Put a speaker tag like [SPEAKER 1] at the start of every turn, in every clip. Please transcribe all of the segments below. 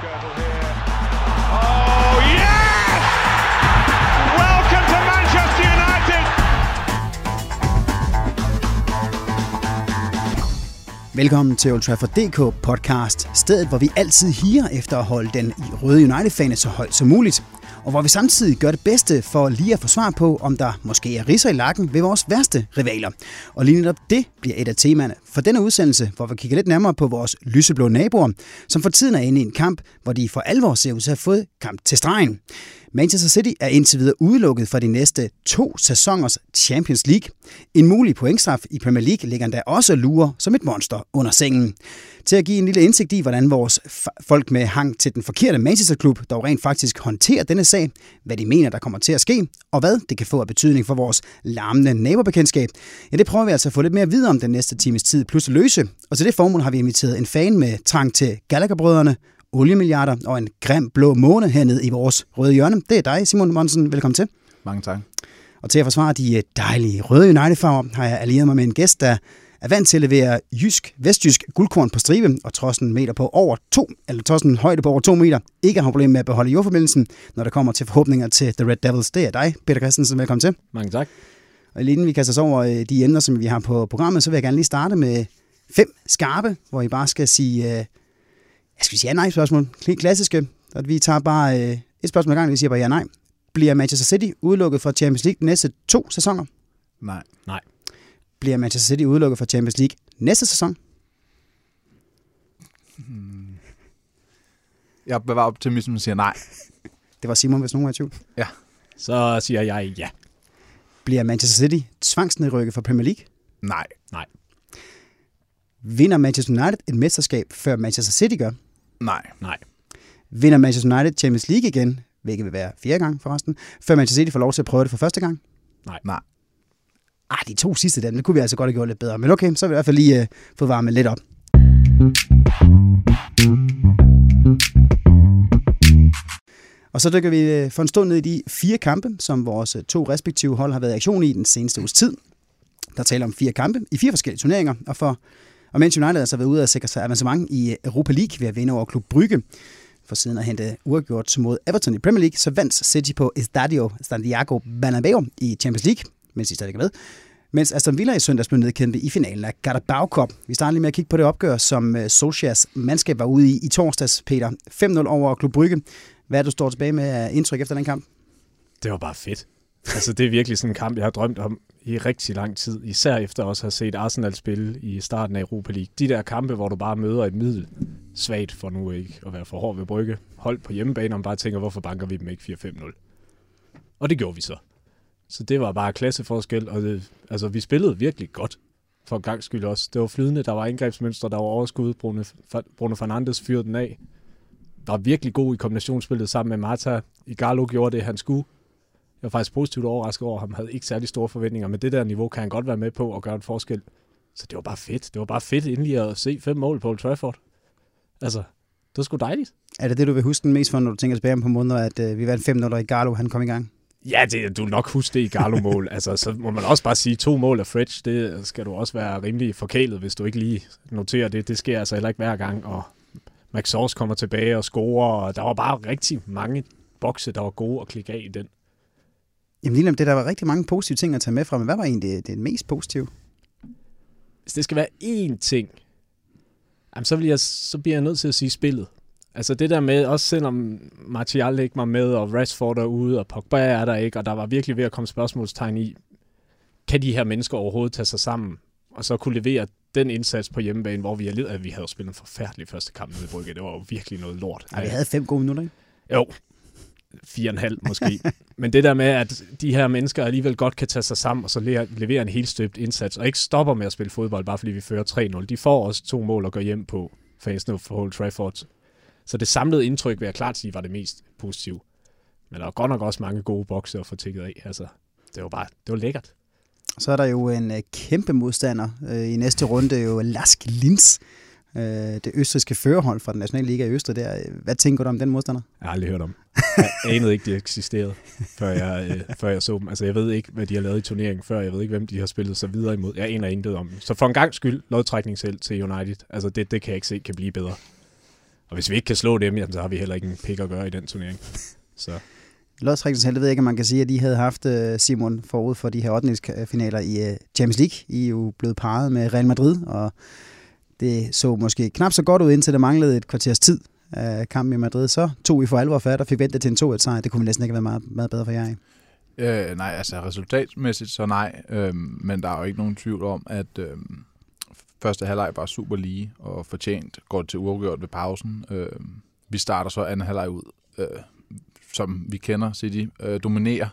[SPEAKER 1] Skirtle here. Oh, yes! Welcome to Manchester United!
[SPEAKER 2] Velkommen til Old Trafford DK podcast, stedet hvor vi altid higer efter at holde den røde United-fane så højt som muligt, og hvor vi samtidig gør det bedste for lige at få svar på, om der måske er risser i lakken ved vores værste rivaler. Og lige netop det bliver et af temaerne for denne udsendelse, hvor vi kigger lidt nærmere på vores lyseblå naboer, som for tiden er inde i en kamp, hvor de for alvor ser ud til at have fået kamp til stregen. Manchester City er indtil videre udelukket fra de næste to sæsoners Champions League. En mulig pointstraf i Premier League ligger endda også lurer som et monster under sengen. Til at give en lille indsigt i, hvordan vores folk med hang til den forkerte Manchester-klub dog rent faktisk håndterer denne sag, hvad de mener, der kommer til at ske, og hvad det kan få af betydning for vores larmende nabobekendtskab. Ja, det prøver vi altså at få lidt mere videre om den næste times tid, plus at løse. Og til det formål har vi inviteret en fan med trang til Gallagher-brødrene, oliemilliarder og en grim blå måne hernede i vores røde hjørne. Det er dig, Simon Monsen. Velkommen til.
[SPEAKER 3] Mange tak.
[SPEAKER 2] Og til at forsvare de dejlige røde United-farver, har jeg allieret mig med en gæst, der er vant til at levere jysk, vestjysk guldkorn på stribe, og trods en meter på over to, eller trods en højde på over to meter, ikke har problemer med at beholde jordforbindelsen, når der kommer til forhåbninger til The Red Devils. Det er dig, Peter Christensen. Velkommen til.
[SPEAKER 3] Mange tak.
[SPEAKER 2] Og lige inden vi kaster os over øh, de emner, som vi har på programmet, så vil jeg gerne lige starte med fem skarpe, hvor I bare skal sige, øh, jeg skal sige ja-nej spørgsmål. Klassiske. At vi tager bare øh, et spørgsmål ad gangen, vi siger bare ja-nej. Bliver Manchester City udelukket fra Champions League de næste to sæsoner?
[SPEAKER 3] Nej.
[SPEAKER 4] Nej.
[SPEAKER 2] Bliver Manchester City udelukket fra Champions League næste sæson?
[SPEAKER 3] Jeg bevarer optimismen og siger nej.
[SPEAKER 2] Det var Simon, hvis nogen var i tvivl.
[SPEAKER 4] Så siger jeg ja.
[SPEAKER 2] Bliver Manchester City tvangsnedrykket fra Premier League?
[SPEAKER 3] Nej.
[SPEAKER 4] Nej.
[SPEAKER 2] Vinder Manchester United et mesterskab, før Manchester City gør?
[SPEAKER 3] Nej.
[SPEAKER 4] Nej.
[SPEAKER 2] Vinder Manchester United Champions League igen, hvilket vil være fjerde gang forresten, før Manchester City får lov til at prøve det for første gang?
[SPEAKER 3] Nej.
[SPEAKER 2] Ah, de to sidste dem, det kunne vi altså godt have gjort lidt bedre. Men okay, så har vi i hvert fald lige uh, fået varmet lidt op. Og så dykker vi øh, for en stund ned i de fire kampe, som vores øh, to respektive hold har været i aktion i den seneste uges tid. Der taler om fire kampe i fire forskellige turneringer, og for og Manchester United altså har altså været ude at sikre sig avancement i Europa League ved at vinde over Klub Brygge. For siden at hente uafgjort mod Everton i Premier League, så vandt City på Estadio Santiago Bernabeu i Champions League, mens de stadig er med. Mens Aston Villa i søndags blev nedkæmpet i finalen af Carabao Cup. Vi starter lige med at kigge på det opgør, som øh, Solskjaers mandskab var ude i i torsdags, Peter. 5-0 over Klub Brygge. Hvad er du står tilbage med af indtryk efter den kamp?
[SPEAKER 4] Det var bare fedt. Altså, det er virkelig sådan en kamp, jeg har drømt om i rigtig lang tid. Især efter også at have set Arsenal spille i starten af Europa League. De der kampe, hvor du bare møder et middel svagt for nu ikke at være for hård ved brygge. Hold på hjemmebane, og bare tænker, hvorfor banker vi dem ikke 4-5-0? Og det gjorde vi så. Så det var bare klasseforskel, og det, altså, vi spillede virkelig godt for en gang skyld også. Det var flydende, der var indgrebsmønstre, der var overskud. Bruno, Bruno Fernandes fyrede den af. Der var virkelig god i kombinationsspillet sammen med Marta. Igalo gjorde det, han skulle. Jeg var faktisk positivt overrasket over ham. havde ikke særlig store forventninger, men det der niveau kan han godt være med på at gøre en forskel. Så det var bare fedt. Det var bare fedt endelig at se fem mål på Old Trafford. Altså, det var sgu dejligt.
[SPEAKER 2] Er det det, du vil huske den mest for, når du tænker tilbage på måneder, at øh, vi vandt 5-0 og Igalo, han kom i gang?
[SPEAKER 4] Ja, det, du nok huske det i Garlo-mål. altså, så må man også bare sige, to mål af Fridge, det skal du også være rimelig forkælet, hvis du ikke lige noterer det. Det sker altså heller ikke hver gang, og Max Sors kommer tilbage og scorer, og der var bare rigtig mange bokse, der var gode at klikke af i den.
[SPEAKER 2] Jamen lige om det, der var rigtig mange positive ting at tage med fra, men hvad var egentlig det, det mest positive?
[SPEAKER 4] Hvis det skal være én ting, jamen, så, vil jeg, så bliver jeg nødt til at sige spillet. Altså det der med, også selvom Martial ikke var med, og Rashford er ude, og Pogba er der ikke, og der var virkelig ved at komme spørgsmålstegn i, kan de her mennesker overhovedet tage sig sammen, og så kunne levere den indsats på hjemmebane, hvor vi er led af, at vi havde spillet en forfærdelig første kamp med Brygge. Det var jo virkelig noget lort.
[SPEAKER 2] Ej, vi havde fem gode minutter, ikke?
[SPEAKER 4] Jo, fire og en halv måske. Men det der med, at de her mennesker alligevel godt kan tage sig sammen, og så levere en helt støbt indsats, og ikke stopper med at spille fodbold, bare fordi vi fører 3-0. De får også to mål at gå hjem på fansene for Old Trafford. Så det samlede indtryk, vil jeg klart sige, var det mest positive. Men der var godt nok også mange gode bokse at få tækket af. Altså, det var bare, det var lækkert.
[SPEAKER 2] Så er der jo en uh, kæmpe modstander uh, i næste runde, jo Lask Linz, uh, det østriske førerhold fra den nationale liga i Østrig. Der. Hvad tænker du om den modstander?
[SPEAKER 4] Jeg har aldrig hørt om. Jeg anede ikke, de eksisterede, før jeg, uh, før jeg så dem. Altså, jeg ved ikke, hvad de har lavet i turneringen før. Jeg ved ikke, hvem de har spillet sig videre imod. Jeg aner intet om dem. Så for en gang skyld, lodtrækningsheld til United. Altså, det, det kan jeg ikke se kan blive bedre. Og hvis vi ikke kan slå dem, jamen, så har vi heller ikke en pik at gøre i den turnering. Så
[SPEAKER 2] Lodsrækkens held, jeg ved ikke, om man kan sige, at de havde haft øh, Simon forud for de her 8. finaler i øh, Champions League. I er jo blevet parret med Real Madrid, og det så måske knap så godt ud, indtil det manglede et kvarters tid af kampen i Madrid. Så tog I for alvor fat og fik ventet til en 2-1 sejr. Det kunne næsten ikke være meget, meget bedre for jer. Ikke?
[SPEAKER 3] Øh, nej, altså resultatmæssigt så nej, øh, men der er jo ikke nogen tvivl om, at øh, første halvleg var super lige og fortjent går til uafgjort ved pausen. Øh, vi starter så anden halvleg ud, øh, som vi kender City, øh, dominerer.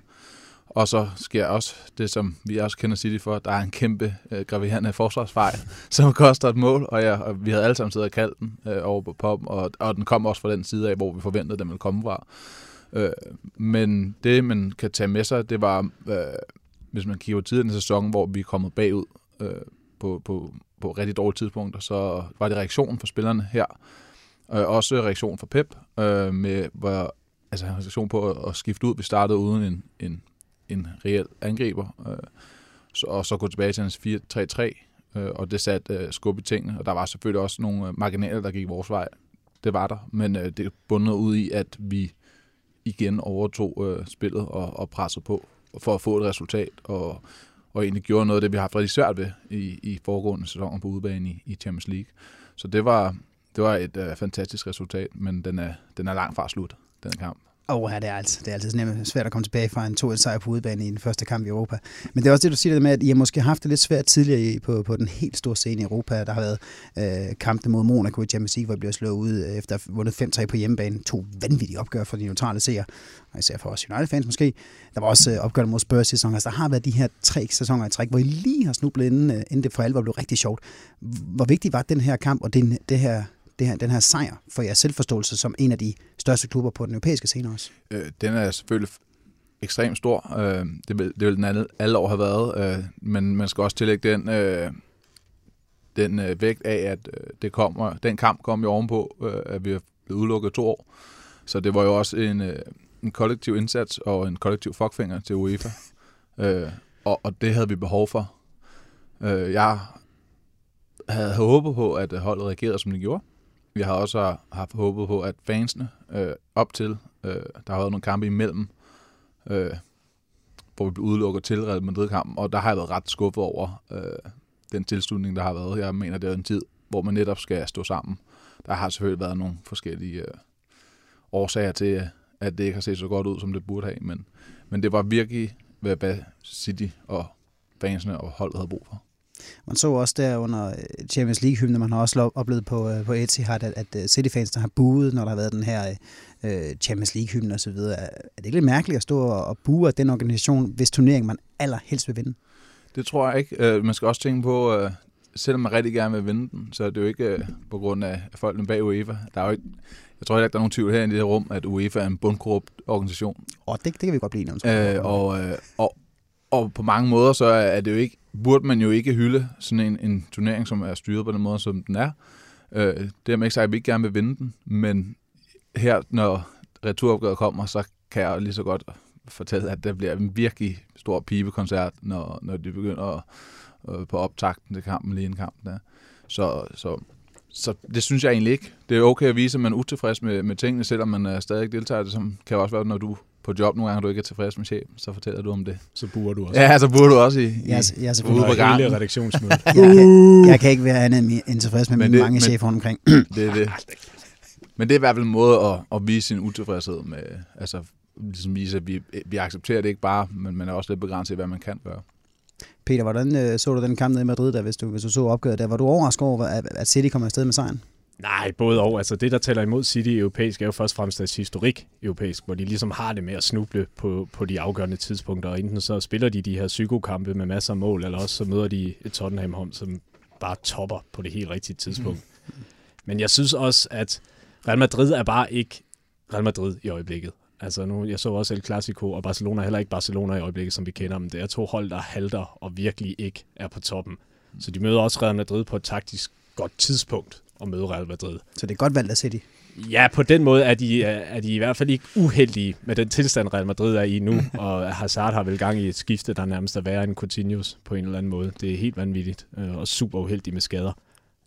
[SPEAKER 3] Og så sker også det, som vi også kender City for. Der er en kæmpe øh, graverende forsvarsfejl, som koster et mål, og, ja, og vi havde alle sammen siddet og kaldt den øh, over på pop, og, og den kom også fra den side af, hvor vi forventede, den ville komme fra. Øh, men det, man kan tage med sig, det var, øh, hvis man kigger på tiden i sæsonen, hvor vi er kommet bagud øh, på, på, på rigtig dårlige tidspunkter, så var det reaktionen fra spillerne her. Øh, også reaktion fra Pep, øh, med hvor, altså reaktion på at, at skifte ud. Vi startede uden en, en, en reel angriber, øh, så, og så gå tilbage til hans 4-3-3, øh, og det satte øh, skub i tingene. Og der var selvfølgelig også nogle øh, marginaler, der gik vores vej. Det var der, men øh, det bundet ud i, at vi igen overtog øh, spillet og, og pressede på for at få et resultat, og, og egentlig gjorde noget af det, vi har haft rigtig svært ved i, i foregående sæsoner på udebane i, i Champions League. Så det var, det var et øh, fantastisk resultat, men den er, den er langt fra slut, den kamp.
[SPEAKER 2] Åh, oh, ja, det er, altså, det er altid nemt svært at komme tilbage fra en 2-1 sejr på udebane i den første kamp i Europa. Men det er også det, du siger det med, at I har måske haft det lidt svært tidligere på, på den helt store scene i Europa. Der har været øh, kampe mod Monaco i Champions League, hvor I bliver slået ud øh, efter at have vundet 5-3 på hjemmebane. To vanvittige opgør for de neutrale seere, og især for os United-fans måske. Der var også øh, opgør mod Spurs sæson. Altså, der har været de her tre sæsoner i træk, hvor I lige har snublet inden, øh, inden det for alvor blev rigtig sjovt. Hvor vigtig var den her kamp og den, det her det her, den her sejr for jeres selvforståelse som en af de største klubber på den europæiske scene også?
[SPEAKER 3] Øh, den er selvfølgelig ekstremt stor. Øh, det, vil, det vil den alle, alle år have været, øh, men man skal også tillægge den, øh, den øh, vægt af, at øh, det kommer, den kamp kom jo ovenpå, øh, at vi har blevet udelukket to år. Så det var jo også en, øh, en kollektiv indsats og en kollektiv fuckfinger til UEFA. øh, og, og det havde vi behov for. Øh, jeg havde håbet på, at holdet reagerede, som det gjorde. Vi har også haft håbet på, at fansene øh, op til, øh, der har været nogle kampe imellem, øh, hvor vi blev udelukket til Real Madrid-kampen, og der har jeg været ret skuffet over øh, den tilslutning, der har været. Jeg mener, det er en tid, hvor man netop skal stå sammen. Der har selvfølgelig været nogle forskellige øh, årsager til, at det ikke har set så godt ud, som det burde have, men, men det var virkelig, hvad City og fansene og holdet havde brug for.
[SPEAKER 2] Man så også der under øh, Champions League-hymne, man har også oplevet på, øh, på Etihad, at, at øh, City-fans har buet, når der har været den her uh, Champions League-hymne osv. Er det ikke lidt mærkeligt at stå og bue af den organisation, hvis turnering man allerhelst vil vinde?
[SPEAKER 3] Det tror jeg ikke. Man skal også tænke på, selvom man rigtig gerne vil vinde den, så er det jo ikke på grund af folkene bag UEFA. Der er jo ikke, jeg tror ikke, der er nogen tvivl her i det her rum, at UEFA er en bundkorrupt organisation.
[SPEAKER 2] Og det, det kan vi godt blive enige
[SPEAKER 3] om. Øh, og, og, og på mange måder, så er det jo ikke burde man jo ikke hylde sådan en, en turnering, som er styret på den måde, som den er. Øh, det er ikke sagt, at vi ikke gerne vil vinde den, men her, når returopgøret kommer, så kan jeg lige så godt fortælle, at det bliver en virkelig stor pibekoncert, når, når de begynder at, øh, på optakten til kampen, lige en kamp der. Så, så, så det synes jeg egentlig ikke. Det er okay at vise, at man er utilfreds med, med tingene, selvom man er stadig deltager. Det som kan også være, når du på job nogle gange, du ikke er tilfreds med chefen, så fortæller du om det.
[SPEAKER 4] Så burer du også.
[SPEAKER 3] Ja, så burer du også i, i
[SPEAKER 2] jeg, jeg er
[SPEAKER 4] ude på gangen. redaktionsmøde.
[SPEAKER 2] jeg, kan, jeg kan ikke være andet end tilfreds med mine mange chefer omkring.
[SPEAKER 3] det er det. Men det er i hvert fald en måde at, at vise sin utilfredshed med, altså ligesom vise, at vi, vi accepterer det ikke bare, men man er også lidt begrænset i, hvad man kan gøre.
[SPEAKER 2] Peter, hvordan øh, så du den kamp nede i Madrid, der, hvis, du, hvis du så opgøret der? Var du overrasket over, at, at City kom afsted med sejren?
[SPEAKER 4] Nej, både og. Altså det, der tæller imod City europæisk, er jo først og fremmest deres historik europæisk, hvor de ligesom har det med at snuble på, på de afgørende tidspunkter. Og enten så spiller de de her psykokampe med masser af mål, eller også så møder de et Tottenham home, som bare topper på det helt rigtige tidspunkt. Mm. Men jeg synes også, at Real Madrid er bare ikke Real Madrid i øjeblikket. Altså nu, jeg så også El Clasico, og Barcelona er heller ikke Barcelona i øjeblikket, som vi kender dem. Det er to hold, der halter og virkelig ikke er på toppen. Så de møder også Real Madrid på et taktisk godt tidspunkt at møde Real Madrid.
[SPEAKER 2] Så det er godt valgt af City?
[SPEAKER 4] Ja, på den måde er de, er de i hvert fald ikke uheldige med den tilstand, Real Madrid er i nu, og Hazard har vel gang i et skifte, der nærmest er værre end Coutinho's på en eller anden måde. Det er helt vanvittigt, øh, og super uheldigt med skader.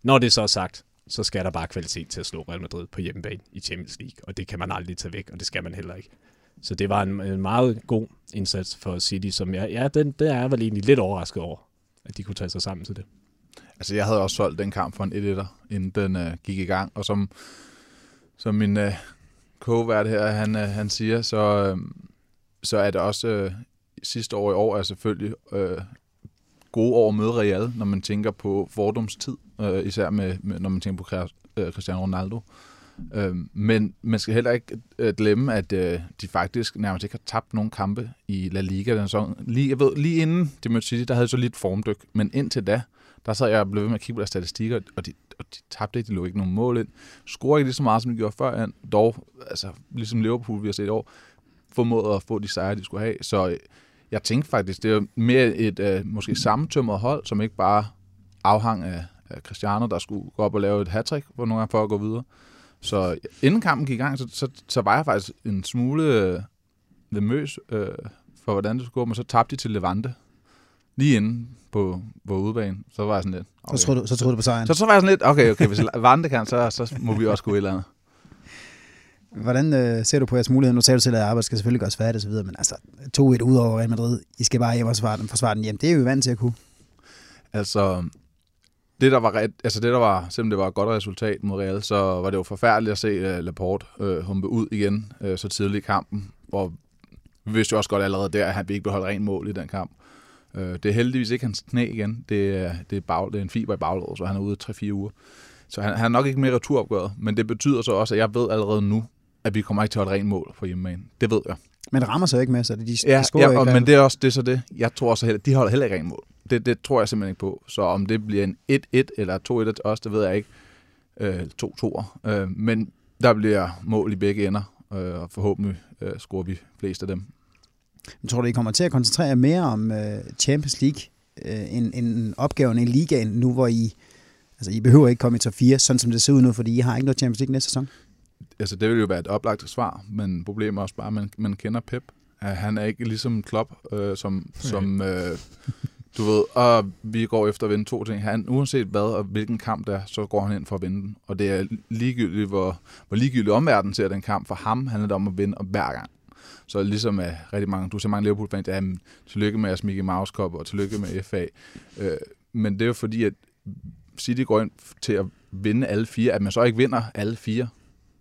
[SPEAKER 4] Når det så er sagt, så skal der bare kvalitet til at slå Real Madrid på hjemmebane i Champions League, og det kan man aldrig tage væk, og det skal man heller ikke. Så det var en, en meget god indsats for City, som jeg, ja, den, det er jeg vel egentlig lidt overrasket over, at de kunne tage sig sammen til det.
[SPEAKER 3] Altså, jeg havde også solgt den kamp for en 1 inden den øh, gik i gang, og som, som min øh, co-vært her, han, øh, han siger, så, øh, så er det også øh, sidste år i år er selvfølgelig øh, gode år at møde Real, når man tænker på fordomstid, øh, især med, med, når man tænker på øh, Cristiano Ronaldo. Øh, men man skal heller ikke øh, glemme, at øh, de faktisk nærmest ikke har tabt nogen kampe i La Liga. Den sæson. lige, jeg ved, lige inden de mødte City, der havde så lidt formdyk, men indtil da, der sad jeg og blev ved med at kigge på deres statistikker, og de, og de tabte ikke, de lå ikke nogen mål ind. Scorede ikke lige så meget, som de gjorde før, dog, altså ligesom Liverpool, vi har set i år, formåede at få de sejre, de skulle have. Så øh, jeg tænkte faktisk, det er mere et uh, måske sammentømret hold, som ikke bare afhang af, af Cristiano, der skulle gå op og lave et hattrick for nogle gange for at gå videre. Så øh, inden kampen gik i gang, så, så, så var jeg faktisk en smule uh, nervøs uh, for, hvordan det skulle gå, men så tabte de til Levante lige inden på, på udebane, så var jeg sådan lidt...
[SPEAKER 2] Okay. Så, troede du, så troede du på sejren?
[SPEAKER 3] Så, så var jeg sådan lidt, okay, okay hvis Vante kan, så, så må vi også gå et eller andet.
[SPEAKER 2] Hvordan øh, ser du på jeres mulighed? Nu sagde du selv, at arbejdet skal selvfølgelig gøres færdigt osv., men altså 2-1 ud over Real Madrid, I skal bare hjem og forsvare den, forsvare den hjem. Det er jo vant til at kunne.
[SPEAKER 3] Altså, det der var, ret, altså det der var, selvom det var et godt resultat mod Real, så var det jo forfærdeligt at se uh, Laporte uh, humpe ud igen uh, så tidligt i kampen, hvor vi vidste jo også godt allerede der, at han ikke beholdt rent mål i den kamp. Øh, det er heldigvis ikke hans knæ igen. Det er, det er, bag, det er en fiber i baglåret, så han er ude 3-4 uger. Så han, han er nok ikke mere returopgøret, men det betyder så også, at jeg ved allerede nu, at vi kommer ikke til at holde rent mål på hjemmebane. Det ved jeg.
[SPEAKER 2] Men rammer så ikke med, så de, de
[SPEAKER 3] ja,
[SPEAKER 2] scorer
[SPEAKER 3] ja,
[SPEAKER 2] ikke.
[SPEAKER 3] men det er også det, er så det. Jeg tror også, at de holder heller ikke rent mål. Det, det tror jeg simpelthen ikke på. Så om det bliver en 1-1 eller 2-1 til os, det ved jeg ikke. Øh, 2-2'er. Øh, men der bliver mål i begge ender, øh, og forhåbentlig øh, scorer vi flest af dem.
[SPEAKER 2] Jeg tror du, I kommer til at koncentrere mere om uh, Champions League uh, end, end opgaven i ligaen, nu hvor I, altså I behøver ikke komme i top 4, sådan som det ser ud nu, fordi I har ikke noget Champions League næste sæson?
[SPEAKER 3] Altså det vil jo være et oplagt svar, men problemet er også bare, at man, man kender Pep. Han er ikke ligesom Klopp, øh, som, som øh, du ved, og vi går efter at vinde to ting. Han, uanset hvad og hvilken kamp der er, så går han ind for at vinde den. Og det er ligegyldigt, hvor, hvor ligegyldigt omverdenen ser den kamp. For ham handler det om at vinde hver gang. Så ligesom er rigtig mange, du ser mange Liverpool-fans, ja, tillykke med jeres Mickey Mouse Cup, og tillykke med FA. Øh, men det er jo fordi, at City går ind til at vinde alle fire, at man så ikke vinder alle fire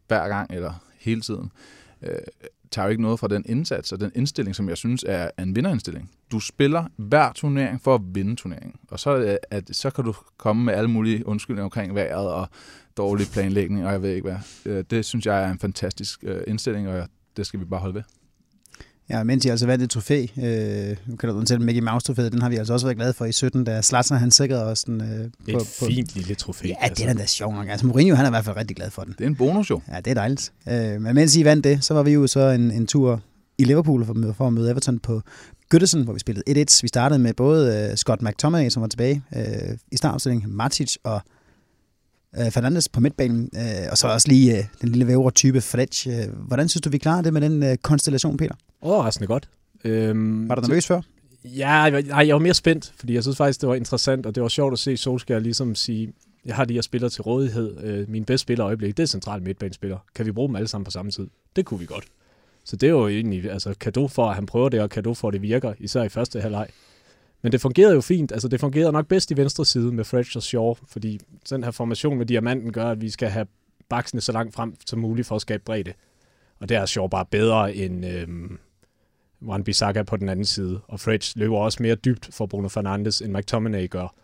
[SPEAKER 3] hver gang, eller hele tiden, øh, tager jo ikke noget fra den indsats og den indstilling, som jeg synes er en vinderindstilling. Du spiller hver turnering for at vinde turneringen, og så, øh, at, så kan du komme med alle mulige undskyldninger omkring vejret og dårlig planlægning, og jeg ved ikke hvad. Øh, det synes jeg er en fantastisk øh, indstilling, og det skal vi bare holde ved.
[SPEAKER 2] Ja, mens I altså vandt et trofæ, øh, nu kan du til Mickey Mouse trofæet, den har vi altså også været glade for i 17, da Slatsen han sikrede os den. Øh,
[SPEAKER 4] er på, et fint lille trofæ.
[SPEAKER 2] Ja, altså. det er da sjovt nok. Altså Mourinho, han er i hvert fald rigtig glad for den.
[SPEAKER 3] Det er en bonus jo.
[SPEAKER 2] Ja, det er dejligt. Øh, men mens I vandt det, så var vi jo så en, en tur i Liverpool for, for at møde Everton på Goodison, hvor vi spillede 1-1. Vi startede med både uh, Scott McTominay, som var tilbage uh, i startopstillingen, Matic og uh, Fernandes på midtbanen, uh, og så også lige uh, den lille vævre type Fletch. Uh, hvordan synes du, vi klarer det med den uh, konstellation, Peter?
[SPEAKER 4] Overraskende godt.
[SPEAKER 2] Øhm, var du nervøs før?
[SPEAKER 4] Ja, nej, jeg var mere spændt, fordi jeg synes faktisk, det var interessant, og det var sjovt at se Solskjaer ligesom sige, jeg har de her spillere til rådighed. Øh, min bedste spiller øjeblik, det er central midtbanespiller. Kan vi bruge dem alle sammen på samme tid? Det kunne vi godt. Så det er jo egentlig altså, kado for, at han prøver det, og kado for, at det virker, især i første halvleg. Men det fungerede jo fint. Altså, det fungerede nok bedst i venstre side med Fredge og Shaw, fordi den her formation med diamanten gør, at vi skal have baksene så langt frem som muligt for at skabe bredde. Og det er Shaw bare bedre end øhm, Juan Bissaka på den anden side. Og Fredge løber også mere dybt for Bruno Fernandes, end McTominay gør.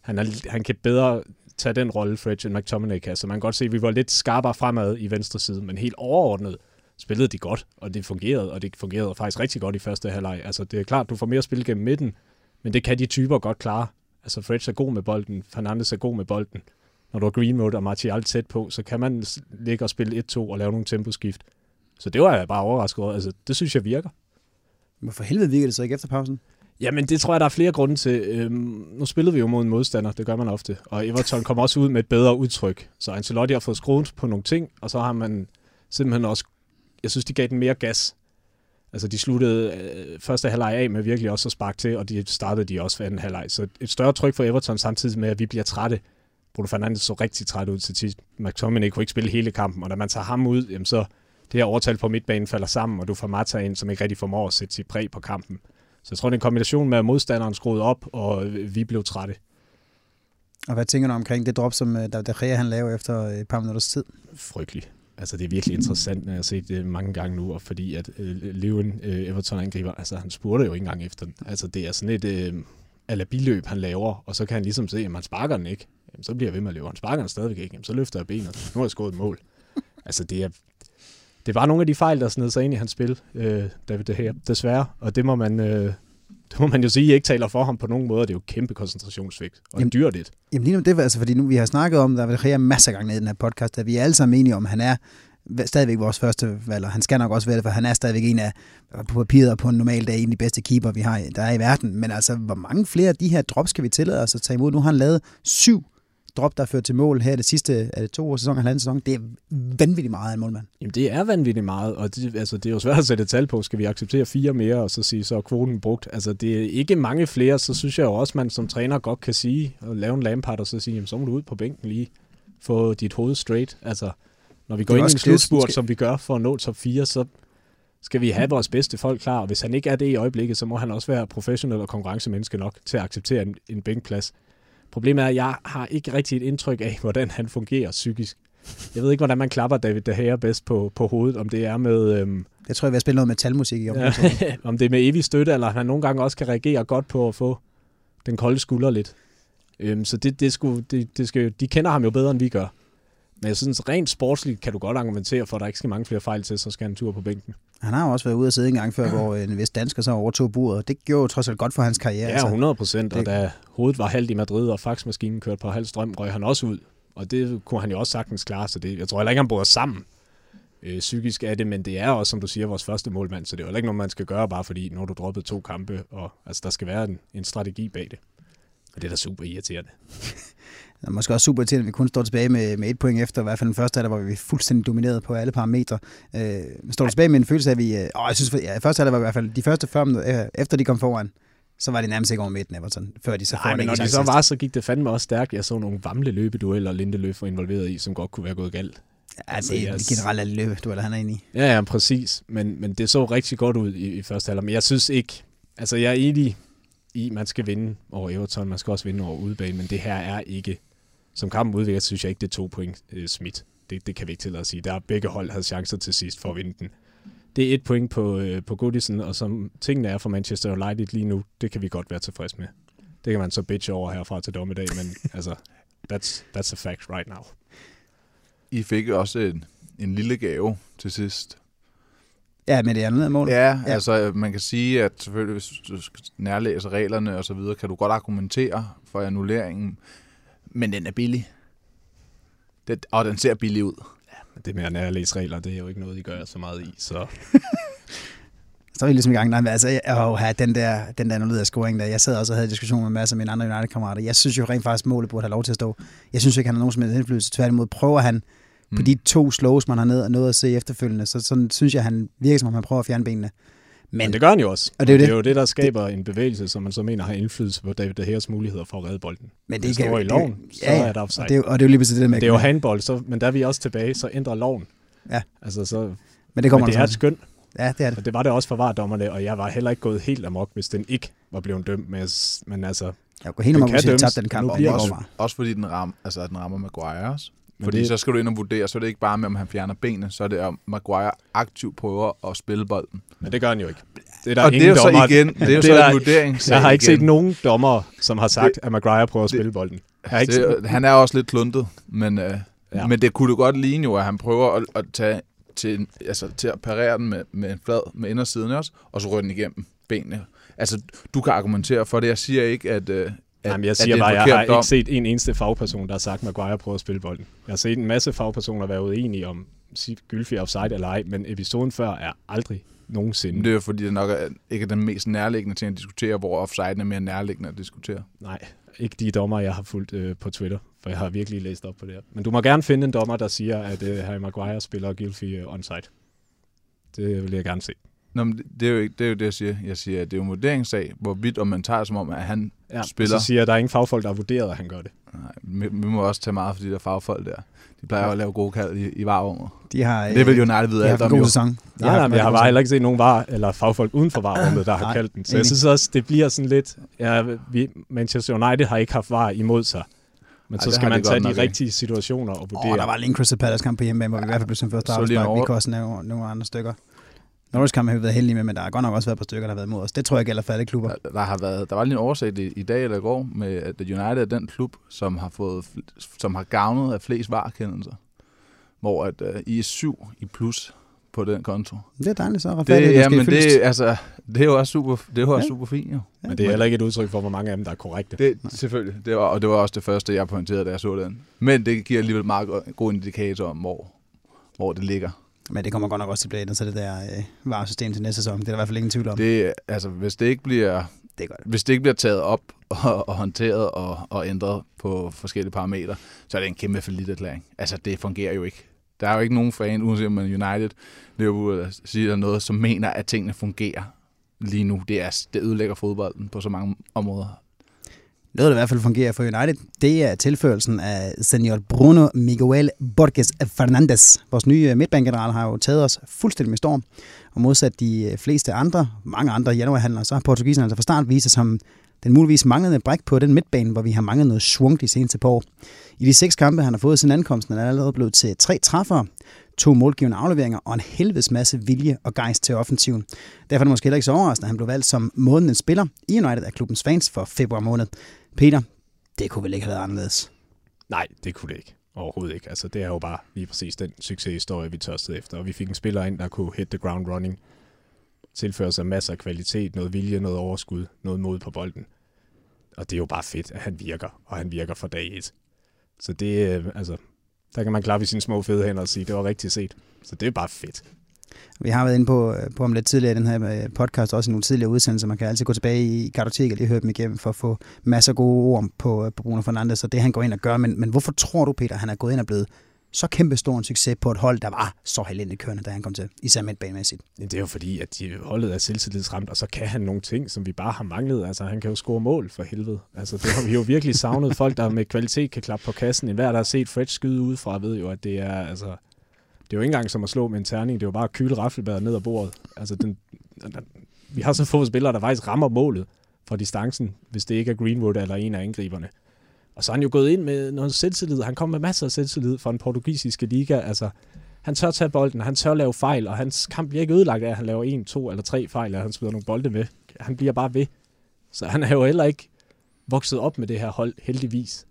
[SPEAKER 4] Han, er, han kan bedre tage den rolle, Fredge, end McTominay kan. Så man kan godt se, at vi var lidt skarpere fremad i venstre side, men helt overordnet spillede de godt, og det fungerede, og det fungerede faktisk rigtig godt i første halvleg. Altså, det er klart, du får mere spil gennem midten, men det kan de typer godt klare. Altså, Fredge er god med bolden, Fernandes er god med bolden. Når du har Greenwood og Martial tæt på, så kan man ligge og spille 1-2 og lave nogle temposkift. Så det var jeg bare overrasket over. Altså, det synes jeg virker.
[SPEAKER 2] Men for helvede virker det så ikke efter pausen?
[SPEAKER 4] Jamen, det tror jeg, der er flere grunde til. Øhm, nu spillede vi jo mod en modstander, det gør man ofte. Og Everton kom også ud med et bedre udtryk. Så Ancelotti har fået skruet på nogle ting, og så har man simpelthen også... Jeg synes, de gav den mere gas. Altså, de sluttede øh, første halvleg af med virkelig også at sparke til, og de startede de også for anden halvleg. Så et større tryk for Everton samtidig med, at vi bliver trætte. Bruno Fernandes så rigtig træt ud til sidst. McTominay kunne ikke spille hele kampen, og da man tager ham ud, jamen så det her overtal på midtbanen falder sammen, og du får Mata ind, som ikke rigtig formår at sætte sit præg på kampen. Så jeg tror, det er en kombination med, at modstanderen skruede op, og vi blev trætte.
[SPEAKER 2] Og hvad tænker du omkring det drop, som øh, David De Gea han laver efter et par minutters tid?
[SPEAKER 4] Frygteligt. Altså, det er virkelig interessant, når jeg har set det mange gange nu, og fordi at øh, Leven, øh, Everton angriber, altså han spurgte jo ikke engang efter den. Altså, det er sådan et øh, alabiløb, han laver, og så kan han ligesom se, at man sparker den ikke. Jamen, så bliver jeg ved med at løbe. Han sparker den stadigvæk ikke. Jamen, så løfter jeg benet. Nu har jeg skåret et mål. altså, det er, det var nogle af de fejl, der sned sig ind i hans spil, øh, David De Gea, desværre. Og det må man, øh, det må man jo sige, ikke taler for ham på nogen måde. Det er jo kæmpe koncentrationsvægt, og
[SPEAKER 2] Jamen,
[SPEAKER 4] dyrt det.
[SPEAKER 2] Jamen lige nu, det var altså, fordi nu vi har snakket om, der er masser af gange i den her podcast, at vi er alle sammen enige om, at han er stadigvæk vores første valg, og han skal nok også være det, for han er stadigvæk en af, på papiret og på en normal dag, en af de bedste keeper, vi har, der er i verden. Men altså, hvor mange flere af de her drops skal vi tillade os at tage imod? Nu har han lavet syv drop, der ført til mål her det sidste er det to år sæson, halvanden sæson. Det er vanvittigt meget af en målmand.
[SPEAKER 4] Jamen, det er vanvittigt meget, og det, altså, det er jo svært at sætte tal på. Skal vi acceptere fire mere, og så sige, så er kvoten brugt? Altså, det er ikke mange flere, så synes jeg jo også, man som træner godt kan sige, og lave en Lampard, og så sige, jamen, så må du ud på bænken lige, få dit hoved straight. Altså, når vi går ind i en slutspurt, skal... som vi gør for at nå top 4, så skal vi have vores bedste folk klar, og hvis han ikke er det i øjeblikket, så må han også være professionel og konkurrencemenneske nok til at acceptere en, en bænkplads. Problemet er, at jeg har ikke rigtig et indtryk af, hvordan han fungerer psykisk. Jeg ved ikke, hvordan man klapper David De Gea bedst på, på hovedet, om det er med... Øhm,
[SPEAKER 2] jeg tror, jeg vil spille noget metalmusik i
[SPEAKER 4] ja, Om det er med evig støtte, eller han nogle gange også kan reagere godt på at få den kolde skulder lidt. Øhm, så det, det, skulle, det, det skal, de kender ham jo bedre, end vi gør. Men jeg synes, rent sportsligt kan du godt argumentere for, at der ikke skal mange flere fejl til, så skal han en tur på bænken.
[SPEAKER 2] Han har jo også været ude at sidde en gang før, hvor en vis dansker så overtog buret. Det gjorde jo trods alt godt for hans karriere.
[SPEAKER 4] Ja, 100 altså. procent. Og da hovedet var halvt i Madrid, og faxmaskinen kørte på halv strøm, røg han også ud. Og det kunne han jo også sagtens klare, så det, jeg tror heller ikke, han bor sammen øh, psykisk af det, men det er også, som du siger, vores første målmand, så det er jo ikke noget, man skal gøre, bare fordi, når du droppet to kampe, og altså, der skal være en, en strategi bag det. Og det er da super irriterende.
[SPEAKER 2] Det er måske også super til, at vi kun står tilbage med, med et point efter, i hvert fald den første halvdel, hvor vi fuldstændig domineret på alle parametre. Øh, står tilbage med en følelse af, at vi... Øh, åh, jeg synes, ja, første halvdel var i hvert fald de første 40 minutter, øh, efter de kom foran, så var det nærmest ikke over midten Everton, før de så
[SPEAKER 4] Nej, men når de så var, så gik det fandme også stærkt. Jeg så nogle vamle løbedueller, Lindeløf var involveret i, som godt kunne være gået galt.
[SPEAKER 2] Ja, altså, det er jeg... generelt alle løbedueller, han er inde i.
[SPEAKER 4] Ja, ja, præcis. Men, men det så rigtig godt ud i, i første halvdel. Men jeg synes ikke... Altså, jeg er enig i, man skal vinde over Everton, man skal også vinde over udebane, men det her er ikke som kampen udvikler, synes jeg ikke, det er to point øh, smidt. Det, det kan vi ikke tillade at sige. Der er begge hold havde chancer til sidst for at vinde den. Det er et point på, øh, på Goodison, og som tingene er for Manchester United lige nu, det kan vi godt være tilfreds med. Det kan man så bitch over herfra til dommedag, men altså, that's, that's a fact right now.
[SPEAKER 3] I fik også en, en lille gave til sidst.
[SPEAKER 2] Ja, med det andet mål.
[SPEAKER 3] Ja, ja, altså man kan sige, at selvfølgelig, hvis du nærlæser reglerne og så videre, kan du godt argumentere for annulleringen, men den er billig. Det, og den ser billig ud.
[SPEAKER 4] Ja, det med at læse regler, det er jo ikke noget, I gør så meget i, så...
[SPEAKER 2] så er vi ligesom i gang. Nej, men altså, jeg har have den der, den der af scoring der. Jeg sad også og havde diskussion med masser af mine andre United-kammerater. Jeg synes jo rent faktisk, målet burde have lov til at stå. Jeg synes ikke, han har nogen som helst indflydelse. Tværtimod prøver han mm. på de to slows, man har ned, nået at se efterfølgende. Så sådan synes jeg, han virker som om, han prøver at fjerne benene.
[SPEAKER 4] Men, Men det gør han jo også. Og det er jo det, det, er jo det der skaber det, en bevægelse, som man så mener har indflydelse på David De Gea's muligheder for at redde bolden. Men det står i loven, det, så ja, er der offside.
[SPEAKER 2] Og det, er, og det er jo lige præcis det med.
[SPEAKER 4] Det er jo handbold, så, men der er vi også tilbage, så ændrer loven.
[SPEAKER 2] Ja.
[SPEAKER 4] Altså, så,
[SPEAKER 2] men det, kommer
[SPEAKER 4] men det er et skøn.
[SPEAKER 2] Ja, det er det.
[SPEAKER 4] Og det var det også for vardommerne, og jeg var heller ikke gået helt amok, hvis den ikke var blevet dømt. Men, men altså,
[SPEAKER 2] jeg går helt amok, hvis jeg tabte den kamp.
[SPEAKER 3] Også, også fordi den, ram, altså, den rammer Maguire også. Fordi det, så skal du ind og vurdere, så er det ikke bare med, om han fjerner benene, så er det, om Maguire aktivt prøver at spille bolden.
[SPEAKER 4] Men det gør han jo ikke. Det er der
[SPEAKER 3] og det er jo dommer, så igen, det er jo det så der, en vurdering.
[SPEAKER 4] Jeg har ikke igen. set nogen dommer, som har sagt, det, at Maguire prøver at spille det, bolden. Jeg har ikke
[SPEAKER 3] det, set. Han er også lidt kluntet, men, øh, ja. men det kunne du godt ligne jo, at han prøver at, at tage til, altså, til at parere den med, med en flad med indersiden også, og så rører den igennem benene. Altså, du kan argumentere for det. Jeg siger ikke, at, øh,
[SPEAKER 4] at, Jamen, jeg siger bare, jeg har dom. ikke set en eneste fagperson, der har sagt, at Maguire prøver at spille bolden. Jeg har set en masse fagpersoner være uenige om Gylfi offside eller ej, men episoden før er aldrig nogensinde.
[SPEAKER 3] Det er jo fordi, det nok er, ikke er den mest nærliggende til at diskutere, hvor offside er mere nærliggende at diskutere.
[SPEAKER 4] Nej, ikke de dommer, jeg har fulgt øh, på Twitter, for jeg har virkelig læst op på det her. Men du må gerne finde en dommer, der siger, at øh, Harry Maguire spiller Gylfi øh, onside. Det vil jeg gerne se.
[SPEAKER 3] Nå, men det- det er, jo ikke, det er jo det, jeg siger. Jeg siger, at det er jo en vurderingssag, hvorvidt om man tager som om, at han
[SPEAKER 4] Ja,
[SPEAKER 3] spiller.
[SPEAKER 4] Så siger jeg, at der er ingen fagfolk, der har vurderet, at han gør det.
[SPEAKER 3] Nej, vi, vi må også tage meget for de der fagfolk der. De plejer jo at lave gode kald i, i varerummet.
[SPEAKER 2] De har,
[SPEAKER 3] Det vil jo United
[SPEAKER 2] de
[SPEAKER 3] vide
[SPEAKER 2] har
[SPEAKER 3] alt om jo.
[SPEAKER 2] god sæson. De
[SPEAKER 4] Nej, nej, men jeg har bare heller ikke set nogen var, eller fagfolk uden for varrummet, der har
[SPEAKER 2] Nej,
[SPEAKER 4] kaldt den. Så jeg
[SPEAKER 2] enig.
[SPEAKER 4] synes også, det bliver sådan lidt... Ja, vi, Manchester United har ikke haft var imod sig. Men
[SPEAKER 3] Ej,
[SPEAKER 4] så
[SPEAKER 3] det
[SPEAKER 4] skal man
[SPEAKER 3] de
[SPEAKER 4] tage de
[SPEAKER 3] nok
[SPEAKER 4] rigtige situationer og vurdere.
[SPEAKER 2] Åh, der var lige en Crystal Palace kamp på hjemmebane, hvor vi i hvert fald blev som første afspark. Vi kan også nævne nogle andre stykker. Norwich kamp har vi været heldige med, men der har godt nok også været et par stykker, der har været imod os. Det tror jeg gælder for alle klubber.
[SPEAKER 3] Der, der, har været, der var lige en oversigt i, i dag eller i går med, at United er den klub, som har, fået, som har gavnet af flest varekendelser. Hvor at, uh, I er syv i plus på den konto.
[SPEAKER 2] Det er dejligt, så
[SPEAKER 3] Det,
[SPEAKER 2] retfærdigt.
[SPEAKER 3] ja, men det, altså, det er jo også super, det er jo også
[SPEAKER 2] Ja.
[SPEAKER 3] super fint, jo.
[SPEAKER 4] Men det er heller ikke et udtryk for, hvor mange af dem, der er korrekte.
[SPEAKER 3] Det, selvfølgelig. Det var, og det var også det første, jeg pointerede, da jeg så den. Men det giver alligevel meget go- god indikator om, hvor, hvor det ligger.
[SPEAKER 2] Men det kommer godt nok også til at blive ændret til det der øh, varesystem til næste sæson. Det er der i hvert fald ingen tvivl om.
[SPEAKER 3] Det, altså, hvis det ikke bliver,
[SPEAKER 2] det er godt.
[SPEAKER 3] hvis det ikke bliver taget op og, og håndteret og, og ændret på forskellige parametre, så er det en kæmpe forlidt erklæring. Altså, det fungerer jo ikke. Der er jo ikke nogen fan, uanset om man United, Liverpool eller siger noget, som mener, at tingene fungerer lige nu. Det, er, det ødelægger fodbolden på så mange områder.
[SPEAKER 2] Noget, der i hvert fald fungerer for United, det er tilførelsen af senior Bruno Miguel Borges Fernandes. Vores nye midtbanegeneral har jo taget os fuldstændig med storm. Og modsat de øh, fleste andre, mange andre januarhandlere, så har portugiserne altså fra start vist sig som den muligvis manglende bræk på den midtbane, hvor vi har manglet noget svung de seneste par år. I de seks kampe, han har fået siden ankomsten, er allerede blevet til tre træffere, to målgivende afleveringer og en helvedes masse vilje og gejst til offensiven. Derfor er det måske heller ikke så overraskende, at han blev valgt som månedens spiller i United af klubbens fans for februar måned. Peter, det kunne vel ikke have været anderledes.
[SPEAKER 4] Nej, det kunne det ikke. Overhovedet ikke. Altså, det er jo bare lige præcis den succeshistorie, vi tørstede efter. Og vi fik en spiller ind, der kunne hit the ground running. Tilføre sig masser af kvalitet, noget vilje, noget overskud, noget mod på bolden. Og det er jo bare fedt, at han virker, og han virker fra dag et. Så det, øh, altså, der kan man klappe i sine små fede hænder og sige, det var rigtig set. Så det er bare fedt.
[SPEAKER 2] Vi har været inde på, øh, på om lidt tidligere i den her øh, podcast, også i nogle tidligere udsendelser. Man kan altid gå tilbage i kartoteket og lige høre dem igennem for at få masser af gode ord på, øh, på Bruno Fernandes og det, han går ind og gør. Men, men hvorfor tror du, Peter, han er gået ind og blevet så kæmpe stor en succes på et hold, der var så heldigt kørende, da han kom til, især midtbanemæssigt?
[SPEAKER 4] Men det er jo fordi, at de holdet er selvtillidsramt, og så kan han nogle ting, som vi bare har manglet. Altså, han kan jo score mål for helvede. Altså, det har vi jo virkelig savnet. Folk, der med kvalitet kan klappe på kassen. En hver, der har set Fred skyde udefra, ved jo, at det er, altså, det er jo ikke engang som at slå med en terning. Det er jo bare at kyle raffelbæret ned ad bordet. Altså, den, den, vi har så få spillere, der faktisk rammer målet fra distancen, hvis det ikke er Greenwood eller en af angriberne. Og så er han jo gået ind med noget selvtillid. Han kom med masser af selvtillid fra den portugisiske liga. Altså, han tør tage bolden, han tør lave fejl, og hans kamp bliver ikke ødelagt af, at han laver en, to eller tre fejl, eller han smider nogle bolde med. Han bliver bare ved. Så han er jo heller ikke vokset op med det her hold, heldigvis.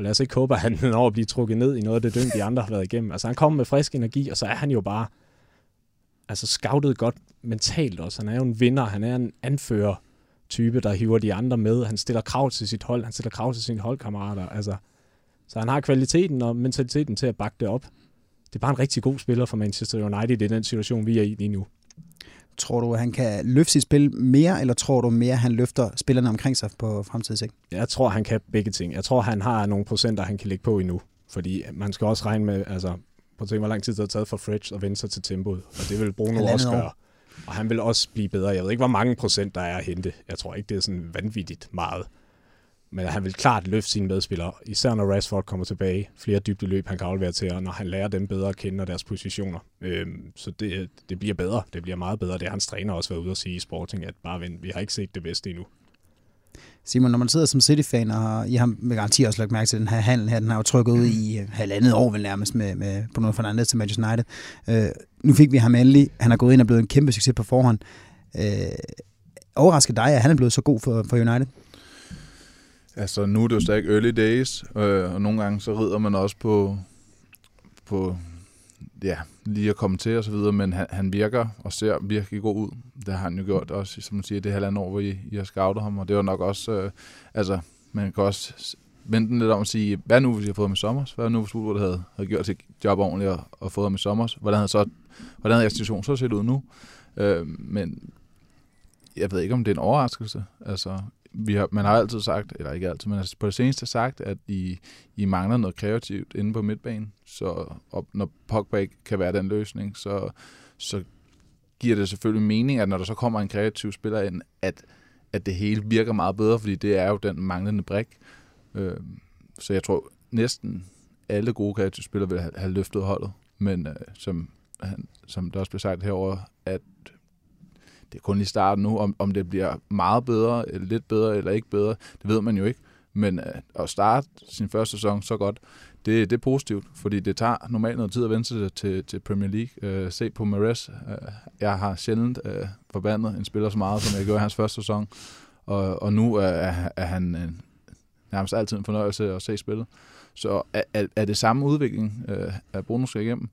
[SPEAKER 4] Og lad os ikke håbe, at han når at blive trukket ned i noget af det døgn, de andre har været igennem. Altså han kommer med frisk energi, og så er han jo bare altså scoutet godt mentalt også. Han er jo en vinder, han er en anfører type, der hiver de andre med. Han stiller krav til sit hold, han stiller krav til sine holdkammerater. Altså, så han har kvaliteten og mentaliteten til at bakke det op. Det er bare en rigtig god spiller for Manchester United i den situation, vi er i lige nu.
[SPEAKER 2] Tror du, at han kan løfte sit spil mere, eller tror du mere, at han løfter spillerne omkring sig på fremtidssigt?
[SPEAKER 4] Jeg tror, han kan begge ting. Jeg tror, han har nogle procenter, han kan lægge på endnu. Fordi man skal også regne med, altså, på at tænke, hvor lang tid det har taget for Fridge at vende sig til tempoet. Og det vil Bruno også
[SPEAKER 2] år.
[SPEAKER 4] gøre. Og han vil også blive bedre. Jeg ved ikke, hvor mange procent der er at hente. Jeg tror ikke, det er sådan vanvittigt meget. Men han vil klart løfte sine medspillere, især når Rashford kommer tilbage. Flere dybde løb, han kan aflevere til, og når han lærer dem bedre at kende og deres positioner. Øhm, så det, det bliver bedre. Det bliver meget bedre. Det har hans træner også været ude at sige i Sporting, at bare vent, vi har ikke set det bedste endnu.
[SPEAKER 2] Simon, når man sidder som City-fan, og I har med garanti også lagt mærke til den her handel her, den har jo trykket ud i øh, halvandet år vel nærmest med, med Bruno Fernandes til Manchester United. Øh, nu fik vi ham endelig. Han er gået ind og blevet en kæmpe succes på forhånd. Øh, overrasker dig, at han er blevet så god for, for United?
[SPEAKER 3] Altså, nu er det jo stadig early days, øh, og nogle gange så rider man også på, på ja, lige at komme til og så videre, men han, han virker og ser virkelig god ud. Det har han jo gjort også, som man siger, det halvandet år, hvor I, I har scoutet ham, og det var nok også, øh, altså, man kan også vente lidt om at sige, hvad nu, hvis jeg har fået ham i sommer? Hvad nu, hvis Woodward havde, havde gjort sit job ordentligt og, og fået ham i sommer? Hvordan havde, så, hvordan havde institutionen så set ud nu? Øh, men jeg ved ikke, om det er en overraskelse. Altså, vi har, man har altid sagt, eller ikke altid, men har på det seneste sagt, at I, I mangler noget kreativt inde på midtbanen. Så og når Pogba ikke kan være den løsning, så, så giver det selvfølgelig mening, at når der så kommer en kreativ spiller ind, at, at det hele virker meget bedre, fordi det er jo den manglende brik. Øh, så jeg tror næsten alle gode kreative spillere vil have, have løftet holdet, men øh, som, han, som der også blev sagt herover, at det er kun i starten nu, om, om det bliver meget bedre, eller lidt bedre, eller ikke bedre, det ved man jo ikke. Men øh, at starte sin første sæson så godt, det, det er positivt, fordi det tager normalt noget tid at vende sig til, til Premier League. Øh, se på Mares. Øh, jeg har sjældent øh, forbandet en spiller så meget, som jeg gjorde i hans første sæson. Og, og nu er, er, han øh, nærmest altid en fornøjelse at se spillet. Så er, er, er det samme udvikling, øh, at Bruno skal igennem,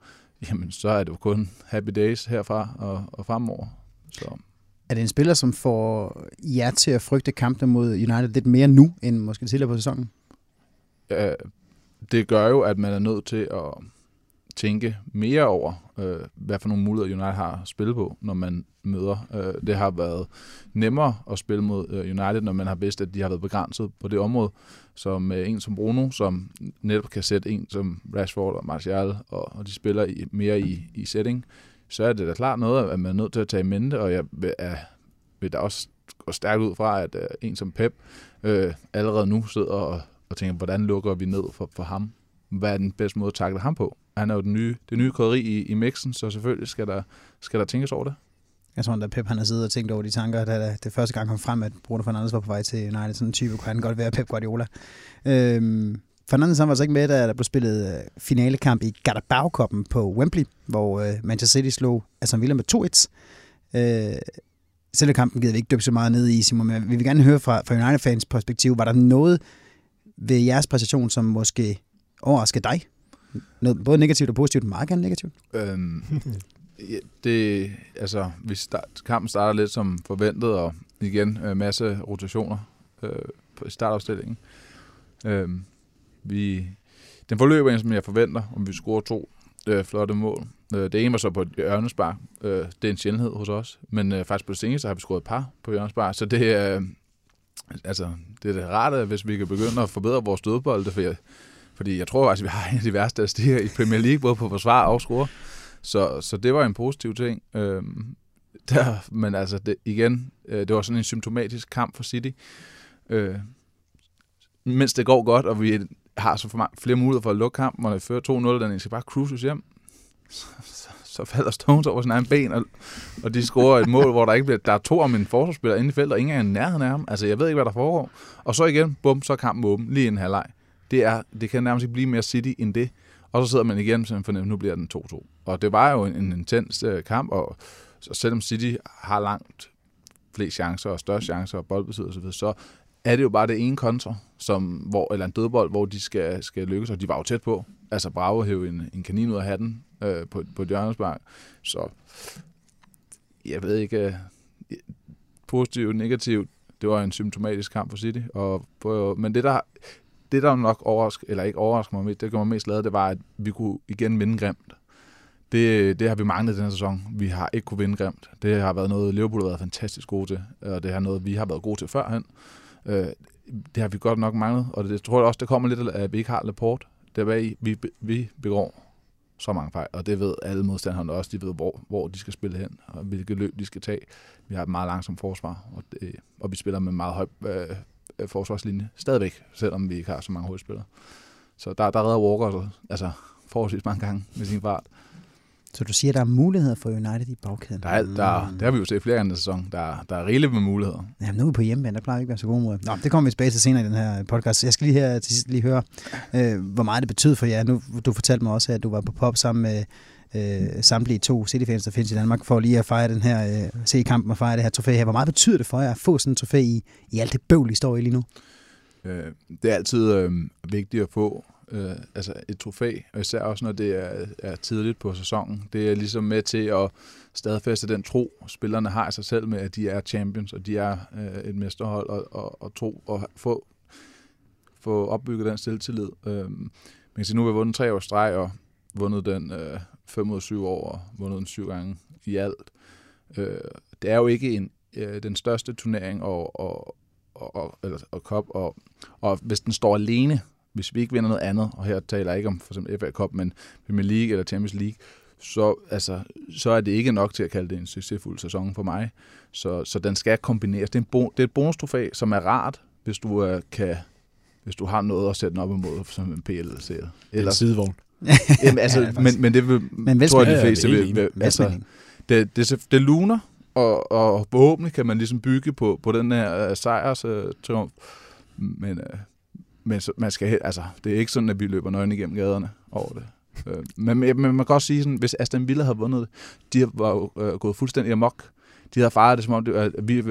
[SPEAKER 3] jamen så er det jo kun happy days herfra og, og fremover. Så.
[SPEAKER 2] Er det en spiller, som får jer til at frygte kampene mod United lidt mere nu, end måske tidligere på sæsonen?
[SPEAKER 3] Ja, det gør jo, at man er nødt til at tænke mere over, øh, hvad for nogle muligheder United har at spille på, når man møder. Øh, det har været nemmere at spille mod øh, United, når man har vidst, at de har været begrænset på det område, som øh, en som Bruno, som netop kan sætte en som Rashford og Martial, og, og de spiller i, mere i, i setting, så er det da klart noget, at man er nødt til at tage i mente, og jeg er, vil da også gå stærkt ud fra, at øh, en som Pep øh, allerede nu sidder og og tænker, hvordan lukker vi ned for, for ham? Hvad er den bedste måde at takle ham på? Han er jo den nye, det nye krydderi i, i mixen, så selvfølgelig skal der, skal der tænkes over det.
[SPEAKER 2] Jeg tror, at Pep han har siddet og tænkt over de tanker, da det første gang kom frem, at Bruno Fernandes var på vej til United. Sådan en type kunne han godt være Pep Guardiola. Øhm, Fernandes han var så ikke med, da der blev spillet øh, finalekamp i Carabao-koppen på Wembley, hvor øh, Manchester City slog Aston Villa med 2-1. Øh, selve kampen gider vi ikke dykke så meget ned i, Simon, men vi vil gerne høre fra, fra United-fans perspektiv, var der noget, ved jeres præstation, som måske overraskede dig? Noget, både negativt og positivt, meget gerne negativt. Øhm,
[SPEAKER 3] ja, det, altså, vi start, kampen starter lidt som forventet, og igen øh, masse rotationer øh, på startopstillingen. Øh, vi, den forløber som jeg forventer, om vi scorer to øh, flotte mål. Øh, det ene var så på et hjørnespark. Øh, det er en sjældenhed hos os, men øh, faktisk på det seneste har vi scoret et par på hjørnespark, så det er... Øh, altså, det er det rart, hvis vi kan begynde at forbedre vores dødbolde, for jeg, fordi jeg tror faktisk, vi har en af de værste stiger i Premier League, både på forsvar og score. Så, så det var en positiv ting. Øh, der, men altså, det, igen, øh, det var sådan en symptomatisk kamp for City. Øh, mens det går godt, og vi har så for mange, flere muligheder for at lukke kampen, og det fører 2-0, den skal bare cruises hjem. Så, så, så falder Stones over sin egen ben, og, og de scorer et mål, hvor der ikke bliver, der er to af mine forsvarsspillere inde i feltet, og ingen er i nærheden af ham. Altså, jeg ved ikke, hvad der foregår. Og så igen, bum, så er kampen åben, lige en halvleg. Det, er, det kan nærmest ikke blive mere City end det. Og så sidder man igen og fornemmer, nu bliver den 2-2. Og det var jo en, en intens øh, kamp, og så selvom City har langt flere chancer og større chancer og boldbesiddelse osv., så er det jo bare det ene kontra, som, hvor, eller en dødbold, hvor de skal, skal lykkes, og de var jo tæt på. Altså Bravo hævde en, en kanin ud af hatten øh, på, på Jørgensberg. Så jeg ved ikke, øh, positivt, negativt, det var en symptomatisk kamp for City. Og på, men det der, det der nok overrask, eller ikke overrasker mig mest, det gør mig mest glad, det var, at vi kunne igen vinde grimt. Det, det har vi manglet den her sæson. Vi har ikke kunne vinde grimt. Det har været noget, Liverpool har været fantastisk gode til, og det har noget, vi har været gode til førhen. Øh, det har vi godt nok manglet, og det tror jeg også, det kommer lidt af, at vi ikke har Laporte. Det er, vi, vi begår så mange fejl, og det ved alle modstanderne også. De ved, hvor, hvor de skal spille hen, og hvilket løb de skal tage. Vi har et meget langsomt forsvar, og, det, og vi spiller med meget høj øh, øh, forsvarslinje stadigvæk, selvom vi ikke har så mange hovedspillere. Så der, der redder Walker altså, forholdsvis mange gange med sin fart.
[SPEAKER 2] Så du siger, at der er muligheder for United i bagkæden?
[SPEAKER 3] Der er, der, det har vi jo set flere gange i sæson. Der, der er rigeligt med muligheder.
[SPEAKER 2] Jamen, nu er vi på hjemmebane, der plejer vi ikke at være så gode mod. Nå, det kommer vi tilbage til senere i den her podcast. Jeg skal lige her til sidst lige høre, øh, hvor meget det betød for jer. Nu, du fortalte mig også, at du var på pop sammen med øh, samtlige to City-fans, der findes i Danmark, for lige at fejre den her, øh, se kampen og fejre det her trofæ her. Hvor meget betyder det for jer at få sådan en trofæ i, i alt det bøvl, I står i lige nu?
[SPEAKER 3] Øh, det er altid øh, vigtigt at få øh, altså et trofæ, og især også når det er, er tidligt på sæsonen. Det er ligesom med til at stadfæste den tro, spillerne har i sig selv med, at de er champions, og de er øh, et mesterhold, og, og, og tro, og få, få opbygget den selvtillid. Øh, man kan sige, nu har vi vundet tre års streg, og vundet den øh, fem ud af syv år, og vundet den syv gange i alt. Øh, det er jo ikke en, øh, den største turnering og, og, og, og, eller, og cup, og, og hvis den står alene, hvis vi ikke vinder noget andet, og her taler jeg ikke om for eksempel FA Cup, men Premier League eller Champions League, så, altså, så er det ikke nok til at kalde det en succesfuld sæson for mig. Så, så den skal kombineres. Det er, en bon, det er et bonustrofæ, som er rart, hvis du uh, kan hvis du har noget at sætte den op imod som en PL-serie.
[SPEAKER 4] Eller en sidevogn.
[SPEAKER 3] Jamen, altså, ja, men, men det vil, men tror jeg, de fleste vil. vil altså, det, det, det luner, og, og forhåbentlig kan man ligesom bygge på, på den her uh, sejrs uh, triumf. Men, uh, men man skal, altså, det er ikke sådan, at vi løber nøgne igennem gaderne over det. Øh, men, men man kan også sige, sådan, hvis Aston Villa havde vundet, de var jo øh, gået fuldstændig amok. De havde fejret det, som om det, at vi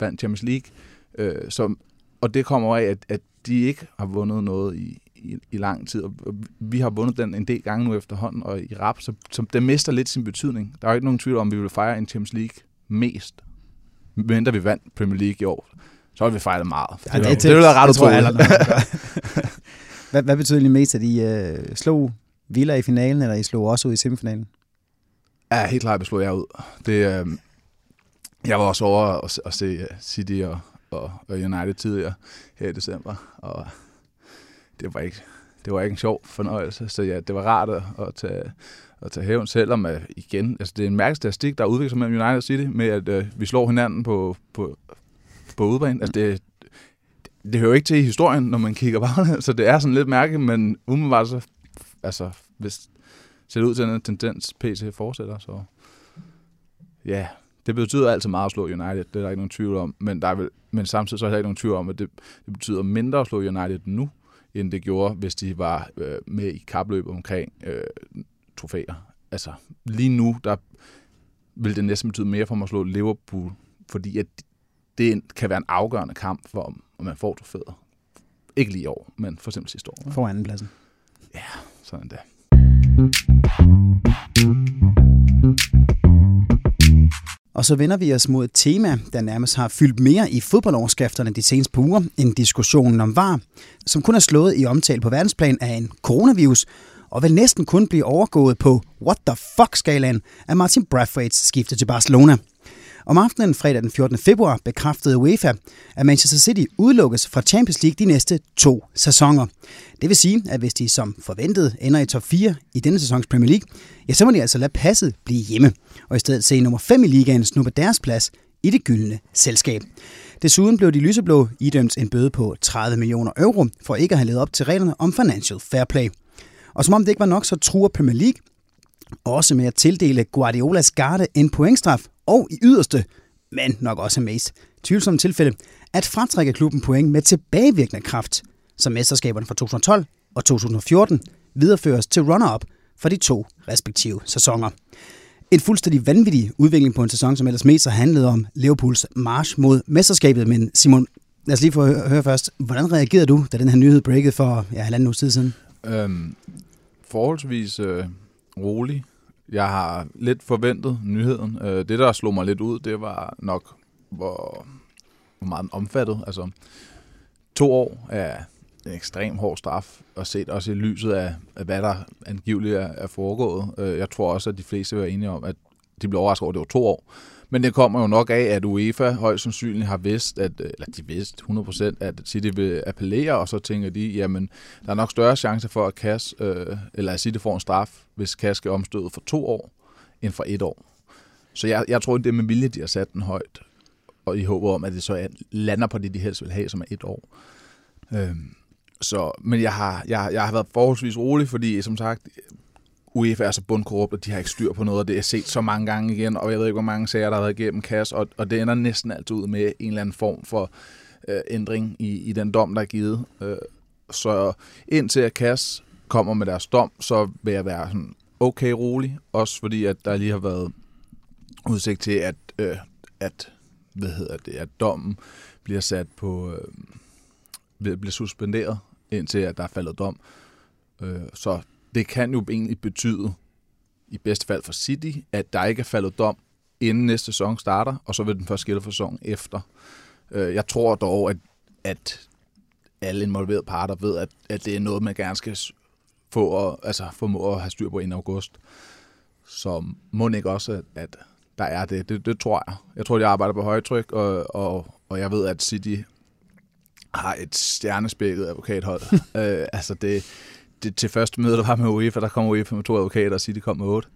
[SPEAKER 3] vandt Champions League. Øh, så, og det kommer af, at, at de ikke har vundet noget i, i, i lang tid. Og vi har vundet den en del gange nu efterhånden, og i rap, så, så det mister lidt sin betydning. Der er jo ikke nogen tvivl om, at vi vil fejre en Champions League mest, mindre vi vandt Premier League i år. Så har vi fejret meget.
[SPEAKER 2] Ja, det, det, det, det er ret utroligt. hvad, hvad betyder det mest, at I øh, slog Villa i finalen, eller I slog også ud i semifinalen?
[SPEAKER 3] Ja, helt klart, at slog jeg ud. Det, øh, jeg var også over at, at se uh, City og, og, og United tidligere her i december, og det var ikke, det var ikke en sjov fornøjelse, så ja, det var rart at, at tage, at tage hævn, selvom at, igen, altså det er en mærkelig statistik, der udvikler sig mellem United City, med at uh, vi slår hinanden på, på, på udebane. Altså det, det hører ikke til i historien, når man kigger bare, så det er sådan lidt mærkeligt, men umiddelbart så, altså, hvis ser det ud til, at den tendens PC fortsætter, så ja, det betyder altid meget at slå United, det er der ikke nogen tvivl om, men, der er vel, men samtidig så er der ikke nogen tvivl om, at det, det betyder mindre at slå United nu, end det gjorde, hvis de var øh, med i kapløb omkring øh, trofæer. Altså lige nu, der vil det næsten betyde mere for mig at slå Liverpool, fordi at det kan være en afgørende kamp for, om man får trofæer. Ikke lige i år, men for eksempel sidste år.
[SPEAKER 2] For andenpladsen.
[SPEAKER 3] Ja, sådan der.
[SPEAKER 2] Og så vender vi os mod et tema, der nærmest har fyldt mere i fodboldoverskrifterne de seneste par uger, end diskussionen om VAR, som kun er slået i omtale på verdensplan af en coronavirus, og vil næsten kun blive overgået på what the fuck-skalaen af Martin Brathwaite's skifte til Barcelona. Om aftenen fredag den 14. februar bekræftede UEFA, at Manchester City udelukkes fra Champions League de næste to sæsoner. Det vil sige, at hvis de som forventet ender i top 4 i denne sæsons Premier League, ja, så må de altså lade passet blive hjemme, og i stedet se nummer 5 i ligaen snuppe deres plads i det gyldne selskab. Desuden blev de lyseblå idømt en bøde på 30 millioner euro for ikke at have levet op til reglerne om financial fair play. Og som om det ikke var nok, så truer Premier League også med at tildele Guardiolas garde en pointstraf og i yderste, men nok også mest tvivlsomme tilfælde, at fratrække klubben point med tilbagevirkende kraft, så mesterskaberne fra 2012 og 2014 videreføres til runner-up for de to respektive sæsoner. En fuldstændig vanvittig udvikling på en sæson, som ellers mest har handlet om Liverpools march mod mesterskabet. Men Simon, lad os lige få høre først. Hvordan reagerede du, da den her nyhed breakede for ja, halvanden uge tid siden? Øhm,
[SPEAKER 3] forholdsvis øh, rolig. Jeg har lidt forventet nyheden. Øh, det, der slog mig lidt ud, det var nok, hvor, hvor meget omfattet. Altså, to år er en ekstrem hård straf, og set også i lyset af, af hvad der angiveligt er, er foregået. Øh, jeg tror også, at de fleste var enige om, at de blev overrasket over, at det var to år. Men det kommer jo nok af, at UEFA højst sandsynligt har vidst, at, eller de vidste 100%, at City vil appellere, og så tænker de, jamen, der er nok større chance for, at Kass, øh, eller at City får en straf, hvis Kass skal omstøde for to år, end for et år. Så jeg, jeg tror, det er med vilje, de har sat den højt, og i håber om, at det så lander på det, de helst vil have, som er et år. Øhm, så, men jeg har, jeg, jeg har været forholdsvis rolig, fordi som sagt, UEFA er så bundkorrupt, og de har ikke styr på noget, og det er set så mange gange igen, og jeg ved ikke, hvor mange sager, der har været igennem kasse, og, og det ender næsten altid ud med en eller anden form for øh, ændring i, i den dom, der er givet. Øh, så indtil at kasse kommer med deres dom, så vil jeg være sådan okay rolig, også fordi at der lige har været udsigt til, at, øh, at hvad hedder det, at dommen bliver sat på, øh, bliver suspenderet, indtil at der er faldet dom. Øh, så det kan jo egentlig betyde, i bedste fald for City, at der ikke er faldet dom, inden næste sæson starter, og så vil den først skille for sæsonen efter. Øh, jeg tror dog, at, at alle involverede parter ved, at, at det er noget, man gerne skal få og, altså, formå at have styr på inden august. Så må ikke også, at, at der er det. det. Det tror jeg. Jeg tror, de arbejder på højtryk, og, og, og jeg ved, at City har et stjernespækket advokathold. øh, altså det, det, til første møde, der var med UEFA, der kom UEFA med to advokater og sige, de kom med otte.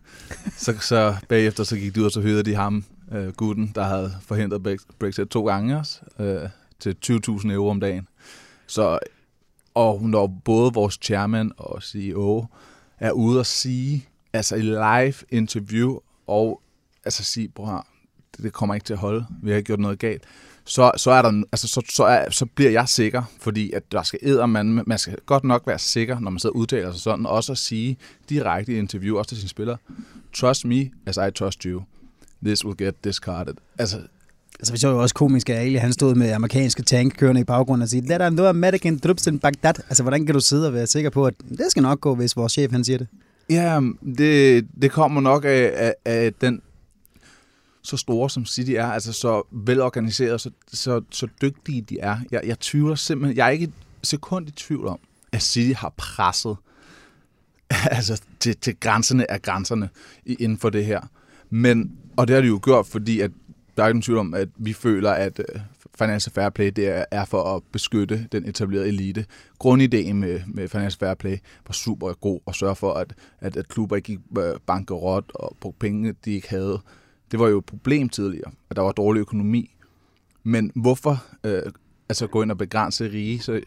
[SPEAKER 3] så, så bagefter så gik de ud, og så hørte de ham, øh, gutten, der havde forhindret Brexit to gange også, øh, til 20.000 euro om dagen. Så, og når både vores chairman og CEO er ude og sige, altså i live interview, og altså sige, bror, det, det kommer ikke til at holde, vi har ikke gjort noget galt, så, så, er der, altså, så, så, er, så bliver jeg sikker, fordi at der skal æder man, man skal godt nok være sikker, når man sidder og udtaler sig sådan, og også at sige direkte i interview, også til sine spillere, trust me as I trust you. This will get discarded. Altså,
[SPEAKER 2] Altså, vi så jo også komisk, at Ali, han stod med amerikanske tank kørende i baggrunden og sige, let er noget American troops in Baghdad. Altså, hvordan kan du sidde og være sikker på, at det skal nok gå, hvis vores chef han siger det?
[SPEAKER 3] Ja, det, det kommer nok af, af, af den så store som City er, altså så velorganiseret, så, så, så dygtige de er. Jeg, jeg tvivler simpelthen, jeg er ikke et sekund i tvivl om, at City har presset altså til, til grænserne af grænserne inden for det her. Men, og det har de jo gjort, fordi at der er ikke nogen tvivl om, at vi føler, at øh, Financial Fair Play det er, for at beskytte den etablerede elite. Grundideen med, med Financial Fair Play var super god og sørge for, at, at, at klubber ikke gik øh, bankerot og brugte penge, de ikke havde. Det var jo et problem tidligere, at der var dårlig økonomi. Men hvorfor øh, altså gå ind og begrænse rige? Så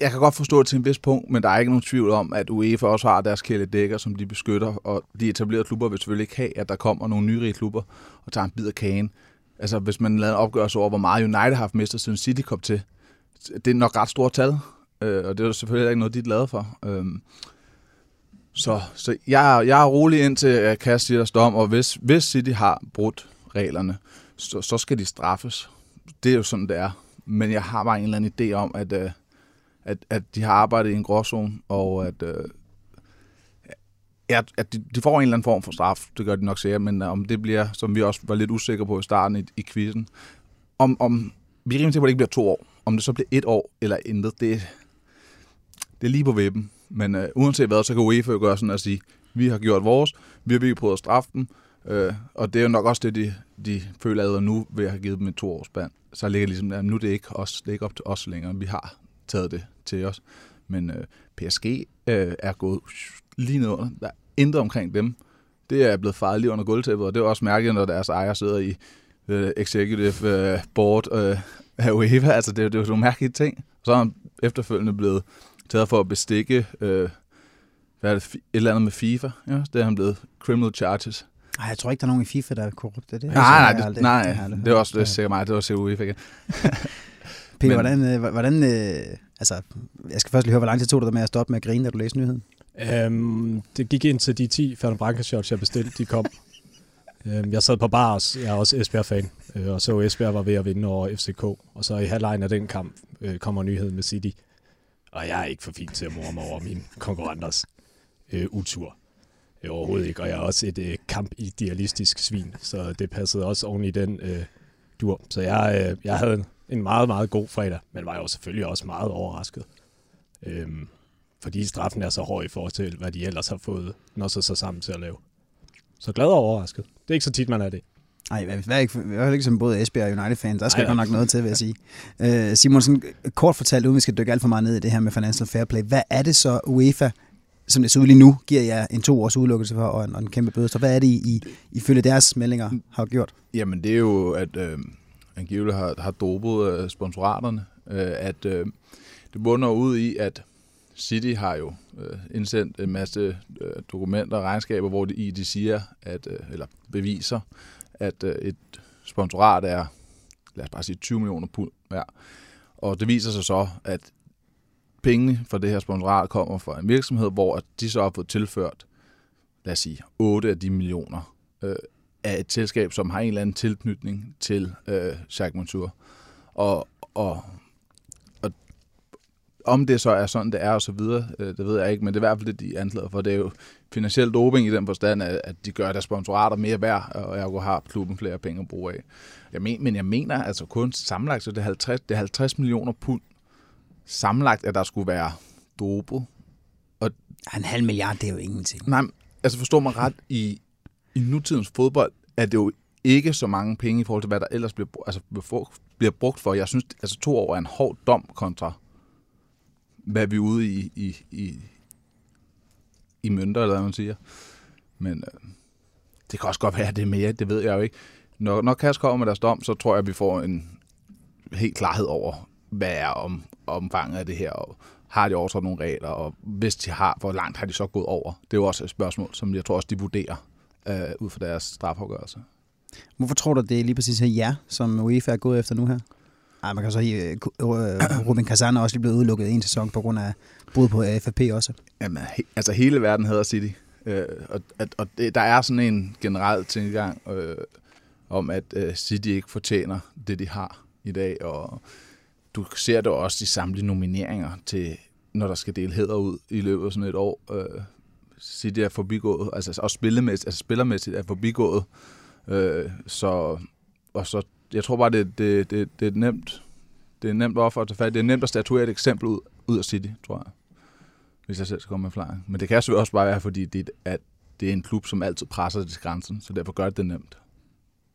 [SPEAKER 3] jeg kan godt forstå det til en vis punkt, men der er ikke nogen tvivl om, at UEFA også har deres kæledækker, som de beskytter, og de etablerede klubber vil selvfølgelig ikke have, at der kommer nogle nyrige klubber og tager en bid af kagen. Altså, hvis man lader en opgørelse over, hvor meget United har haft mistet siden City kom til, det er nok ret stort tal, øh, og det er selvfølgelig ikke noget, de er glade for. Øh, så, så jeg, jeg er rolig ind til at kaste deres dom, og hvis, hvis City har brudt reglerne, så, så skal de straffes. Det er jo sådan, det er. Men jeg har bare en eller anden idé om, at, øh, at, at de har arbejdet i en gråzone, og at, øh, at de, de får en eller anden form for straf. Det gør de nok sikkert, men øh, om det bliver, som vi også var lidt usikre på i starten i, i quizzen, om, om vi er rimelig til, at det ikke bliver to år. Om det så bliver et år eller intet, det, det er lige på vippen. Men øh, uanset hvad, så kan UEFA jo gøre sådan at sige, vi har gjort vores, vi har virkelig prøvet at straffe dem, øh, og det er jo nok også det, de, de føler allerede nu, ved at have givet dem et to års band. Så ligger ligesom, at nu er det ikke, os, det er ikke op til os længere, vi har taget det til os. Men øh, PSG øh, er gået lige ned under. Der er intet omkring dem. Det er blevet fejret lige under gulvtæppet, og det er også mærkeligt, når deres ejer sidder i øh, executive øh, board øh, af UEFA. Altså, det, det er jo nogle mærkelige ting. Så er han efterfølgende blevet taget for at bestikke øh, hvad er det, et eller andet med FIFA. Ja, det er han blevet criminal charges.
[SPEAKER 2] Nej, jeg tror ikke, der er nogen i FIFA, der er korrupt. Det,
[SPEAKER 3] nej, nej, det, aldrig, nej, det, det, det er også det, sikkert mig. Det var sikkert UEFA.
[SPEAKER 2] Peter, hvordan, øh, hvordan øh, altså, jeg skal først lige høre, hvor lang tid tog det med at stoppe med at grine, da du læste nyheden?
[SPEAKER 4] Um, det gik ind til de 10 Ferdinand Branca shots, jeg bestilte, de kom. um, jeg sad på bars, jeg er også Esbjerg-fan, øh, og så Esbjerg var ved at vinde over FCK. Og så i halvlejen af den kamp øh, kommer nyheden med City og jeg er ikke for fin til at morre mig over min konkurrenters øh, utur. Øh, overhovedet ikke, og jeg er også et øh, kampidealistisk svin, så det passede også oven i den øh, dur. Så jeg, øh, jeg havde en meget, meget god fredag, men var jo selvfølgelig også meget overrasket. Øhm, fordi straffen er så hård i forhold til, hvad de ellers har fået, når så, så sammen til at lave. Så glad og overrasket. Det er ikke så tit, man er det.
[SPEAKER 2] Nej, hvad ikke, hvad ikke som både Esbjerg og United-fan. Der skal Ej, godt nok noget til, vil jeg sige. Uh, Simon, sådan kort fortalt, uden vi skal dykke alt for meget ned i det her med Financial Fair Play. Hvad er det så, UEFA, som det ser ud lige nu, giver jer en to års udelukkelse for og en, og en kæmpe bøde. Så hvad er det, I, I ifølge deres meldinger har gjort?
[SPEAKER 3] Jamen, det er jo, at øh, angiveligt har, har dopet øh, sponsoraterne. Øh, at øh, det bunder ud i, at City har jo øh, indsendt en masse øh, dokumenter og regnskaber, hvor de i de siger, at, øh, eller beviser, at øh, et sponsorat er, lad os bare sige, 20 millioner pund værd. Og det viser sig så, at pengene fra det her sponsorat kommer fra en virksomhed, hvor de så har fået tilført, lad os sige, 8 af de millioner øh, af et selskab, som har en eller anden tilknytning til øh, Jacques Montour. Og, og om det så er sådan, det er og så videre, øh, det ved jeg ikke, men det er i hvert fald det, de anklager for. Det er jo finansiel doping i den forstand, at de gør deres sponsorater mere værd, og jeg har klubben flere penge at bruge af. Jeg men, men jeg mener altså kun sammenlagt, så det er 50, det er 50 millioner pund sammenlagt, at der skulle være dopet.
[SPEAKER 2] Og, en halv milliard, det er jo ingenting.
[SPEAKER 3] Nej, altså forstår man ret, i, i nutidens fodbold er det jo ikke så mange penge i forhold til, hvad der ellers bliver, altså, bliver brugt for. Jeg synes, altså to år er en hård dom kontra hvad vi er ude i, i, i, i mønter, eller hvad man siger. Men øh, det kan også godt være, at det er mere, det ved jeg jo ikke. Når, når Kask kommer med deres dom, så tror jeg, at vi får en helt klarhed over, hvad er om, omfanget af det her, og har de overtrådt nogle regler, og hvis de har, hvor langt har de så gået over? Det er jo også et spørgsmål, som jeg tror også, de vurderer øh, ud fra deres strafafgørelse.
[SPEAKER 2] Hvorfor tror du, det er lige præcis her jer, som UEFA er gået efter nu her? Ej, man kan så sige, øh, øh Ruben Kazan er også lige blevet udelukket en sæson på grund af brud på FFP også.
[SPEAKER 3] Jamen, he, altså hele verden hedder City. Øh, og at, og det, der er sådan en generel tilgang øh, om, at øh, City ikke fortjener det, de har i dag. Og du ser det også i samtlige nomineringer til, når der skal dele hæder ud i løbet af sådan et år. Øh, City er forbigået, altså også spillemæssigt, altså spillermæssigt er forbigået. Øh, så, og så, jeg tror bare, det, det, det, det er nemt. Det er nemt offer at tage fat. Det er nemt at statuere et eksempel ud, ud af City, tror jeg. Hvis jeg selv skal komme med flying. Men det kan selvfølgelig også bare være, fordi det, at det er en klub, som altid presser det til grænsen, så derfor gør det det nemt.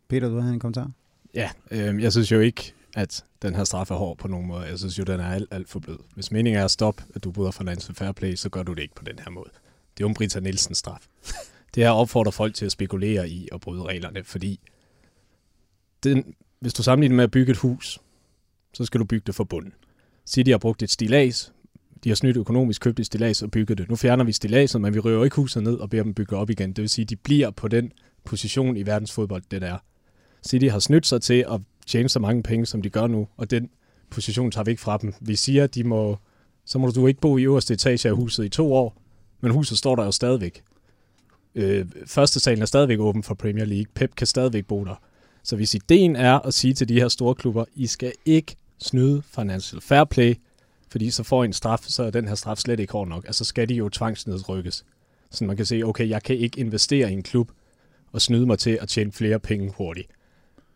[SPEAKER 2] Peter, du har en kommentar?
[SPEAKER 4] Ja, øh, jeg synes jo ikke, at den her straf er hård på nogen måde. Jeg synes jo, den er alt, alt for blød. Hvis meningen er at stoppe, at du bryder Financial Fair Play, så gør du det ikke på den her måde. Det er jo en Brita Nielsen straf. Det her opfordrer folk til at spekulere i at bryde reglerne, fordi den, hvis du sammenligner med at bygge et hus, så skal du bygge det fra bunden. City har brugt et stilas, de har snydt økonomisk, købt et stilas og bygget det. Nu fjerner vi stilaset, men vi røver ikke huset ned og beder dem bygge op igen. Det vil sige, de bliver på den position i verdensfodbold, det der. City har snydt sig til at tjene så mange penge, som de gør nu, og den position tager vi ikke fra dem. Vi siger, at de må, så må du ikke bo i øverste etage af huset i to år, men huset står der jo stadigvæk. Øh, første salen er stadigvæk åben for Premier League. Pep kan stadigvæk bo der. Så hvis ideen er at sige til de her store klubber, I skal ikke snyde financial fair play, fordi så får I en straf, så er den her straf slet ikke hård nok. Altså skal de jo tvangsnedrykkes. Så man kan se, okay, jeg kan ikke investere i en klub og snyde mig til at tjene flere penge hurtigt.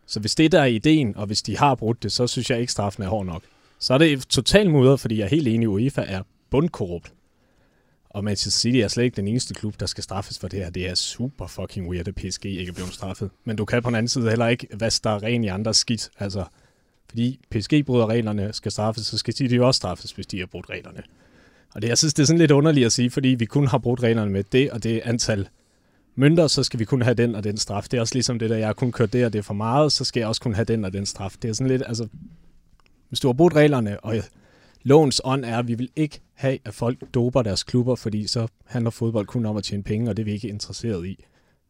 [SPEAKER 4] Så hvis det der er ideen, og hvis de har brudt det, så synes jeg ikke, straffen er hård nok. Så er det totalt mudder, fordi jeg er helt enig, at UEFA er bundkorrupt. Og Manchester City er slet ikke den eneste klub, der skal straffes for det her. Det er super fucking weird, at PSG ikke er blevet straffet. Men du kan på den anden side heller ikke vaske der ren i andre skidt. Altså, fordi PSG bryder reglerne, skal straffes, så skal City jo også straffes, hvis de har brudt reglerne. Og det, jeg synes, det er sådan lidt underligt at sige, fordi vi kun har brudt reglerne med det og det antal mønter, så skal vi kun have den og den straf. Det er også ligesom det der, jeg har kun kørt det og det er for meget, så skal jeg også kun have den og den straf. Det er sådan lidt, altså, hvis du har brudt reglerne, og lovens ånd er, at vi vil ikke have, at folk doper deres klubber, fordi så handler fodbold kun om at tjene penge, og det er vi ikke interesseret i.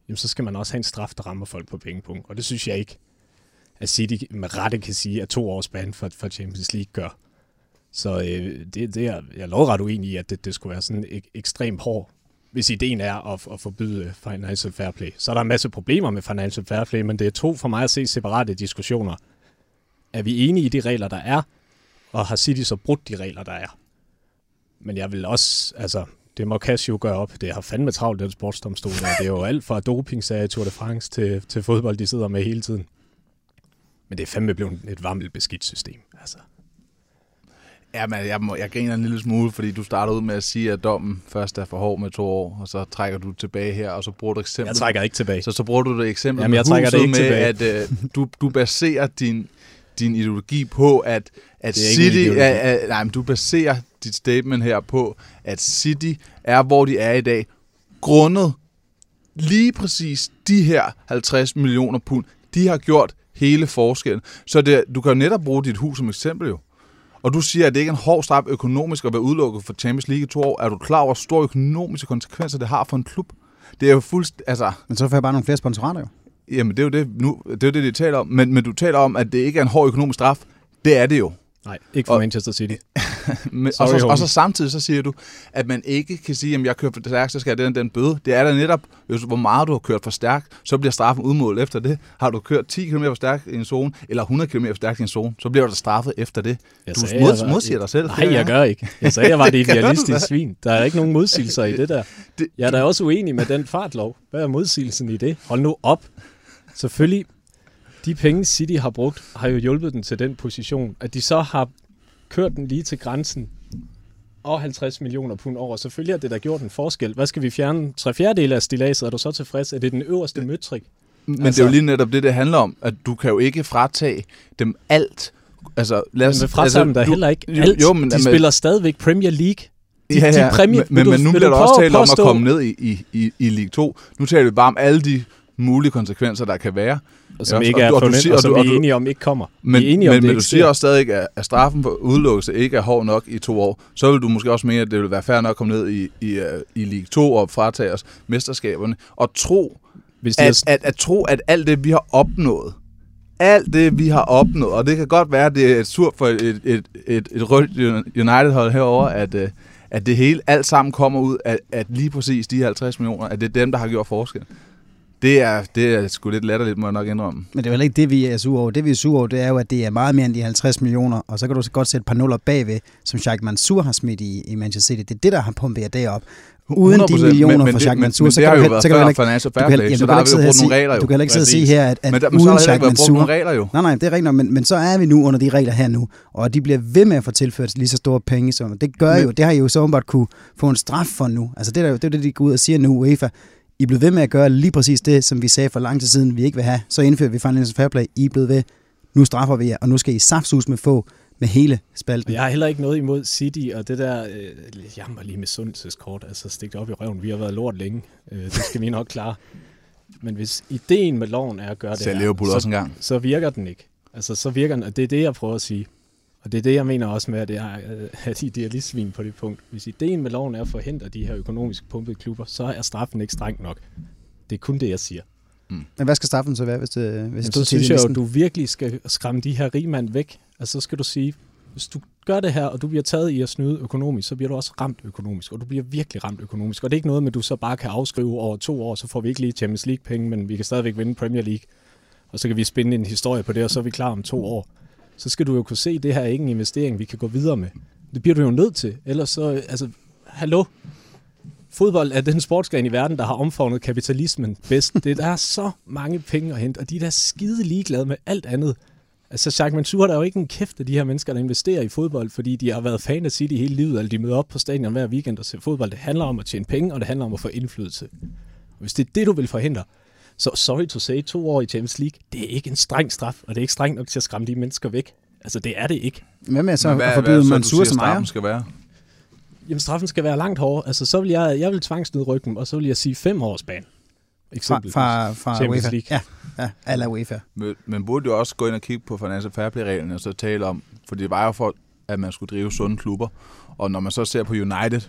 [SPEAKER 4] Jamen, så skal man også have en straf, der rammer folk på pengepunkt. Og det synes jeg ikke, at City med rette kan sige, at to års ban for, for Champions League gør. Så øh, det, det er jeg er ret uenig i, at det, det skulle være sådan ek, ekstremt hård, hvis ideen er at, at forbyde øh, financial fair play. Så er der en masse problemer med financial fair play, men det er to for mig at se separate diskussioner. Er vi enige i de regler, der er, og har City så brudt de regler, der er? Men jeg vil også, altså, det må Casio gøre op. Det har fandme travlt, den sportsdomstol. Det er jo alt fra dopingsager Tour de France til, til fodbold, de sidder med hele tiden. Men det er fandme blevet et varmt beskidt system. Altså.
[SPEAKER 3] Ja, men jeg, må, jeg griner en lille smule, fordi du starter ud med at sige, at dommen først er for hård med to år, og så trækker du tilbage her, og så bruger du eksempel.
[SPEAKER 4] Jeg trækker ikke tilbage.
[SPEAKER 3] Så, så bruger du det eksempel
[SPEAKER 4] Jamen, jeg trækker det ikke
[SPEAKER 3] med,
[SPEAKER 4] tilbage.
[SPEAKER 3] at uh, du, du baserer din, din ideologi på, at, at
[SPEAKER 4] Det er
[SPEAKER 3] City... Er, er, nej, men du baserer dit statement her på, at City er, hvor de er i dag, grundet lige præcis de her 50 millioner pund, de har gjort hele forskellen. Så det, du kan jo netop bruge dit hus som eksempel jo. Og du siger, at det ikke er en hård straf økonomisk at være udelukket for Champions League i to år. Er du klar over, hvor store økonomiske konsekvenser det har for en klub? Det er jo fuldst... Altså,
[SPEAKER 2] Men så får jeg bare nogle flere sponsorater jo.
[SPEAKER 3] Jamen det er jo det, nu, det, er jo det de taler om. Men, men du taler om, at det ikke er en hård økonomisk straf. Det er det jo.
[SPEAKER 4] Nej, ikke for
[SPEAKER 3] Og-
[SPEAKER 4] Manchester City.
[SPEAKER 3] Men,
[SPEAKER 4] Sorry,
[SPEAKER 3] og, så, og så samtidig så siger du, at man ikke kan sige, at jeg kører for stærkt, så skal jeg den, den bøde. Det er da netop, hvis, hvor meget du har kørt for stærkt, så bliver straffen udmålt efter det. Har du kørt 10 km for stærkt i en zone, eller 100 km for stærkt i en zone, så bliver du straffet efter det.
[SPEAKER 4] Jeg
[SPEAKER 3] du
[SPEAKER 4] sagde,
[SPEAKER 3] mod,
[SPEAKER 4] var-
[SPEAKER 3] modsiger dig selv.
[SPEAKER 4] Nej, jeg gør ikke. Jeg sagde, jeg var det
[SPEAKER 3] da.
[SPEAKER 4] svin. Der er ikke nogen modsigelser i det der. Jeg er da også uenig med den fartlov. Hvad er modsigelsen i det? Hold nu op. Selvfølgelig, de penge City har brugt, har jo hjulpet den til den position, at de så har kørt den lige til grænsen og 50 millioner pund over. Selvfølgelig har det der gjort en forskel. Hvad skal vi fjerne? Tre fjerdedele af stilaset, er du så tilfreds? Er det den øverste møtrik?
[SPEAKER 3] Men altså,
[SPEAKER 4] Altså-
[SPEAKER 3] det er jo lige netop det, det handler om, at du kan jo ikke fratage dem alt. Altså, lad os,
[SPEAKER 4] Men vi fratager dem da
[SPEAKER 3] du-
[SPEAKER 4] heller ikke
[SPEAKER 3] jo,
[SPEAKER 4] alt.
[SPEAKER 3] Jo, men,
[SPEAKER 4] de
[SPEAKER 3] men,
[SPEAKER 4] spiller stadigvæk Premier League. de, ja, ja. de præmie,
[SPEAKER 3] men, men, men nu bliver der også talt om at komme ned i, i, i, i League 2. Nu taler vi bare om alle de mulige konsekvenser, der kan være.
[SPEAKER 4] Og som ja, ikke er og, og, du, og, og, som vi er enige om ikke kommer.
[SPEAKER 3] Men,
[SPEAKER 4] vi er enige
[SPEAKER 3] men,
[SPEAKER 4] om,
[SPEAKER 3] men du siger også stadig, at, at straffen for udelukkelse ikke er hård nok i to år. Så vil du måske også mene, at det vil være fair nok at komme ned i, i, i League 2 og fratage os mesterskaberne. Og tro, Hvis at, at, at, tro, at alt det, vi har opnået, alt det, vi har opnået, og det kan godt være, at det er surt for et, et, et, et, et rødt United-hold herover, at, øh, at det hele alt sammen kommer ud af at lige præcis de 50 millioner, at det er dem, der har gjort forskel. Det er, det er sgu lidt latterligt, må jeg nok indrømme.
[SPEAKER 2] Men det er vel ikke det, vi er sure over. Det, vi er sure over, det er jo, at det er meget mere end de 50 millioner, og så kan du så godt sætte et par nuller bagved, som Sheikh Mansour har smidt i, i Manchester City. Det er det, der har pumpet det op. Uden de millioner men, for Sheikh Mansour,
[SPEAKER 3] så kan du heller ikke... Financial Fair Play, så der har vi jo brugt nogle regler jo.
[SPEAKER 2] Du kan heller ikke sidde og sige her, at, at
[SPEAKER 3] men der, uden Sheikh Mansour... regler jo.
[SPEAKER 2] Nej, nej, det er rigtigt men, men så er vi nu under de regler her nu, og de bliver ved med at få tilført lige så store penge, som det gør men, jo, det har I jo så åbenbart kunne få en straf for nu. Altså det er jo det, det, de går ud og siger nu, UEFA. I blevet ved med at gøre lige præcis det, som vi sagde for lang tid siden, vi ikke vil have. Så indfører vi Financial Fair Play. I blevet ved. Nu straffer vi jer, og nu skal I saftsus med få med hele spalten.
[SPEAKER 4] Jeg har heller ikke noget imod City, og det der, øh, jammer lige med sundhedskort, altså stik det op i røven. Vi har været lort længe. Øh, det skal vi nok klare. Men hvis ideen med loven er at gøre det her,
[SPEAKER 3] så, også en gang.
[SPEAKER 4] så virker den ikke. Altså, så virker den, og det er det, jeg prøver at sige. Og det er det, jeg mener også med, at det er, at idealistvin på det punkt. Hvis ideen med loven er at forhindre de her økonomisk pumpede klubber, så er straffen ikke streng nok. Det er kun det, jeg siger.
[SPEAKER 2] Mm. Men hvad skal straffen så være, hvis det hvis
[SPEAKER 4] det Så synes jeg jo, at du virkelig skal skræmme de her rigmand væk. Altså, så skal du sige, hvis du gør det her, og du bliver taget i at snyde økonomisk, så bliver du også ramt økonomisk, og du bliver virkelig ramt økonomisk. Og det er ikke noget med, at du så bare kan afskrive over to år, så får vi ikke lige Champions League-penge, men vi kan stadigvæk vinde Premier League. Og så kan vi spænde en historie på det, og så er vi klar om to år så skal du jo kunne se, at det her er ikke en investering, vi kan gå videre med. Det bliver du jo nødt til. Ellers så, altså, hallo, fodbold er den sportsgren i verden, der har omfavnet kapitalismen bedst. Det der er så mange penge at hente, og de er da skide ligeglade med alt andet. Altså, Jacques Mansour, der er jo ikke en kæft af de her mennesker, der investerer i fodbold, fordi de har været fan af City hele livet, eller de møder op på stadion hver weekend og ser fodbold. Det handler om at tjene penge, og det handler om at få indflydelse. Hvis det er det, du vil forhindre, så sorry to say, to år i Champions League, det er ikke en streng straf, og det er ikke strengt nok til at skræmme de mennesker væk. Altså, det er det ikke.
[SPEAKER 2] Hvad med så at forbyde Mansour som ejer?
[SPEAKER 3] skal være?
[SPEAKER 4] Jamen, straffen skal være langt hårdere. Altså, så vil jeg, jeg vil tvangsnyde ryggen, og så vil jeg sige fem års ban.
[SPEAKER 2] Eksempel. Fra, fra, fra UEFA? Ja, ja ala UEFA.
[SPEAKER 3] Men, men burde jo også gå ind og kigge på Financial Fair Play-reglerne og så tale om, for det var jo for, at man skulle drive sunde klubber. Og når man så ser på United,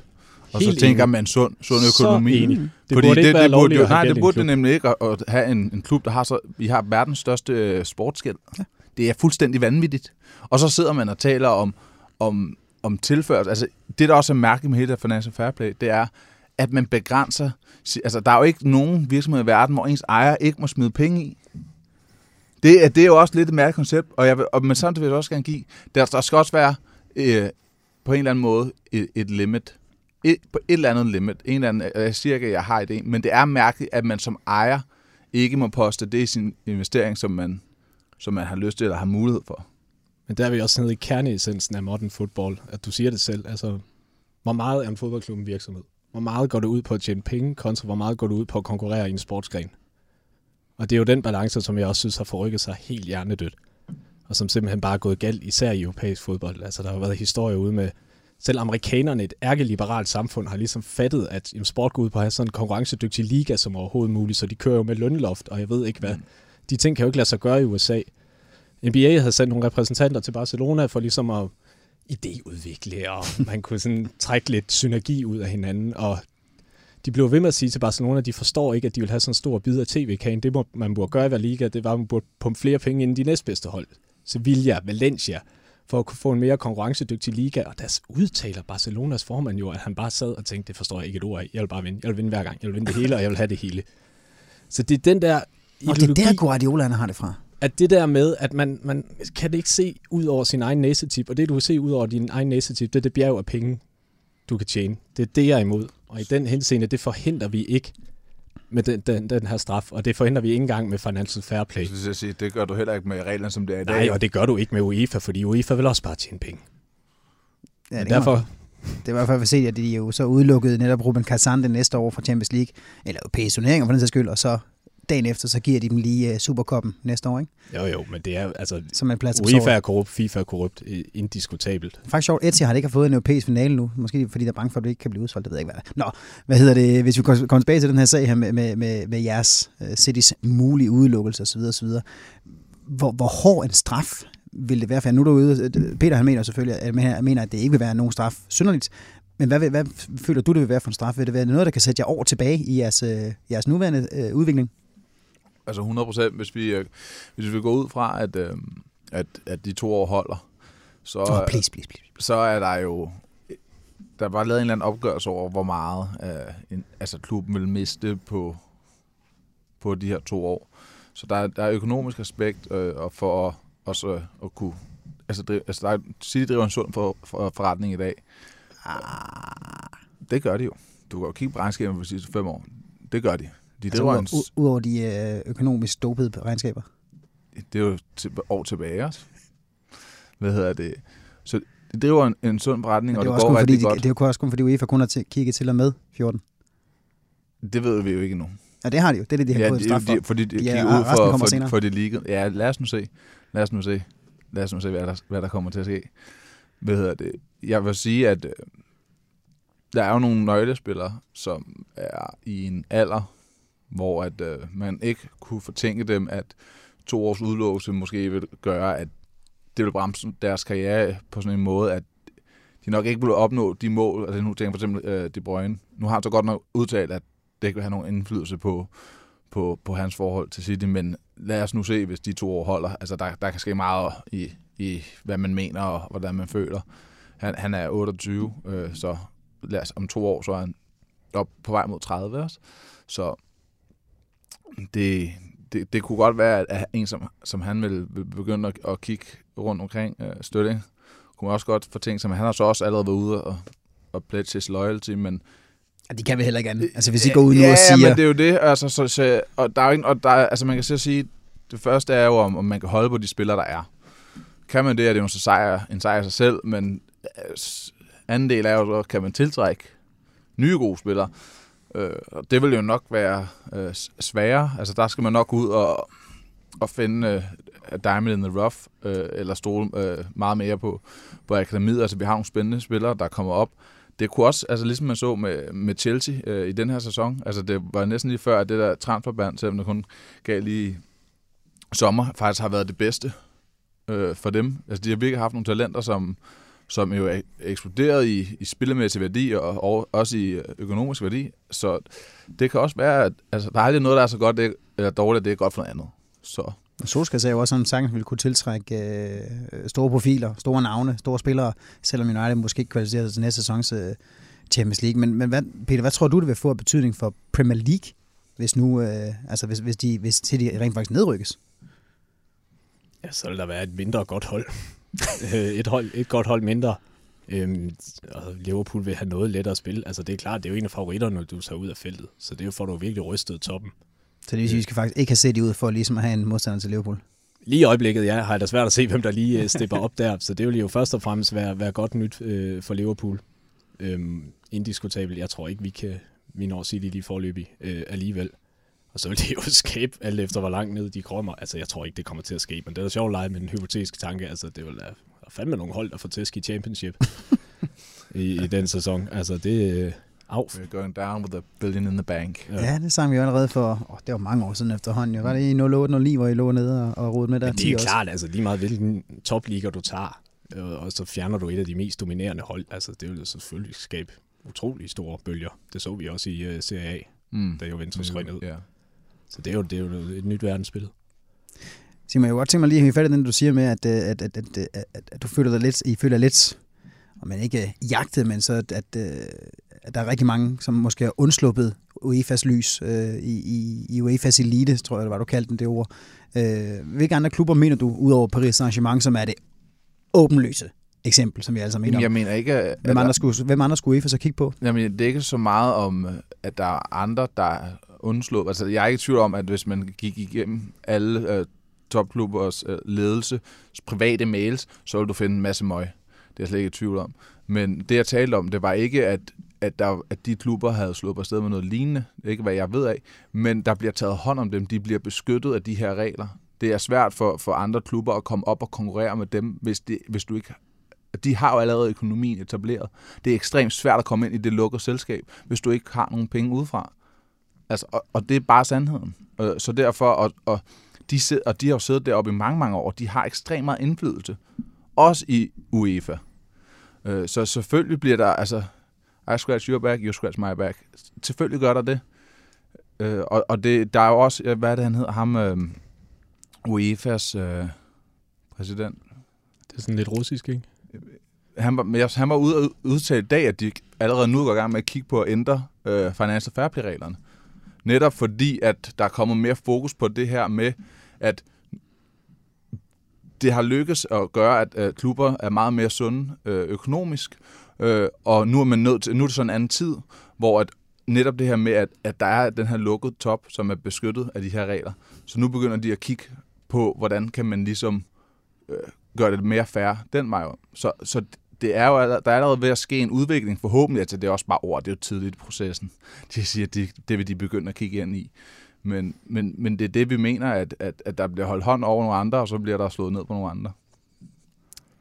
[SPEAKER 3] og så tænker man sund, sund økonomi. Så enig.
[SPEAKER 4] Det Fordi burde det, ikke det, burde jo,
[SPEAKER 3] Nej, det burde det nemlig ikke at, at have en, en klub, der har så... Vi har verdens største øh, sportsgæld. Ja. Det er fuldstændig vanvittigt. Og så sidder man og taler om, om, om tilførsel. Altså, det, der også er mærkeligt med hele det Financial Fair Play, det er, at man begrænser... Altså, der er jo ikke nogen virksomhed i verden, hvor ens ejer ikke må smide penge i. Det, er, det er jo også lidt et mærkeligt koncept, og jeg vil, og, men samtidig vil jeg også gerne give, der, der skal også være øh, på en eller anden måde et, et limit et, på et eller andet limit. En eller anden, jeg siger ikke, at jeg har idé, men det er mærkeligt, at man som ejer ikke må poste det i sin investering, som man, som man har lyst til eller har mulighed for.
[SPEAKER 4] Men der er vi også nede i kerneessensen af modern football, at du siger det selv. Altså, hvor meget er en fodboldklub en virksomhed? Hvor meget går det ud på at tjene penge, kontra hvor meget går det ud på at konkurrere i en sportsgren? Og det er jo den balance, som jeg også synes har forrykket sig helt hjernedødt. Og som simpelthen bare er gået galt, især i europæisk fodbold. Altså, der har været historier ude med selv amerikanerne, et ærkeliberalt samfund, har ligesom fattet, at jamen, sport går ud på at have sådan en konkurrencedygtig liga som overhovedet muligt, så de kører jo med lønloft, og jeg ved ikke hvad. Mm. De ting kan jo ikke lade sig gøre i USA. NBA havde sendt nogle repræsentanter til Barcelona for ligesom at idéudvikle, og man kunne sådan trække lidt synergi ud af hinanden, og de blev ved med at sige til Barcelona, at de forstår ikke, at de vil have sådan en stor bid af tv-kagen. Det må, man burde gøre i hver liga, det var, at man burde pumpe flere penge ind i de næstbedste hold. Sevilla, Valencia, for at kunne få en mere konkurrencedygtig liga, og der udtaler Barcelonas formand jo, at han bare sad og tænkte, det forstår jeg ikke et ord af, jeg vil bare vinde, jeg vil vinde hver gang, jeg vil vinde det hele, og jeg vil have det hele. Så det er den der
[SPEAKER 2] ideologi, Og det er der Guardiola har det fra.
[SPEAKER 4] At det der med, at man, man kan det ikke se ud over sin egen næsetip, og det du kan se ud over din egen næsetip, det er det bjerg af penge, du kan tjene. Det er det, jeg er imod. Og i den henseende, det forhindrer vi ikke med den, den, den her straf, og det forhindrer vi ikke engang med Financial Fair Play.
[SPEAKER 3] Det, sige, det gør du heller ikke med reglerne, som det er i dag.
[SPEAKER 4] Nej, og det gør du ikke med UEFA, fordi UEFA vil også bare tjene penge. Ja, det derfor...
[SPEAKER 2] Det er i hvert fald set, at de jo så udelukkede netop Ruben Kazan det næste år fra Champions League, eller europæiske turneringer for den sags skyld, og så dagen efter, så giver de dem lige uh, Superkoppen næste år, ikke?
[SPEAKER 4] Jo, jo, men det er altså...
[SPEAKER 2] Som en plads
[SPEAKER 4] UEFA er korrupt, FIFA er korrupt, indiskutabelt.
[SPEAKER 2] Faktisk sjovt, Etienne har ikke fået en europæisk finale nu. Måske fordi der er bange for, at det ikke kan blive udsolgt. Det ved jeg ikke, hvad det er. Nå, hvad hedder det? Hvis vi kommer tilbage til den her sag her med, med, med, med jeres uh, Citys mulige udelukkelse osv. osv. Hvor, hvor hård en straf vil det være? For nu er du ude, Peter han mener selvfølgelig, at mener, at det ikke vil være nogen straf synderligt. Men hvad, hvad føler du, det vil være for en straf? Vil det være noget, der kan sætte jer over tilbage i jeres, øh, jeres nuværende øh, udvikling?
[SPEAKER 3] Altså 100 procent, hvis vi, øh, hvis vi går ud fra, at, øh, at, at de to år holder, så,
[SPEAKER 2] oh, please, please, please.
[SPEAKER 3] så er der jo der var lavet en eller anden opgørelse over, hvor meget øh, en, altså klubben vil miste på, på de her to år. Så der, der er økonomisk aspekt øh, og for også øh, at kunne... Altså, drive, altså der er, City driver en sund for, for, forretning i dag. Ah. Det gør de jo. Du kan jo kigge på regnskaberne for de sidste fem år. Det gør de. De
[SPEAKER 2] altså, ud, en... Udover de øh, økonomisk dopede regnskaber?
[SPEAKER 3] Det er jo til, år tilbage også. Hvad hedder det? Så det driver en, en sund forretning, og det, og det går rigtig
[SPEAKER 2] fordi,
[SPEAKER 3] godt.
[SPEAKER 2] Det er jo også kun fordi UEFA kun har kigget til og med 14.
[SPEAKER 3] Det ved vi jo ikke endnu.
[SPEAKER 2] Ja, det har de jo. Det er det, de har ja, fået straf for.
[SPEAKER 3] De, fordi de, de ja, ud for, for, for de liga. Ja, lad os nu se. Lad os nu se. Lad os nu se, hvad der, hvad der kommer til at ske. Hvad hedder det? Jeg vil sige, at øh, der er jo nogle nøglespillere, som er i en alder, hvor at øh, man ikke kunne fortænke dem, at to års udlåse måske vil gøre, at det vil bremse deres karriere på sådan en måde, at de nok ikke ville opnå de mål. Altså nu tænker jeg for eksempel øh, De Bruyne. Nu har han så godt nok udtalt, at det ikke vil have nogen indflydelse på, på, på hans forhold til City, men lad os nu se, hvis de to år holder. Altså, der, der kan ske meget i, i, hvad man mener og hvordan man føler. Han, han er 28, øh, så lad os, om to år, så er han op på vej mod 30 også. Så det, det, det kunne godt være, at en, som, som han vil, vil begynde at, at kigge rundt omkring øh, støtte, kunne man også godt få ting, som han har så også allerede været ude og, og pledge his loyalty, men
[SPEAKER 2] Ja, de kan vel heller ikke andet. Altså, hvis I går ud nu ja, og
[SPEAKER 3] siger... Ja, men det er jo det. Altså, så, så, og der er ikke, og der, altså, man kan så sige, det første er jo, om, om man kan holde på de spillere, der er. Kan man det, er det jo så sejr, en sejr sig selv, men øh, anden del er jo, så kan man tiltrække nye gode spillere. Øh, og det vil jo nok være øh, sværere. Altså, der skal man nok ud og, og finde øh, diamond in the rough, øh, eller stole øh, meget mere på, på akademiet. Altså, vi har nogle spændende spillere, der kommer op, det kunne også, altså ligesom man så med, med Chelsea øh, i den her sæson, altså det var næsten lige før, at det der transferband, selvom det kun gav lige sommer, faktisk har været det bedste øh, for dem. Altså de har virkelig haft nogle talenter, som, som jo er eksploderet i, i spillemæssig værdi og, og også i økonomisk værdi. Så det kan også være, at altså, der er aldrig noget, der er så godt det, eller dårligt, at det er godt for noget andet. Så
[SPEAKER 2] Solskjaer sagde jo også, at han sagtens ville kunne tiltrække øh, store profiler, store navne, store spillere, selvom United måske ikke kvalificerer sig til næste sæsons øh, Champions League. Men, men hvad, Peter, hvad tror du, det vil få af betydning for Premier League, hvis nu, øh, altså hvis, hvis, de, hvis de rent faktisk nedrykkes?
[SPEAKER 4] Ja, så vil der være et mindre godt hold. et, hold et godt hold mindre. Øhm, og Liverpool vil have noget lettere at spille. Altså det er klart, det er jo en af favoritterne, når du tager ud af feltet. Så det er jo for, at du virkelig rystet toppen.
[SPEAKER 2] Så det vil sige, at vi skal faktisk ikke have set ud for ligesom at have en modstander til Liverpool?
[SPEAKER 4] Lige i øjeblikket, ja, har jeg da svært at se, hvem der lige øh, stepper op der. Så det vil jo først og fremmest være, være godt nyt øh, for Liverpool. Øhm, indiskutabelt. Jeg tror ikke, vi kan vi når City lige forløbig øh, alligevel. Og så vil det jo skabe, alt efter hvor langt ned de kommer. Altså, jeg tror ikke, det kommer til at ske, men det er sjovt at lege med en hypotetisk tanke. Altså, det vil da fandme nogle hold, der får tæsk i Championship i, i den sæson. Altså, det, øh,
[SPEAKER 3] Auf. We're going down with a billion in the bank.
[SPEAKER 2] Ja, ja det sang vi jo allerede for, oh, det var mange år siden efterhånden. Jo. Var det i 08 09, hvor I lå nede og, og rodede med der?
[SPEAKER 4] Men det er klart, altså lige meget hvilken topliga du tager, øh, og så fjerner du et af de mest dominerende hold. Altså det vil selvfølgelig skabe utrolig store bølger. Det så vi også i uh, Serie A, mm. da Juventus røg ned. Yeah. Så det er, jo, det er jo et nyt verdensspil.
[SPEAKER 2] Simon, jeg kunne godt tænke mig lige at hænge fat i den, du siger med, at, at, at, at, at, at, at du føler dig lidt, I føler lidt, om man ikke jagtet, men så at, at, at der er rigtig mange, som måske har undsluppet UEFA's lys øh, i, i UEFA's elite, tror jeg, det var, du kaldte den det ord. Øh, hvilke andre klubber mener du, udover Paris Saint-Germain, som er det åbenlyse eksempel, som vi alle sammen mener om?
[SPEAKER 3] Jeg mener ikke, at
[SPEAKER 2] hvem, andre skulle, hvem andre skulle UEFA så kigge på?
[SPEAKER 3] Jamen, det er ikke så meget om, at der er andre, der undslå. Altså, jeg er ikke i tvivl om, at hvis man gik igennem alle øh, topklubbers øh, ledelse, private mails, så vil du finde en masse møg. Det er jeg slet ikke i tvivl om. Men det, jeg talte om, det var ikke, at, at, der, at de klubber havde slået på sted med noget lignende, ikke hvad jeg ved af, men der bliver taget hånd om dem, de bliver beskyttet af de her regler. Det er svært for, for andre klubber at komme op og konkurrere med dem, hvis, det, hvis du ikke de har jo allerede økonomien etableret. Det er ekstremt svært at komme ind i det lukkede selskab, hvis du ikke har nogen penge udefra. Altså, og, og det er bare sandheden. Øh, så derfor, og, og, de, sid, og de har jo siddet deroppe i mange, mange år, de har ekstremt meget indflydelse. Også i UEFA. Øh, så selvfølgelig bliver der, altså, I scratch your back, you scratch my back. Selvfølgelig gør der det. Øh, og, og det, der er jo også, hvad er det, han hedder, ham, øh, UEFA's øh, præsident.
[SPEAKER 4] Det er sådan lidt russisk, ikke?
[SPEAKER 3] Han var, han var ude og udtale i dag, at de allerede nu går i gang med at kigge på at ændre øh, Financial Fair Play-reglerne. Netop fordi, at der er kommet mere fokus på det her med, at det har lykkes at gøre, at øh, klubber er meget mere sunde øh, økonomisk, øh, og nu er man nødt til, nu er det sådan en anden tid, hvor at netop det her med, at, at der er den her lukkede top, som er beskyttet af de her regler. Så nu begynder de at kigge på, hvordan kan man ligesom øh, gøre det mere fair den vej. Så, så det er jo, der er allerede ved at ske en udvikling, forhåbentlig, altså det er også bare ord, det er jo tidligt i processen. De siger, at det, det vil de begynde at kigge ind i. Men, men, men det er det, vi mener, at, at, at der bliver holdt hånd over nogle andre, og så bliver der slået ned på nogle andre.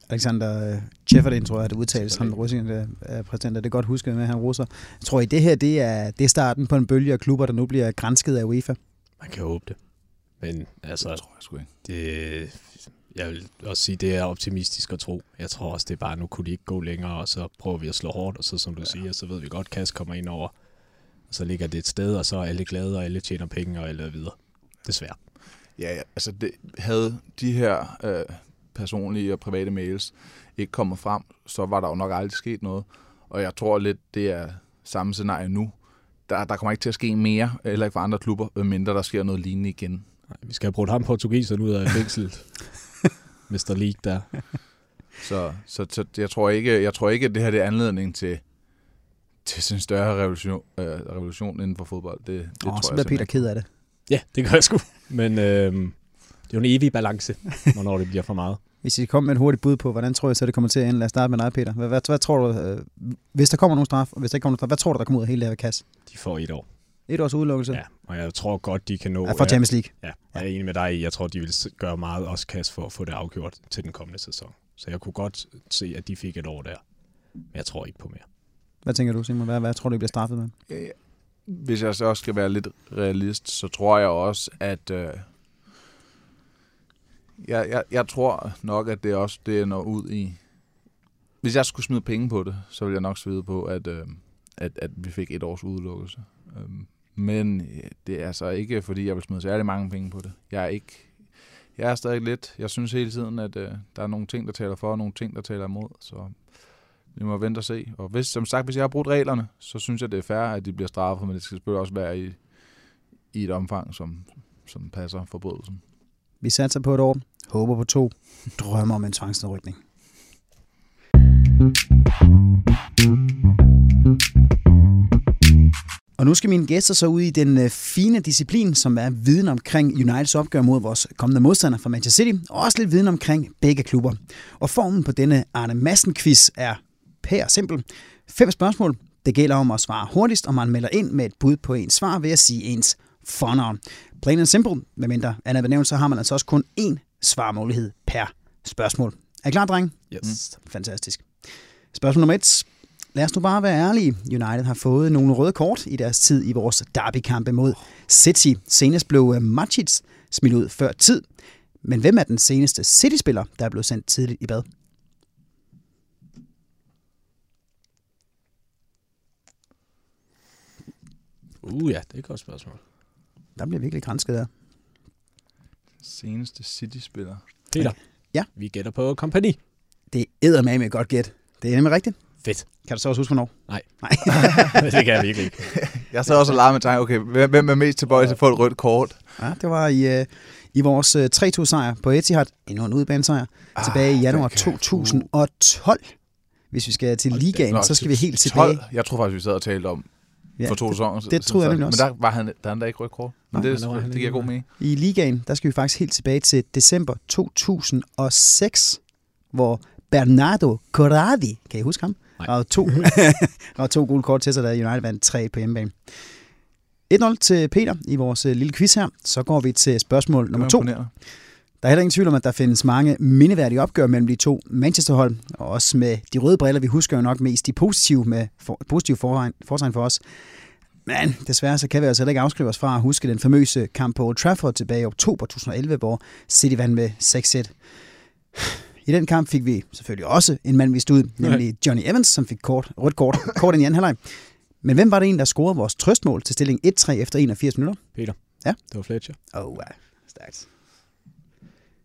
[SPEAKER 2] Alexander Cheferdin, tror jeg, det udtales, han russiske øh, præsident, det er godt huske med, han russer. Jeg tror I, det her det er, det er starten på en bølge af klubber, der nu bliver grænsket af UEFA?
[SPEAKER 4] Man kan håbe det. Men altså,
[SPEAKER 3] det tror jeg sgu ikke.
[SPEAKER 4] Det, jeg vil også sige, det er optimistisk at tro. Jeg tror også, det er bare, nu kunne de ikke gå længere, og så prøver vi at slå hårdt, og så som du ja. siger, så ved vi godt, at Kass kommer ind over, og så ligger det et sted, og så er alle glade, og alle tjener penge, og alle er videre. Desværre.
[SPEAKER 3] Ja, ja altså det, havde de her øh, personlige og private mails ikke kommet frem, så var der jo nok aldrig sket noget. Og jeg tror lidt, det er samme scenarie nu. Der, der kommer ikke til at ske mere, eller ikke for andre klubber, mindre der sker noget lignende igen.
[SPEAKER 4] Nej, vi skal have brugt ham portugiseren ud af fængslet. Mr. League der.
[SPEAKER 3] Så, så, så jeg, tror ikke, jeg tror ikke, at det her det er anledning til, til sådan en større revolution, øh, revolution inden for fodbold. Det, det
[SPEAKER 2] oh, tror så bliver Peter ked af det.
[SPEAKER 4] Ja, det gør jeg sgu. Men øh, det er jo en evig balance, hvornår det bliver for meget.
[SPEAKER 2] Hvis I kommer med et hurtigt bud på, hvordan tror jeg så det kommer til at ende? Lad os starte med dig, Peter. Hvad, hvad, hvad tror du, øh, hvis der kommer nogen straf, og hvis der ikke kommer nogen straf, hvad tror du, der kommer ud af hele det her kasse?
[SPEAKER 4] De får et år.
[SPEAKER 2] Et års udelukkelse?
[SPEAKER 4] Ja, og jeg tror godt, de kan nå...
[SPEAKER 2] Ja, for Champions League.
[SPEAKER 4] Ja, jeg er enig med dig i. Jeg tror, de vil gøre meget også kasse for at få det afgjort til den kommende sæson. Så jeg kunne godt se, at de fik et år der. Men jeg tror ikke på mere.
[SPEAKER 2] Hvad tænker du, Simon? Hvad, hvad tror du, de bliver straffet med?
[SPEAKER 3] Hvis jeg så også skal være lidt realist, så tror jeg også, at... Øh, jeg, jeg, jeg tror nok, at det også det når ud i... Hvis jeg skulle smide penge på det, så ville jeg nok svide på, at, øh, at, at vi fik et års udelukkelse. Øhm, men øh, det er altså ikke, fordi jeg vil smide særlig mange penge på det. Jeg er ikke... Jeg er stadig lidt... Jeg synes hele tiden, at øh, der er nogle ting, der taler for, og nogle ting, der taler imod. Så vi må vente og se. Og hvis, som sagt, hvis jeg har brugt reglerne, så synes jeg, det er fair, at de bliver straffet, men det skal selvfølgelig også være i, i et omfang, som, som passer forbrydelsen.
[SPEAKER 2] Vi satser på et år, håber på to, drømmer om en tvangsnedrykning. Og nu skal mine gæster så ud i den øh, fine disciplin, som er viden omkring Uniteds opgør mod vores kommende modstander fra Manchester City, og også lidt viden omkring begge klubber. Og formen på denne Arne Madsen-quiz er pære simpel. Fem spørgsmål. Det gælder om at svare hurtigst, og man melder ind med et bud på ens svar ved at sige ens fornavn. Plain and simple. Medmindre Anna benævnt, så har man altså også kun én svarmulighed per spørgsmål. Er I klar, dreng?
[SPEAKER 4] Yes.
[SPEAKER 2] Mm. Fantastisk. Spørgsmål nummer et. Lad os nu bare være ærlige. United har fået nogle røde kort i deres tid i vores derbykampe mod City. Senest blev Macic smidt ud før tid. Men hvem er den seneste City-spiller, der er blevet sendt tidligt i bad?
[SPEAKER 4] Uh ja, det er et godt spørgsmål.
[SPEAKER 2] Der bliver virkelig grænsket der.
[SPEAKER 3] Seneste City-spiller.
[SPEAKER 4] Peter.
[SPEAKER 2] Ja.
[SPEAKER 4] Vi gætter på Company.
[SPEAKER 2] Det er med et godt gæt. Det er nemlig rigtigt.
[SPEAKER 4] Fedt.
[SPEAKER 2] Kan du så også huske, hvornår?
[SPEAKER 4] Nej.
[SPEAKER 2] Nej.
[SPEAKER 4] det kan jeg virkelig ikke.
[SPEAKER 3] Jeg sad også og legede med tanken, okay, hvem er mest tilbøjelig til at få et rødt kort?
[SPEAKER 2] Ja, det var i, uh, i vores uh, 3-2-sejr på Etihad, endnu en udbanesejr, ah, tilbage i januar 2012. Hvis vi skal til ligaen, Nå, så skal vi helt 12. tilbage.
[SPEAKER 3] Jeg tror faktisk, vi sad og talte om ja, for to sæsoner.
[SPEAKER 2] Det, det troede jeg nemlig også.
[SPEAKER 3] Men der var han, der, han der ikke rødt kort. Men Nej, det, det, det giver god mening.
[SPEAKER 2] I ligaen, der skal vi faktisk helt tilbage til december 2006, hvor Bernardo Corradi, kan I huske ham? Der var to, var to gule kort til sig, da United vandt 3 på hjemmebane. 1-0 til Peter i vores øh, lille quiz her. Så går vi til spørgsmål nummer to. Der er heller ingen tvivl om, at der findes mange mindeværdige opgør mellem de to Manchesterhold, og også med de røde briller, vi husker jo nok mest de positive, med for, positive fortegn, fortegn for os. Men desværre så kan vi altså heller ikke afskrive os fra at huske den famøse kamp på Old Trafford tilbage i oktober 2011, hvor City vandt med 6-1. I den kamp fik vi selvfølgelig også en mand vist ud, nemlig Johnny Evans, som fik kort, rødt kort, kort ind i anden halvleg. Men hvem var det en, der scorede vores trøstmål til stilling 1-3 efter 81 minutter?
[SPEAKER 4] Peter.
[SPEAKER 2] Ja.
[SPEAKER 4] Det var Fletcher.
[SPEAKER 2] Oh, wow. Stærkt.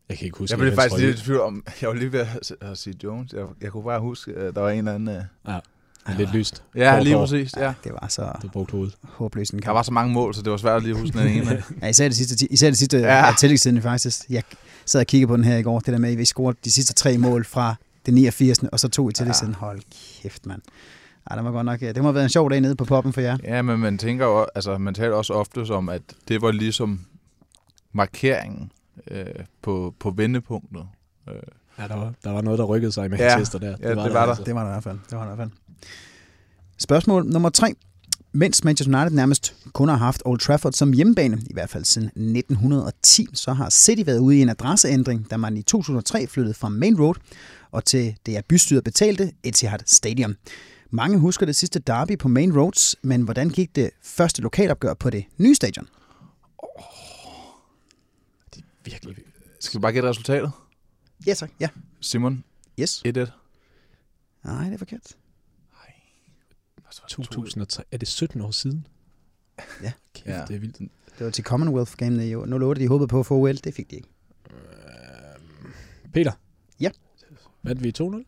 [SPEAKER 4] Jeg kan ikke huske,
[SPEAKER 3] Jeg blev faktisk lidt i tvivl om, jeg var lige ved at sige Jones. Jeg, jeg kunne bare huske, at der var en eller anden... øh,
[SPEAKER 4] Ja, han er lidt lyst.
[SPEAKER 3] Ja, lige præcis. Ja.
[SPEAKER 2] Det var så
[SPEAKER 4] Du brugte hovedet.
[SPEAKER 2] håbløst en
[SPEAKER 3] Der var så mange mål, så det var svært lige at huske den ene.
[SPEAKER 2] Ja, især det sidste, især det sidste
[SPEAKER 3] Ja.
[SPEAKER 2] ja. tillægstiden faktisk. Jeg sad og kiggede på den her i går, det der med, at vi scorede de sidste tre mål fra det 89. og så to i tillægstiden. Hold kæft, mand. Ej, det var godt nok, det må have været en sjov dag nede på poppen for jer.
[SPEAKER 3] ja, men man tænker jo, altså man taler også ofte som, at det var ligesom markeringen øh, på, på vendepunktet. Øh,
[SPEAKER 4] Ja, der var, der var noget, der rykkede sig i
[SPEAKER 3] Ja.
[SPEAKER 4] Manchester der.
[SPEAKER 3] Ja, det var der.
[SPEAKER 4] altså.
[SPEAKER 2] Det var der i hvert fald. Det var der i hvert fald. Spørgsmål nummer tre. Mens Manchester United nærmest kun har haft Old Trafford som hjemmebane, i hvert fald siden 1910, så har City været ude i en adresseændring, da man i 2003 flyttede fra Main Road og til det er bystyret betalte Etihad Stadium. Mange husker det sidste derby på Main Roads, men hvordan gik det første lokalopgør på det nye stadion?
[SPEAKER 4] Virkelig.
[SPEAKER 3] skal vi bare gætte resultatet?
[SPEAKER 2] Ja, tak. Ja.
[SPEAKER 3] Simon,
[SPEAKER 2] Yes.
[SPEAKER 3] 1-1.
[SPEAKER 2] Nej, det er forkert.
[SPEAKER 4] 2003. Er det 17 år siden?
[SPEAKER 2] Ja.
[SPEAKER 4] Kæft,
[SPEAKER 3] Ja.
[SPEAKER 4] det er vildt.
[SPEAKER 2] Det var til Commonwealth Game i 08, de håbede på at få OL. Det fik de ikke.
[SPEAKER 4] Peter.
[SPEAKER 2] Ja.
[SPEAKER 4] Vandt vi 2-0?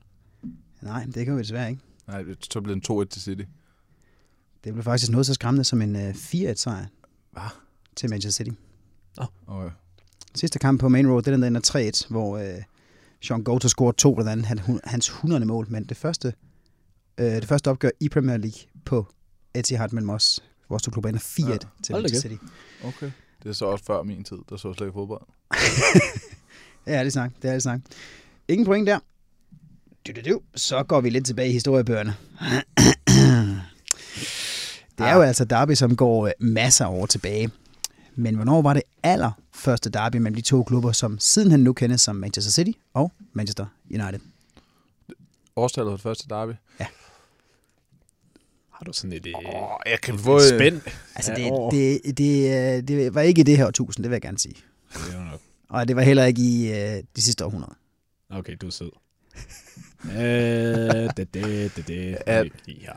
[SPEAKER 2] Nej, det kan vi desværre ikke.
[SPEAKER 3] Nej, så blev den 2-1 til City.
[SPEAKER 2] Det blev faktisk noget så skræmmende som en øh, 4-1-sejr
[SPEAKER 3] Hvad?
[SPEAKER 2] til Manchester City.
[SPEAKER 3] Okay.
[SPEAKER 2] Sidste kamp på Main Road, det er den der ender 3-1, hvor øh, Sean Goater scorede to, blandt andet han, hans 100. mål. Men det første, øh, det første opgør i Premier League på Etihad mellem os, vores to klubber, ender 4-1
[SPEAKER 3] Ja.
[SPEAKER 2] ja. til Manchester City.
[SPEAKER 3] okay. Det er så også før min tid, der så slet ikke fodbold.
[SPEAKER 2] Ja, det er snak. Det er det snak. Ingen point der. Du, du, du. Så går vi lidt tilbage i historiebøgerne. Det er jo altså derby, som går øh, masser af år tilbage. Men hvornår var det allerførste derby mellem de to klubber, som sidenhen nu kendes som Manchester City og Manchester United?
[SPEAKER 3] Årstallet for det første derby.
[SPEAKER 4] Har du sådan et, øh,
[SPEAKER 3] Åh, jeg kan
[SPEAKER 4] et
[SPEAKER 3] få...
[SPEAKER 4] spænd?
[SPEAKER 2] Altså, det, det, det, øh, det var ikke i det her årtusind, det vil jeg gerne sige.
[SPEAKER 4] Det er nok.
[SPEAKER 2] Og det var heller ikke i øh, de sidste århundreder.
[SPEAKER 4] Okay, du er sød. øh, det, det, det, det.
[SPEAKER 3] Ja.
[SPEAKER 4] Ja.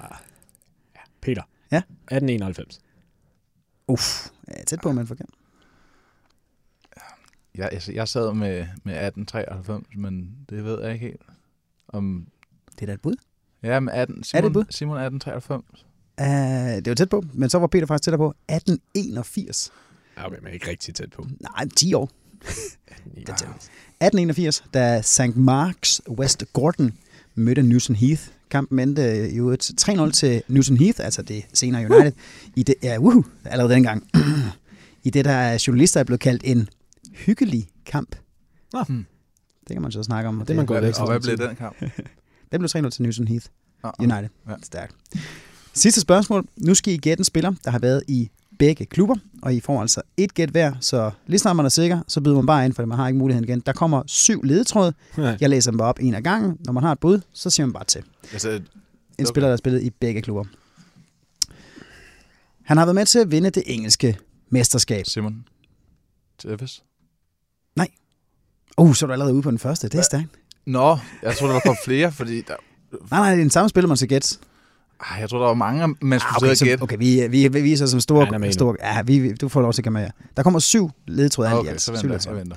[SPEAKER 4] Peter.
[SPEAKER 2] Ja?
[SPEAKER 4] 1891.
[SPEAKER 2] Uff, tæt på, men forkert.
[SPEAKER 3] Jeg, altså, jeg sad med, med 1893, men det ved jeg ikke helt. Om,
[SPEAKER 2] Det er da et bud.
[SPEAKER 3] Ja, med 18,
[SPEAKER 2] Er det
[SPEAKER 3] Simon,
[SPEAKER 2] et bud?
[SPEAKER 3] Simon 1893.
[SPEAKER 2] Uh, det var tæt på, men så var Peter faktisk tættere på 1881.
[SPEAKER 4] Ja, okay, men ikke rigtig tæt på.
[SPEAKER 2] Nej, 10 år.
[SPEAKER 4] Ja.
[SPEAKER 2] 1881, da St. Marks West Gordon mødte Newton Heath. Kampen endte jo et 3-0 til Newton Heath, altså det senere United. I det, ja, woohoo, allerede dengang. I det, der er journalister er blevet kaldt en hyggelig kamp.
[SPEAKER 4] Nå.
[SPEAKER 3] Hmm.
[SPEAKER 2] Det kan man så snakke om.
[SPEAKER 4] Det er man væk
[SPEAKER 3] og hvad blev den kamp?
[SPEAKER 2] Den blev 3-0 til Newton Heath.
[SPEAKER 3] Ah,
[SPEAKER 2] United.
[SPEAKER 3] Ja.
[SPEAKER 2] Stærkt. Sidste spørgsmål. Nu skal I gætte en spiller, der har været i begge klubber, og I får altså et gæt hver, så lige snart man er sikker, så byder man bare ind, for man har ikke muligheden igen. Der kommer syv ledetråde. Jeg læser dem bare op en af gangen. Når man har et bud, så siger man bare til.
[SPEAKER 3] Altså,
[SPEAKER 2] En
[SPEAKER 3] Okay.
[SPEAKER 2] spiller, der har spillet i begge klubber. Han har været med til at vinde det engelske mesterskab.
[SPEAKER 3] Simon Tevez.
[SPEAKER 2] Uh, så er du allerede ude på den første. Det er stærkt.
[SPEAKER 3] Nå, jeg tror der kom flere, fordi der,
[SPEAKER 2] Nej, nej, det er den samme spiller, man skal gætte.
[SPEAKER 3] ej, jeg tror der var mange, man skulle
[SPEAKER 2] Ah, okay,
[SPEAKER 3] sidde
[SPEAKER 2] så,
[SPEAKER 3] og gætte.
[SPEAKER 2] okay, vi, vi, vi viser som
[SPEAKER 4] Han er
[SPEAKER 2] store... store ja, vi, vi- du får lov til at komme med. Der kommer syv ledetråde alt i
[SPEAKER 3] Okay,
[SPEAKER 2] alt.
[SPEAKER 3] så venter jeg,
[SPEAKER 2] ledetråde.
[SPEAKER 3] jeg venter.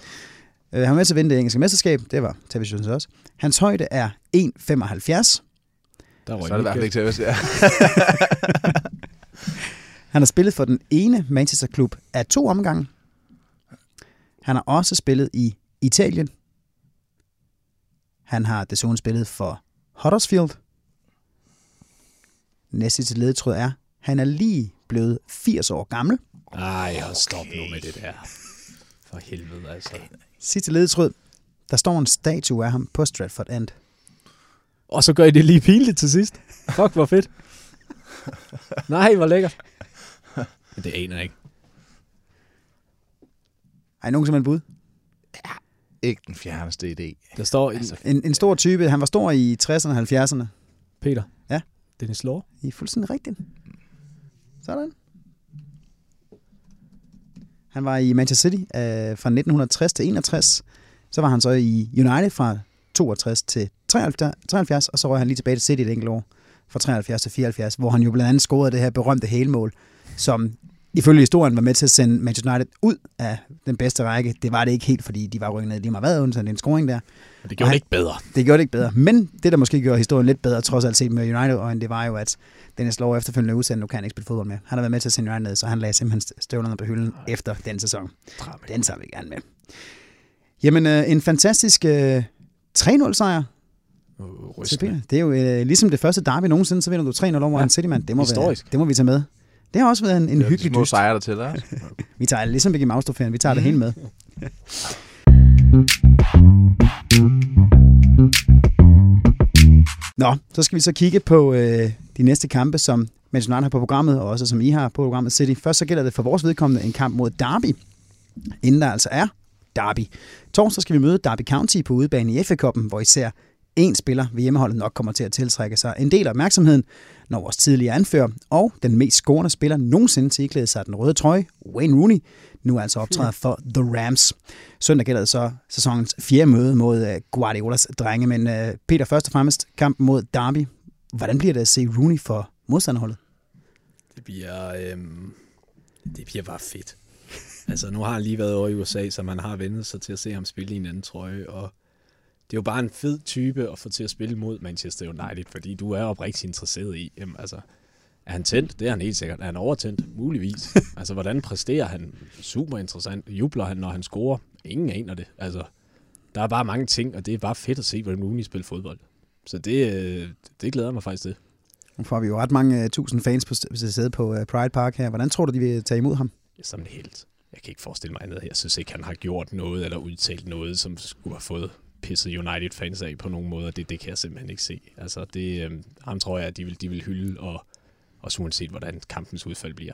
[SPEAKER 2] Øh, han var med til at vinde det engelske mesterskab. Det var Tavis Jones også. Hans højde er 1,75.
[SPEAKER 4] Der røg
[SPEAKER 3] Så er det i hvert fald ikke Tevez, ja.
[SPEAKER 2] Han har spillet for den ene Manchester-klub af to omgange. Han har også spillet i Italien. Han har desuden spillet for Huddersfield. Næste til ledetråd er, han er lige blevet 80 år gammel.
[SPEAKER 4] Ej, hold stop nu med det der. For helvede, altså.
[SPEAKER 2] Sidste ledetråd, der står en statue af ham på Stratford End.
[SPEAKER 4] Og så gør I det lige pinligt til sidst. Fuck, hvor fedt. Nej, hvor lækkert. Men det aner jeg ikke.
[SPEAKER 2] Ej, nogen som en bud?
[SPEAKER 3] Ikke den fjerneste idé.
[SPEAKER 4] Der står en,
[SPEAKER 3] Altså,
[SPEAKER 2] En, en stor type. Han var stor i 60'erne og 70'erne.
[SPEAKER 4] Peter.
[SPEAKER 2] Ja.
[SPEAKER 4] Dennis Law.
[SPEAKER 2] I er fuldstændig rigtigt. Sådan. Han var i Manchester City øh, fra 1960 til 61. Så var han så i United fra 62 til 73, 73 og så røg han lige tilbage til City et enkelt år fra 73 til 74, hvor han jo blandt andet scorede det her berømte helmål, som ifølge historien var med til at sende Manchester United ud af den bedste række. Det var det ikke helt, fordi de var rykket ned lige meget hvad, undtagen en scoring der.
[SPEAKER 4] Men det gjorde
[SPEAKER 2] Nej.
[SPEAKER 4] det ikke bedre.
[SPEAKER 2] Det gjorde det ikke bedre. Men det, der måske gjorde historien lidt bedre, trods alt set med United, og det var jo, at Dennis Law efterfølgende udsendte, nu kan han ikke spille fodbold mere. Han har været med til at sende United ned, så han lagde simpelthen støvlerne på hylden efter den sæson.
[SPEAKER 4] Drama.
[SPEAKER 2] Den tager vi gerne med. Jamen, øh, en fantastisk øh, 3-0-sejr
[SPEAKER 4] Uh,
[SPEAKER 2] til
[SPEAKER 4] rystende.
[SPEAKER 2] Det er jo øh, ligesom det første derby nogensinde, så vinder du 3-0 over
[SPEAKER 4] Ja.
[SPEAKER 2] en City-mand. Det må,
[SPEAKER 4] Historisk.
[SPEAKER 2] Være, det må vi tage med. Det har også været en, en
[SPEAKER 3] de
[SPEAKER 2] hyggelig
[SPEAKER 3] små
[SPEAKER 2] dyst.
[SPEAKER 3] sejre, der tæller. ikke?
[SPEAKER 2] Vi tager det ligesom Mickey mouse vi tager det hele med. Nå, så skal vi så kigge på øh, de næste kampe, som Manchester United har på programmet, og også som I har på programmet City. Først så gælder det for vores vedkommende en kamp mod Derby, inden der altså er Derby. Torsdag skal vi møde Derby County på udebane i FA-koppen, hvor især en spiller ved hjemmeholdet nok kommer til at tiltrække sig en del af opmærksomheden, når vores tidligere anfører og den mest scorende spiller nogensinde til iklæde sig den røde trøje, Wayne Rooney, nu altså optræder for The Rams. Søndag gælder det så sæsonens fjerde møde mod øh, Guardiolas drenge, men øh, Peter først og fremmest kampen mod Derby. Hvordan bliver det at se Rooney for modstanderholdet?
[SPEAKER 4] Det bliver, øh, det bliver bare fedt. altså, nu har han lige været over i USA, så man har vendt sig til at se ham spille i en anden trøje, og det er jo bare en fed type at få til at spille mod Manchester United, fordi du er oprigtigt interesseret i, jamen, altså, er han tændt? Det er han helt sikkert. Er han overtændt? Muligvis. altså, hvordan præsterer han? Super interessant. Jubler han, når han scorer? Ingen aner det. Altså, der er bare mange ting, og det er bare fedt at se, hvordan Rooney spiller fodbold. Så det, øh, det glæder mig faktisk til.
[SPEAKER 2] Nu får vi jo ret mange uh, tusind fans på sæde på uh, Pride Park her. Hvordan tror du, de vil tage imod ham?
[SPEAKER 4] som en helt. Jeg kan ikke forestille mig andet. Jeg synes ikke, han har gjort noget eller udtalt noget, som skulle have fået pisset United-fans af på nogen måde. Det, det kan jeg simpelthen ikke se. Altså, det, øh, ham tror jeg, at de vil, de vil hylde, og også uanset, hvordan kampens udfald bliver.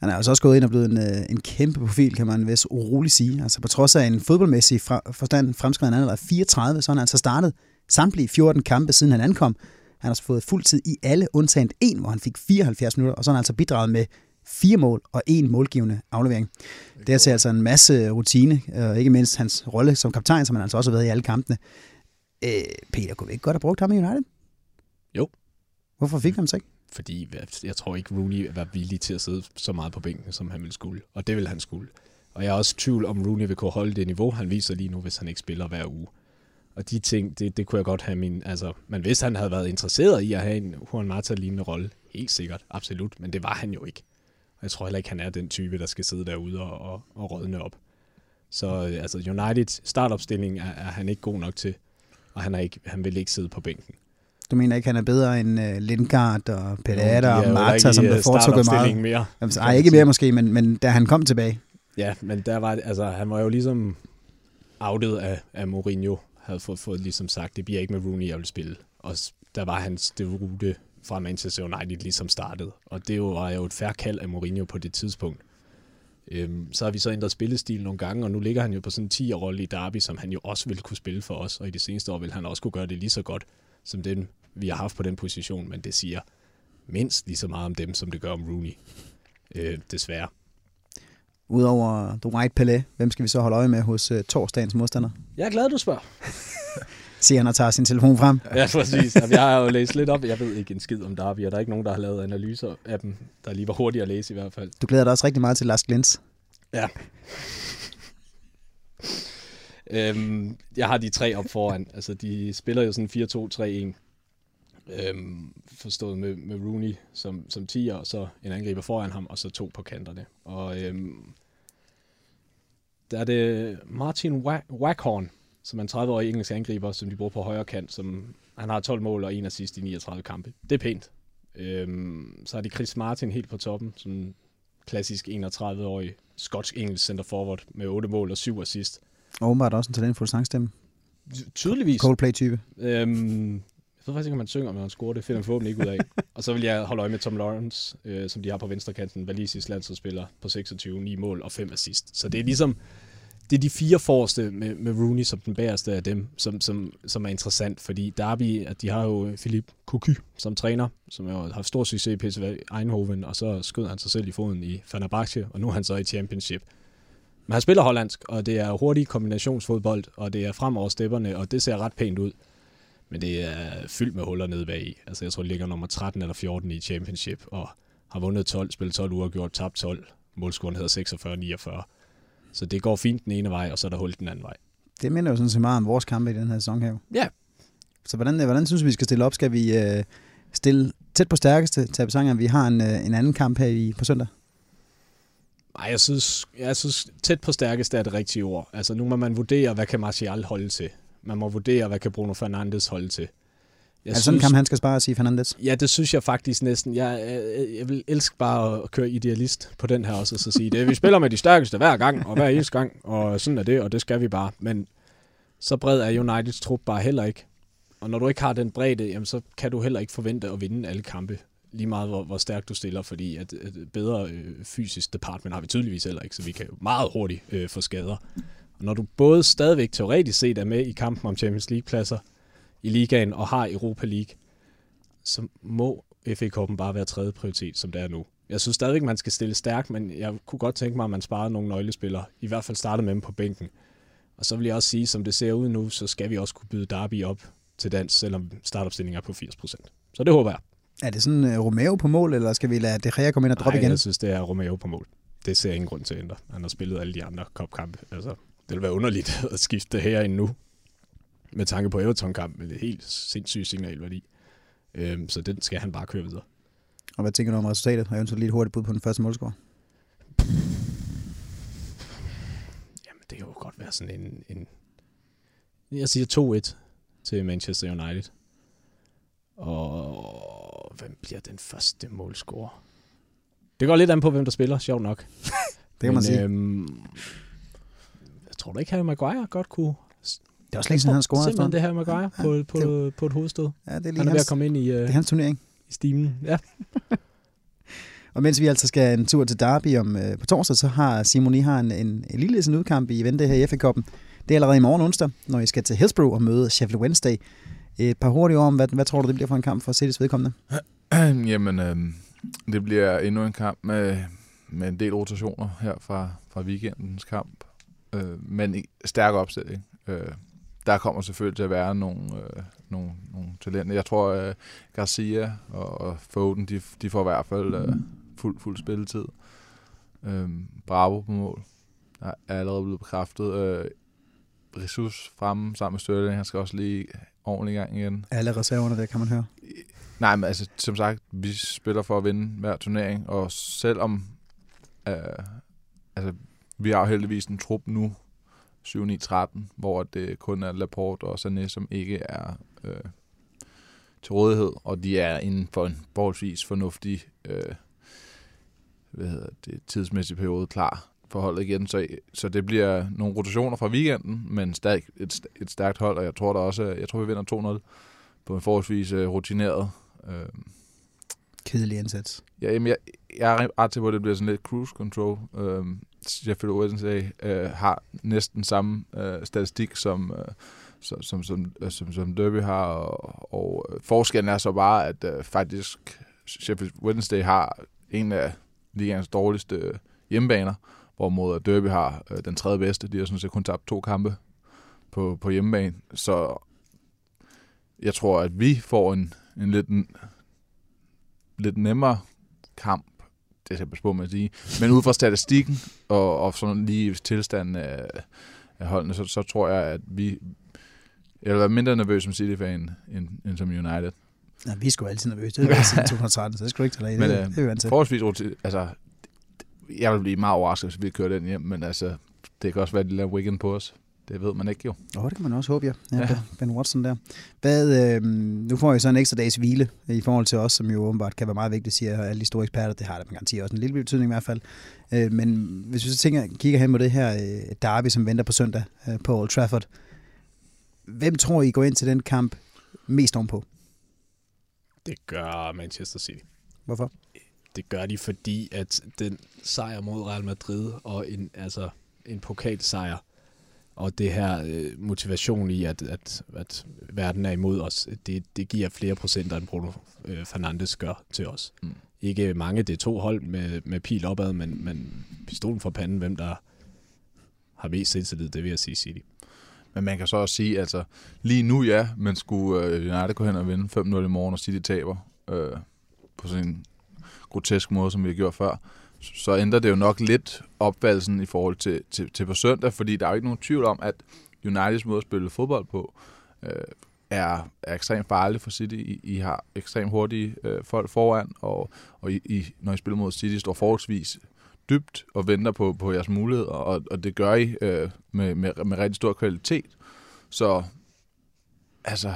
[SPEAKER 2] Han er altså også gået ind og blevet en, øh, en kæmpe profil, kan man vist roligt sige. Altså på trods af en fodboldmæssig fra, forstand fremskridt, han er 34, så han altså startet samtlige 14 kampe, siden han ankom. Han har altså fået fuld tid i alle, undtagen en, hvor han fik 74 minutter, og så har han altså bidraget med fire mål og en målgivende aflevering. Det er altså en masse rutine, og ikke mindst hans rolle som kaptajn, som han altså også har været i alle kampene. Øh, Peter, kunne vi ikke godt have brugt ham i United?
[SPEAKER 4] Jo.
[SPEAKER 2] Hvorfor fik vi ham så ikke?
[SPEAKER 4] Fordi jeg tror ikke, Rooney var villig til at sidde så meget på bænken, som han ville skulle. Og det vil han skulle. Og jeg er også i tvivl om, Rooney vil kunne holde det niveau, han viser lige nu, hvis han ikke spiller hver uge. Og de ting, det, det kunne jeg godt have min... Altså, men hvis han havde været interesseret i at have en Juan Mata-lignende rolle, helt sikkert, absolut, men det var han jo ikke. Jeg tror heller ikke, han er den type, der skal sidde derude og, og, og rådne op. Så øh, altså, United startopstilling er, er han ikke god nok til, og han, er ikke, han vil ikke sidde på bænken.
[SPEAKER 2] Du mener ikke, han er bedre end uh, Lindgaard og
[SPEAKER 4] er
[SPEAKER 2] og Marta, som blev
[SPEAKER 4] øh,
[SPEAKER 2] foretrukket meget?
[SPEAKER 4] mere. Kan
[SPEAKER 2] ej, ikke mere måske, men, men da han kom tilbage.
[SPEAKER 4] Ja, men der var, altså, han var jo ligesom outet af, af Mourinho, havde fået, fået ligesom sagt, det bliver ikke med Rooney, jeg vil spille. Og der var hans det rute fra Manchester United ligesom startet. Og det jo- var jo et færre kald af Mourinho på det tidspunkt. Øhm, så har vi så ændret spillestil nogle gange, og nu ligger han jo på sådan en 10-rolle i Derby, som han jo også vil kunne spille for os, og i det seneste år vil han også kunne gøre det lige så godt, som den, vi har haft på den position, men det siger mindst lige så meget om dem, som det gør om Rooney. Øh, desværre.
[SPEAKER 2] Udover The White Pelé, hvem skal vi så holde øje med hos uh, torsdagens modstander?
[SPEAKER 4] Jeg er glad, du spørger.
[SPEAKER 2] Siger han og tager sin telefon frem.
[SPEAKER 4] Ja, præcis. Jamen, jeg har jo læst lidt op. Jeg ved ikke en skid om Derby, og der er ikke nogen, der har lavet analyser af dem, der lige var hurtige at læse i hvert fald.
[SPEAKER 2] Du glæder dig også rigtig meget til Lars Glens.
[SPEAKER 4] Ja. øhm, jeg har de tre op foran. Altså, de spiller jo sådan 4-2-3-1. Øhm, forstået med, med Rooney som, som 10'er, og så en angriber foran ham, og så to på kanterne. Og øhm, der er det Martin Wa- Waghorn, som er en 30-årig engelsk angriber, som de bruger på højre kant, som han har 12 mål og en assist i 39 kampe. Det er pænt. Øhm, så er det Chris Martin helt på toppen, som klassisk 31-årig skotsk-engelsk center forward med 8 mål og 7 assist.
[SPEAKER 2] Og åbenbart også en talentfuld sangstemme.
[SPEAKER 4] tydeligvis.
[SPEAKER 2] Coldplay-type.
[SPEAKER 4] Øhm, jeg ved faktisk ikke, om man synger, men han scorer det. finder han forhåbentlig ikke ud af. og så vil jeg holde øje med Tom Lawrence, øh, som de har på venstrekanten. Valisisk landsholdsspiller på 26, 9 mål og 5 assist. Så det er ligesom, det er de fire forreste med, med Rooney som den bæreste af dem, som, som, som er interessant, fordi Derby, at de har jo Philip Cocu som træner, som jo har haft stor succes i PSV Eindhoven, og så skød han sig selv i foden i Fenerbahce, og nu er han så i Championship. Men han spiller hollandsk, og det er hurtig kombinationsfodbold, og det er frem over stepperne, og det ser ret pænt ud. Men det er fyldt med huller nede bag. Altså jeg tror, det ligger nummer 13 eller 14 i Championship, og har vundet 12, spillet 12 uger, gjort tabt 12. Målscoren hedder 46-49. Så det går fint den ene vej, og så er der hul den anden vej.
[SPEAKER 2] Det minder jo sådan set meget om vores kampe i den her sæson her.
[SPEAKER 4] Ja.
[SPEAKER 2] Så hvordan, hvordan synes du, vi skal stille op? Skal vi øh, stille tæt på stærkeste til at vi har en, øh, en anden kamp her i, på søndag?
[SPEAKER 4] Nej, jeg synes, jeg synes tæt på stærkeste er det rigtige ord. Altså nu må man vurdere, hvad kan Martial holde til. Man må vurdere, hvad kan Bruno Fernandes holde til.
[SPEAKER 2] Jeg det sådan en kamp, han skal spare, sige Fernandes?
[SPEAKER 4] Ja, det synes jeg faktisk næsten. Jeg, jeg, jeg vil elske bare at køre idealist på den her også, og så sige, det, vi spiller med de stærkeste hver gang, og hver eneste gang, og sådan er det, og det skal vi bare. Men så bred er Uniteds trup bare heller ikke. Og når du ikke har den bredde, jamen, så kan du heller ikke forvente at vinde alle kampe lige meget hvor, hvor stærkt du stiller, fordi at, at bedre øh, fysisk department har vi tydeligvis heller ikke, så vi kan meget hurtigt øh, få skader. Og når du både stadigvæk teoretisk set er med i kampen om Champions League-pladser i ligaen og har Europa League, så må FA Cup'en bare være tredje prioritet, som det er nu. Jeg synes stadigvæk, man skal stille stærkt, men jeg kunne godt tænke mig, at man sparede nogle nøglespillere. I hvert fald starte med dem på bænken. Og så vil jeg også sige, som det ser ud nu, så skal vi også kunne byde Derby op til dans, selvom startopstillingen er på 80%. Så det håber jeg.
[SPEAKER 2] Er det sådan uh, Romeo på mål, eller skal vi lade De Gea komme ind og droppe igen?
[SPEAKER 4] jeg synes, det er Romeo på mål. Det ser jeg ingen grund til at ændre. Han har spillet alle de andre kopkampe. Altså, det vil være underligt at skifte det her ind nu. Med tanke på Everton-kamp, med det helt sindssygt signalværdi. Øhm, så den skal han bare køre videre.
[SPEAKER 2] Og hvad tænker du om resultatet? Og eventuelt lige et hurtigt bud på den første målscore?
[SPEAKER 4] Jamen, det kan jo godt være sådan en... en jeg siger 2-1 til Manchester United. Og hvem bliver den første målscorer? Det går lidt an på, hvem der spiller, sjovt nok.
[SPEAKER 2] det kan Men, man sige. Øhm,
[SPEAKER 4] jeg tror da ikke, Harry Maguire godt kunne...
[SPEAKER 2] Det er også længe siden, han scoret.
[SPEAKER 4] Simpelthen det her Maguire ja, på, på, det, på et hovedstød.
[SPEAKER 2] Ja, det er lige
[SPEAKER 4] han er
[SPEAKER 2] hans,
[SPEAKER 4] ved at komme ind i,
[SPEAKER 2] det er hans turnering.
[SPEAKER 4] i stimen. Ja.
[SPEAKER 2] og mens vi altså skal en tur til Derby om, uh, på torsdag, så har Simon I har en, en, en lille sådan udkamp i vente her i FA Cup'en. Det er allerede i morgen onsdag, når I skal til Hillsborough og møde Sheffield Wednesday. Et par hurtige ord om, hvad, hvad tror du, det bliver for en kamp for City's vedkommende?
[SPEAKER 3] Jamen, øh, det bliver endnu en kamp med, med en del rotationer her fra, fra weekendens kamp. Øh, men i stærk opstilling. Øh, der kommer selvfølgelig til at være nogle, øh, nogle, nogle talenter. Jeg tror, øh, Garcia og, og Foden, de, de får i hvert fald øh, fuld, fuld spilletid. Øh, Bravo på mål. Der er allerede blevet bekræftet. Øh, Jesus fremme sammen med Størling. Han skal også lige ordentlig gang igen.
[SPEAKER 2] Alle reserverne der, kan man høre.
[SPEAKER 3] Nej, men altså, som sagt, vi spiller for at vinde hver turnering, og selvom øh, altså, vi har heldigvis en trup nu, 7-9-13, hvor det kun er Laporte og Sané, som ikke er øh, til rådighed, og de er inden for en forholdsvis fornuftig øh, hvad hedder det, tidsmæssig periode klar for holdet igen. Så, så det bliver nogle rotationer fra weekenden, men stadig et, et stærkt hold, og jeg tror da også, jeg tror vi vinder 2-0 på en forholdsvis uh, rutineret. Øh,
[SPEAKER 2] Kedelig indsats.
[SPEAKER 3] Ja, jamen, jeg, jeg er ret til, at det bliver sådan lidt cruise control. Øh, Sheffield Wednesday øh, har næsten samme øh, statistik som, øh, som, som, som, som, som Derby har, og, og øh, forskellen er så bare, at øh, faktisk Sheffield Wednesday har en af ligens dårligste øh, hjemmebaner, hvorimod Derby har øh, den tredje bedste. De har sådan set kun tabt to kampe på, på hjemmebane. Så jeg tror, at vi får en, en lidt, en, lidt nemmere kamp, det skal jeg på med at sige, men ud fra statistikken og, og sådan lige tilstanden af, af holdene, så, så tror jeg, at vi jeg vil være mindre nervøs som City-fan end, end som United.
[SPEAKER 2] Ja, vi er sgu altid nervøse. Det er siden 2013, så det skal du ikke tage
[SPEAKER 3] Men,
[SPEAKER 2] det, det, det er
[SPEAKER 3] forholdsvis, altså, jeg vil blive meget overrasket, hvis vi kører den hjem, men altså, det kan også være, at de laver weekend på os. Det ved man ikke jo.
[SPEAKER 2] Åh, oh, det kan man også håbe, ja. ja, ja. Ben Watson der. Hvad, øh, nu får jeg så en ekstra dags hvile i forhold til os, som jo åbenbart kan være meget vigtigt, siger alle de store eksperter. Det har det med garanti også en lille betydning i hvert fald. Øh, men hvis vi så tænker, kigger hen på det her øh, derby, som venter på søndag øh, på Old Trafford. Hvem tror I går ind til den kamp mest ovenpå?
[SPEAKER 4] Det gør Manchester City.
[SPEAKER 2] Hvorfor?
[SPEAKER 4] Det gør de, fordi at den sejr mod Real Madrid og en, altså, en pokalsejr, og det her øh, motivation i, at, at, at verden er imod os, det, det giver flere procenter, end Bruno øh, Fernandes gør til os. Mm. Ikke mange, det er to hold med, med pil opad, men, men pistolen for panden, hvem der har mest selvtillid, det vil jeg sige City.
[SPEAKER 3] Men man kan så også sige, altså lige nu ja, men skulle øh, United gå hen og vinde 5-0 i morgen, og City taber øh, på sådan en grotesk måde, som vi har gjort før, så ændrer det jo nok lidt opfattelsen i forhold til, til, til på søndag, fordi der er jo ikke nogen tvivl om, at Uniteds måde at spille fodbold på øh, er, er ekstremt farlig for City. I, I har ekstremt hurtige øh, folk foran, og, og I, I, når I spiller mod City, står forholdsvis dybt og venter på, på jeres muligheder, og, og det gør I øh, med, med, med rigtig stor kvalitet. Så altså,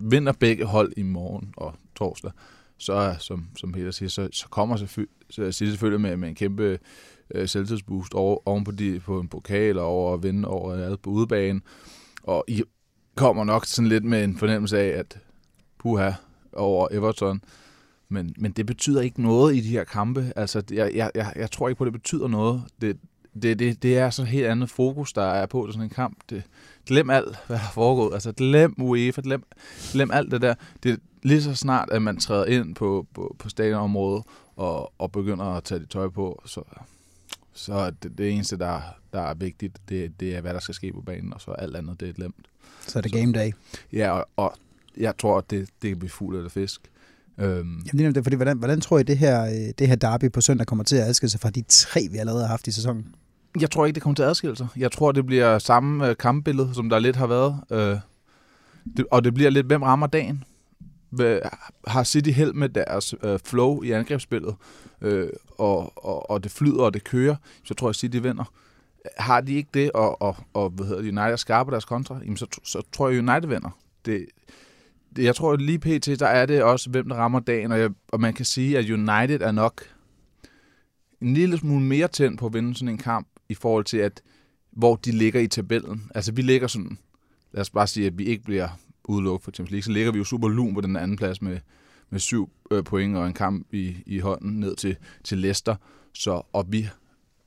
[SPEAKER 3] vinder begge hold i morgen og torsdag, så, øh, som, som Peter siger, så, så kommer selvfølgelig, så City selvfølgelig med, med en kæmpe øh, selvtidsboost over, oven på, de, på en pokal og over at vinde over alt på udebane. Og I kommer nok sådan lidt med en fornemmelse af, at puha over Everton, men, men det betyder ikke noget i de her kampe. Altså, jeg, jeg, jeg, jeg tror ikke på, at det betyder noget. Det, det, det, det er så helt andet fokus, der er på sådan en kamp. Det, glem alt, hvad har foregået. Altså, glem UEFA, glem, glem alt det der. Det er lige så snart, at man træder ind på, på, på stadionområdet og, og begynder at tage det tøj på, så, så det, det eneste, der, der er vigtigt, det, det er, hvad der skal ske på banen, og så alt andet, det er glemt.
[SPEAKER 2] Så er det game day.
[SPEAKER 3] Ja, og, og jeg tror, at det, det kan blive fuld af fisk.
[SPEAKER 2] Øhm. Jamen, det er, fordi, hvordan, hvordan tror I, det her, øh, det her derby på søndag kommer til at adskille sig fra de tre, vi allerede har haft i sæsonen?
[SPEAKER 3] Jeg tror ikke, det kommer til adskillelse. Jeg tror, det bliver samme øh, kampbillede, som der lidt har været. Øh, det, og det bliver lidt, hvem rammer dagen? Har City held med deres øh, flow i angrebsspillet, øh, og, og, og det flyder, og det kører, så tror jeg, City vinder. Har de ikke det, og, og, og hvad hedder United skarper deres kontra, jamen så, så tror jeg, United vinder. Det, det, jeg tror lige pt, der er det også, hvem der rammer dagen, og, jeg, og man kan sige, at United er nok en lille smule mere tændt på at vinde sådan en kamp, i forhold til, at hvor de ligger i tabellen. Altså, vi ligger sådan, lad os bare sige, at vi ikke bliver udelukket for Champions League, så ligger vi jo super lun på den anden plads med, med syv øh, point og en kamp i, i hånden ned til, til Leicester. Så, og vi,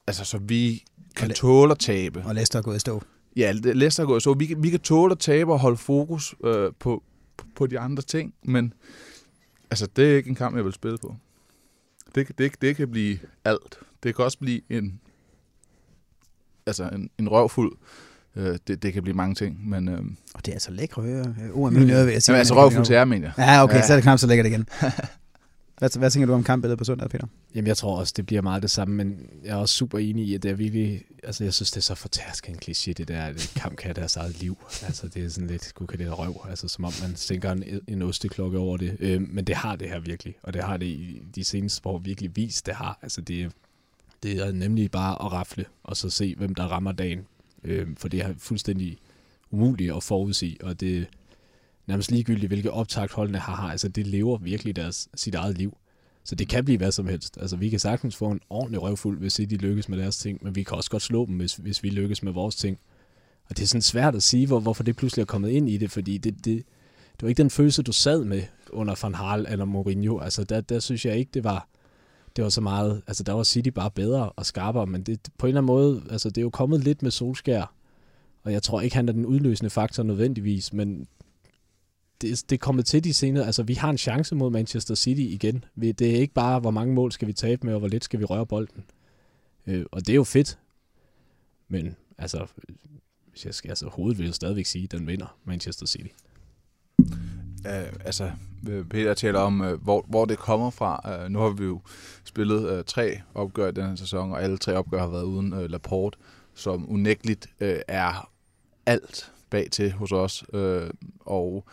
[SPEAKER 3] altså, så vi kan tåle at tabe.
[SPEAKER 2] Og Leicester er gået i stå.
[SPEAKER 3] Ja, Leicester er gået i stå. Vi, kan, vi kan tåle at tabe og holde fokus øh, på, på de andre ting, men altså, det er ikke en kamp, jeg vil spille på. Det, det, det kan blive alt. Det kan også blive en altså en, en røvfuld. Øh, det, det kan blive mange ting, men... Øh,
[SPEAKER 2] og det er altså lækre øre, ord af mine ører, vil jeg
[SPEAKER 3] sige. Jamen, altså røvfuld til jer, mener
[SPEAKER 2] jeg. Ja, okay, ja. så er det knap så lækkert igen. Hvad, hvad tænker du om kampbilledet på søndag, Peter?
[SPEAKER 4] Jamen, jeg tror også, det bliver meget det samme, men jeg er også super enig i, at det er virkelig... Altså, jeg synes, det er så fortærsket en kliché, det der, at kamp kan have deres eget liv. Altså, det er sådan lidt, gud kan det røv. Altså, som om man sænker en, en osteklokke over det. Øh, men det har det her virkelig, og det har det i de seneste år virkelig vist, det har. Altså, det, det er nemlig bare at rafle, og så se, hvem der rammer dagen. Øh, for det er fuldstændig umuligt at forudse, og det er nærmest ligegyldigt, hvilke optagt holdene har. Altså, det lever virkelig deres, sit eget liv. Så det kan blive hvad som helst. Altså, vi kan sagtens få en ordentlig røvfuld, hvis de lykkes med deres ting, men vi kan også godt slå dem, hvis, hvis vi lykkes med vores ting. Og det er sådan svært at sige, hvor, hvorfor det pludselig er kommet ind i det, fordi det, det, det var ikke den følelse, du sad med under Van Hal eller Mourinho. Altså, der, der synes jeg ikke, det var det var så meget, altså der var City bare bedre og skarpere, men det, på en eller anden måde, altså det er jo kommet lidt med Solskær, og jeg tror ikke, han er den udløsende faktor nødvendigvis, men det, det er kommet til de senere, altså vi har en chance mod Manchester City igen. Det er ikke bare, hvor mange mål skal vi tabe med, og hvor lidt skal vi røre bolden. Øh, og det er jo fedt, men altså, hvis jeg skal, altså hovedet vil jeg stadigvæk sige, at den vinder Manchester City.
[SPEAKER 3] Uh, altså, øh, Peter taler om, uh, hvor, hvor det kommer fra. Uh, nu har vi jo spillet øh, tre opgør i den her sæson, og alle tre opgør har været uden øh, Laporte, som unægteligt øh, er alt bag til hos os. Øh, og,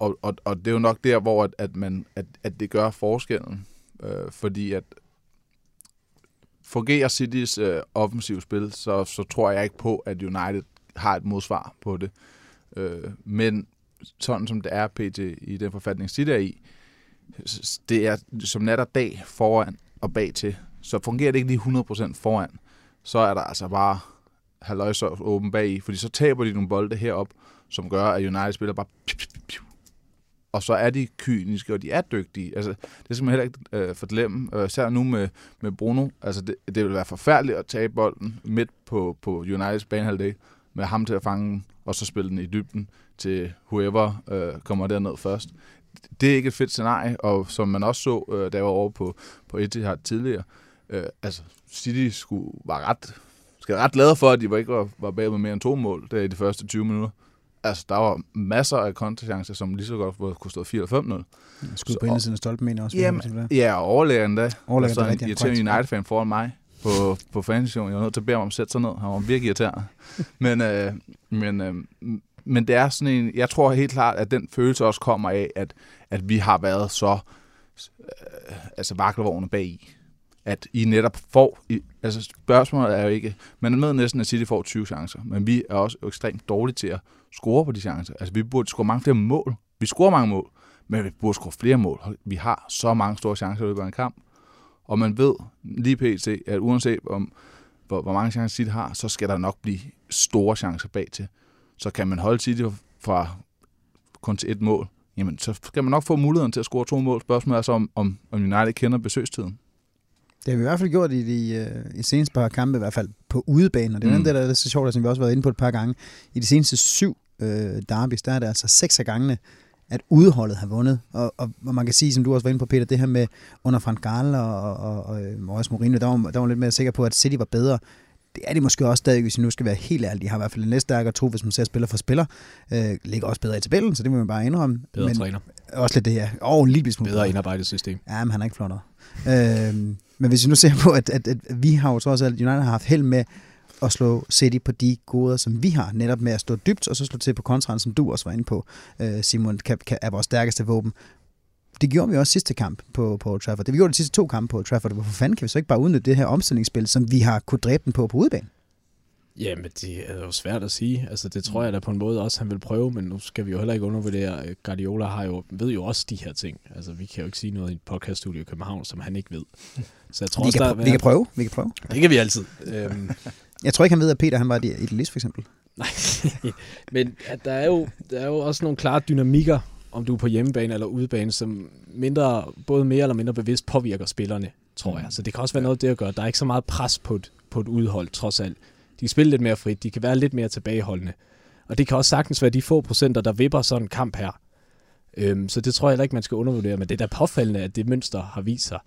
[SPEAKER 3] og, og, og det er jo nok der, hvor at, at, man, at, at det gør forskellen. Øh, fordi at fungerer Citys øh, offensiv spil, så, så tror jeg ikke på, at United har et modsvar på det. Øh, men sådan som det er pt. i den forfatning, City er i, det er som nat og dag foran og bag til. Så fungerer det ikke lige 100% foran, så er der altså bare halvøjs åben bag i, fordi så taber de nogle bolde herop, som gør, at United spiller bare piu, piu, piu. og så er de kyniske, og de er dygtige. Altså, det skal man heller ikke øh, forglemme. Øh, især nu med, med Bruno. Altså, det, det vil være forfærdeligt at tage bolden midt på, på Uniteds banehalvdel, med ham til at fange den, og så spille den i dybden til whoever øh, kommer derned først. Det er ikke et fedt scenarie, og som man også så, øh, der var over på, på Etihad tidligere, øh, altså City skulle, var ret, skal ret glade for, at de ikke var, var bagud med mere end to mål der i de første 20 minutter. Altså, der var masser af kontrechancer, som lige så godt kunne stå 4 eller 5 0
[SPEAKER 2] Skud på indersiden af stolpen, mener også.
[SPEAKER 3] Jamen, ja, og overlægger endda.
[SPEAKER 2] Overlægger
[SPEAKER 3] og så
[SPEAKER 2] det
[SPEAKER 3] en irriterende United-fan foran mig på, på fanstation. Jeg var nødt til at bede ham om at sætte sig ned. Han var virkelig irriterende. men, øh, men, øh, men det er sådan en... Jeg tror helt klart, at den følelse også kommer af, at, at vi har været så... Øh, altså vaklevogne bag i at I netop får... I, altså spørgsmålet er jo ikke... Man er med næsten, at City får 20 chancer, men vi er også ekstremt dårlige til at score på de chancer. Altså vi burde score mange flere mål. Vi scorer mange mål, men vi burde score flere mål. Vi har så mange store chancer i løbet af en kamp, og man ved lige pt, at uanset om, hvor, hvor mange chancer City har, så skal der nok blive store chancer bag til. Så kan man holde City fra kun til et mål, jamen så skal man nok få muligheden til at score to mål. Spørgsmålet er så, om, om United kender besøgstiden.
[SPEAKER 2] Det har vi i hvert fald gjort i de uh, i seneste par kampe, i hvert fald på udebane, og det er mm. det, der er så sjovt, som vi også har været inde på et par gange. I de seneste syv uh, derbys, der er det altså seks af gangene, at udholdet har vundet. Og, og, og man kan sige, som du også var inde på, Peter, det her med under Frank Gaal og, og, og, og Maurice Mourinho, der var, der var lidt mere sikker på, at City var bedre. Det er de måske også stadig, hvis vi nu skal være helt ærlige. De har i hvert fald en lidt stærkere tro, hvis man ser spiller for spiller. Øh, ligger også bedre i tabellen, så det må man bare indrømme.
[SPEAKER 4] Bedre men, træner.
[SPEAKER 2] Også lidt det her. Og en lille smule.
[SPEAKER 4] Bedre indarbejdet system.
[SPEAKER 2] Ja, men han er ikke flottere. øh, men hvis vi nu ser på, at, at, at vi har jo trods alt, United har haft held med at slå City på de goder, som vi har, netop med at stå dybt, og så slå til på kontraen, som du også var inde på, øh, Simon, kan, kan, er vores stærkeste våben. Det gjorde vi også sidste kamp på, på Trafford. Det vi gjorde de sidste to kampe på Trafford. Hvorfor fanden kan vi så ikke bare udnytte det her omstillingsspil, som vi har kunne dræbe den på på udebane?
[SPEAKER 4] Jamen, det er jo svært at sige. Altså, det tror jeg da på en måde også, han vil prøve, men nu skal vi jo heller ikke undervurdere. Guardiola har jo, ved jo også de her ting. Altså, vi kan jo ikke sige noget i et podcaststudio i København, som han ikke ved.
[SPEAKER 2] Så jeg tror vi, også, kan, der, vi kan prøve. Vi kan prøve.
[SPEAKER 4] Det kan vi altid. øhm.
[SPEAKER 2] Jeg tror ikke, han ved, at Peter han var i et list, for eksempel.
[SPEAKER 4] Nej, men at der, er jo, der er jo også nogle klare dynamikker, om du er på hjemmebane eller udebane, som mindre, både mere eller mindre bevidst påvirker spillerne, tror jeg. Så det kan også være noget det at gøre. Der er ikke så meget pres på et, på et udhold, trods alt. De kan spille lidt mere frit, de kan være lidt mere tilbageholdende. Og det kan også sagtens være de få procenter, der vipper sådan en kamp her. Øhm, så det tror jeg heller ikke, man skal undervurdere, men det er da påfaldende, at det mønster har vist sig.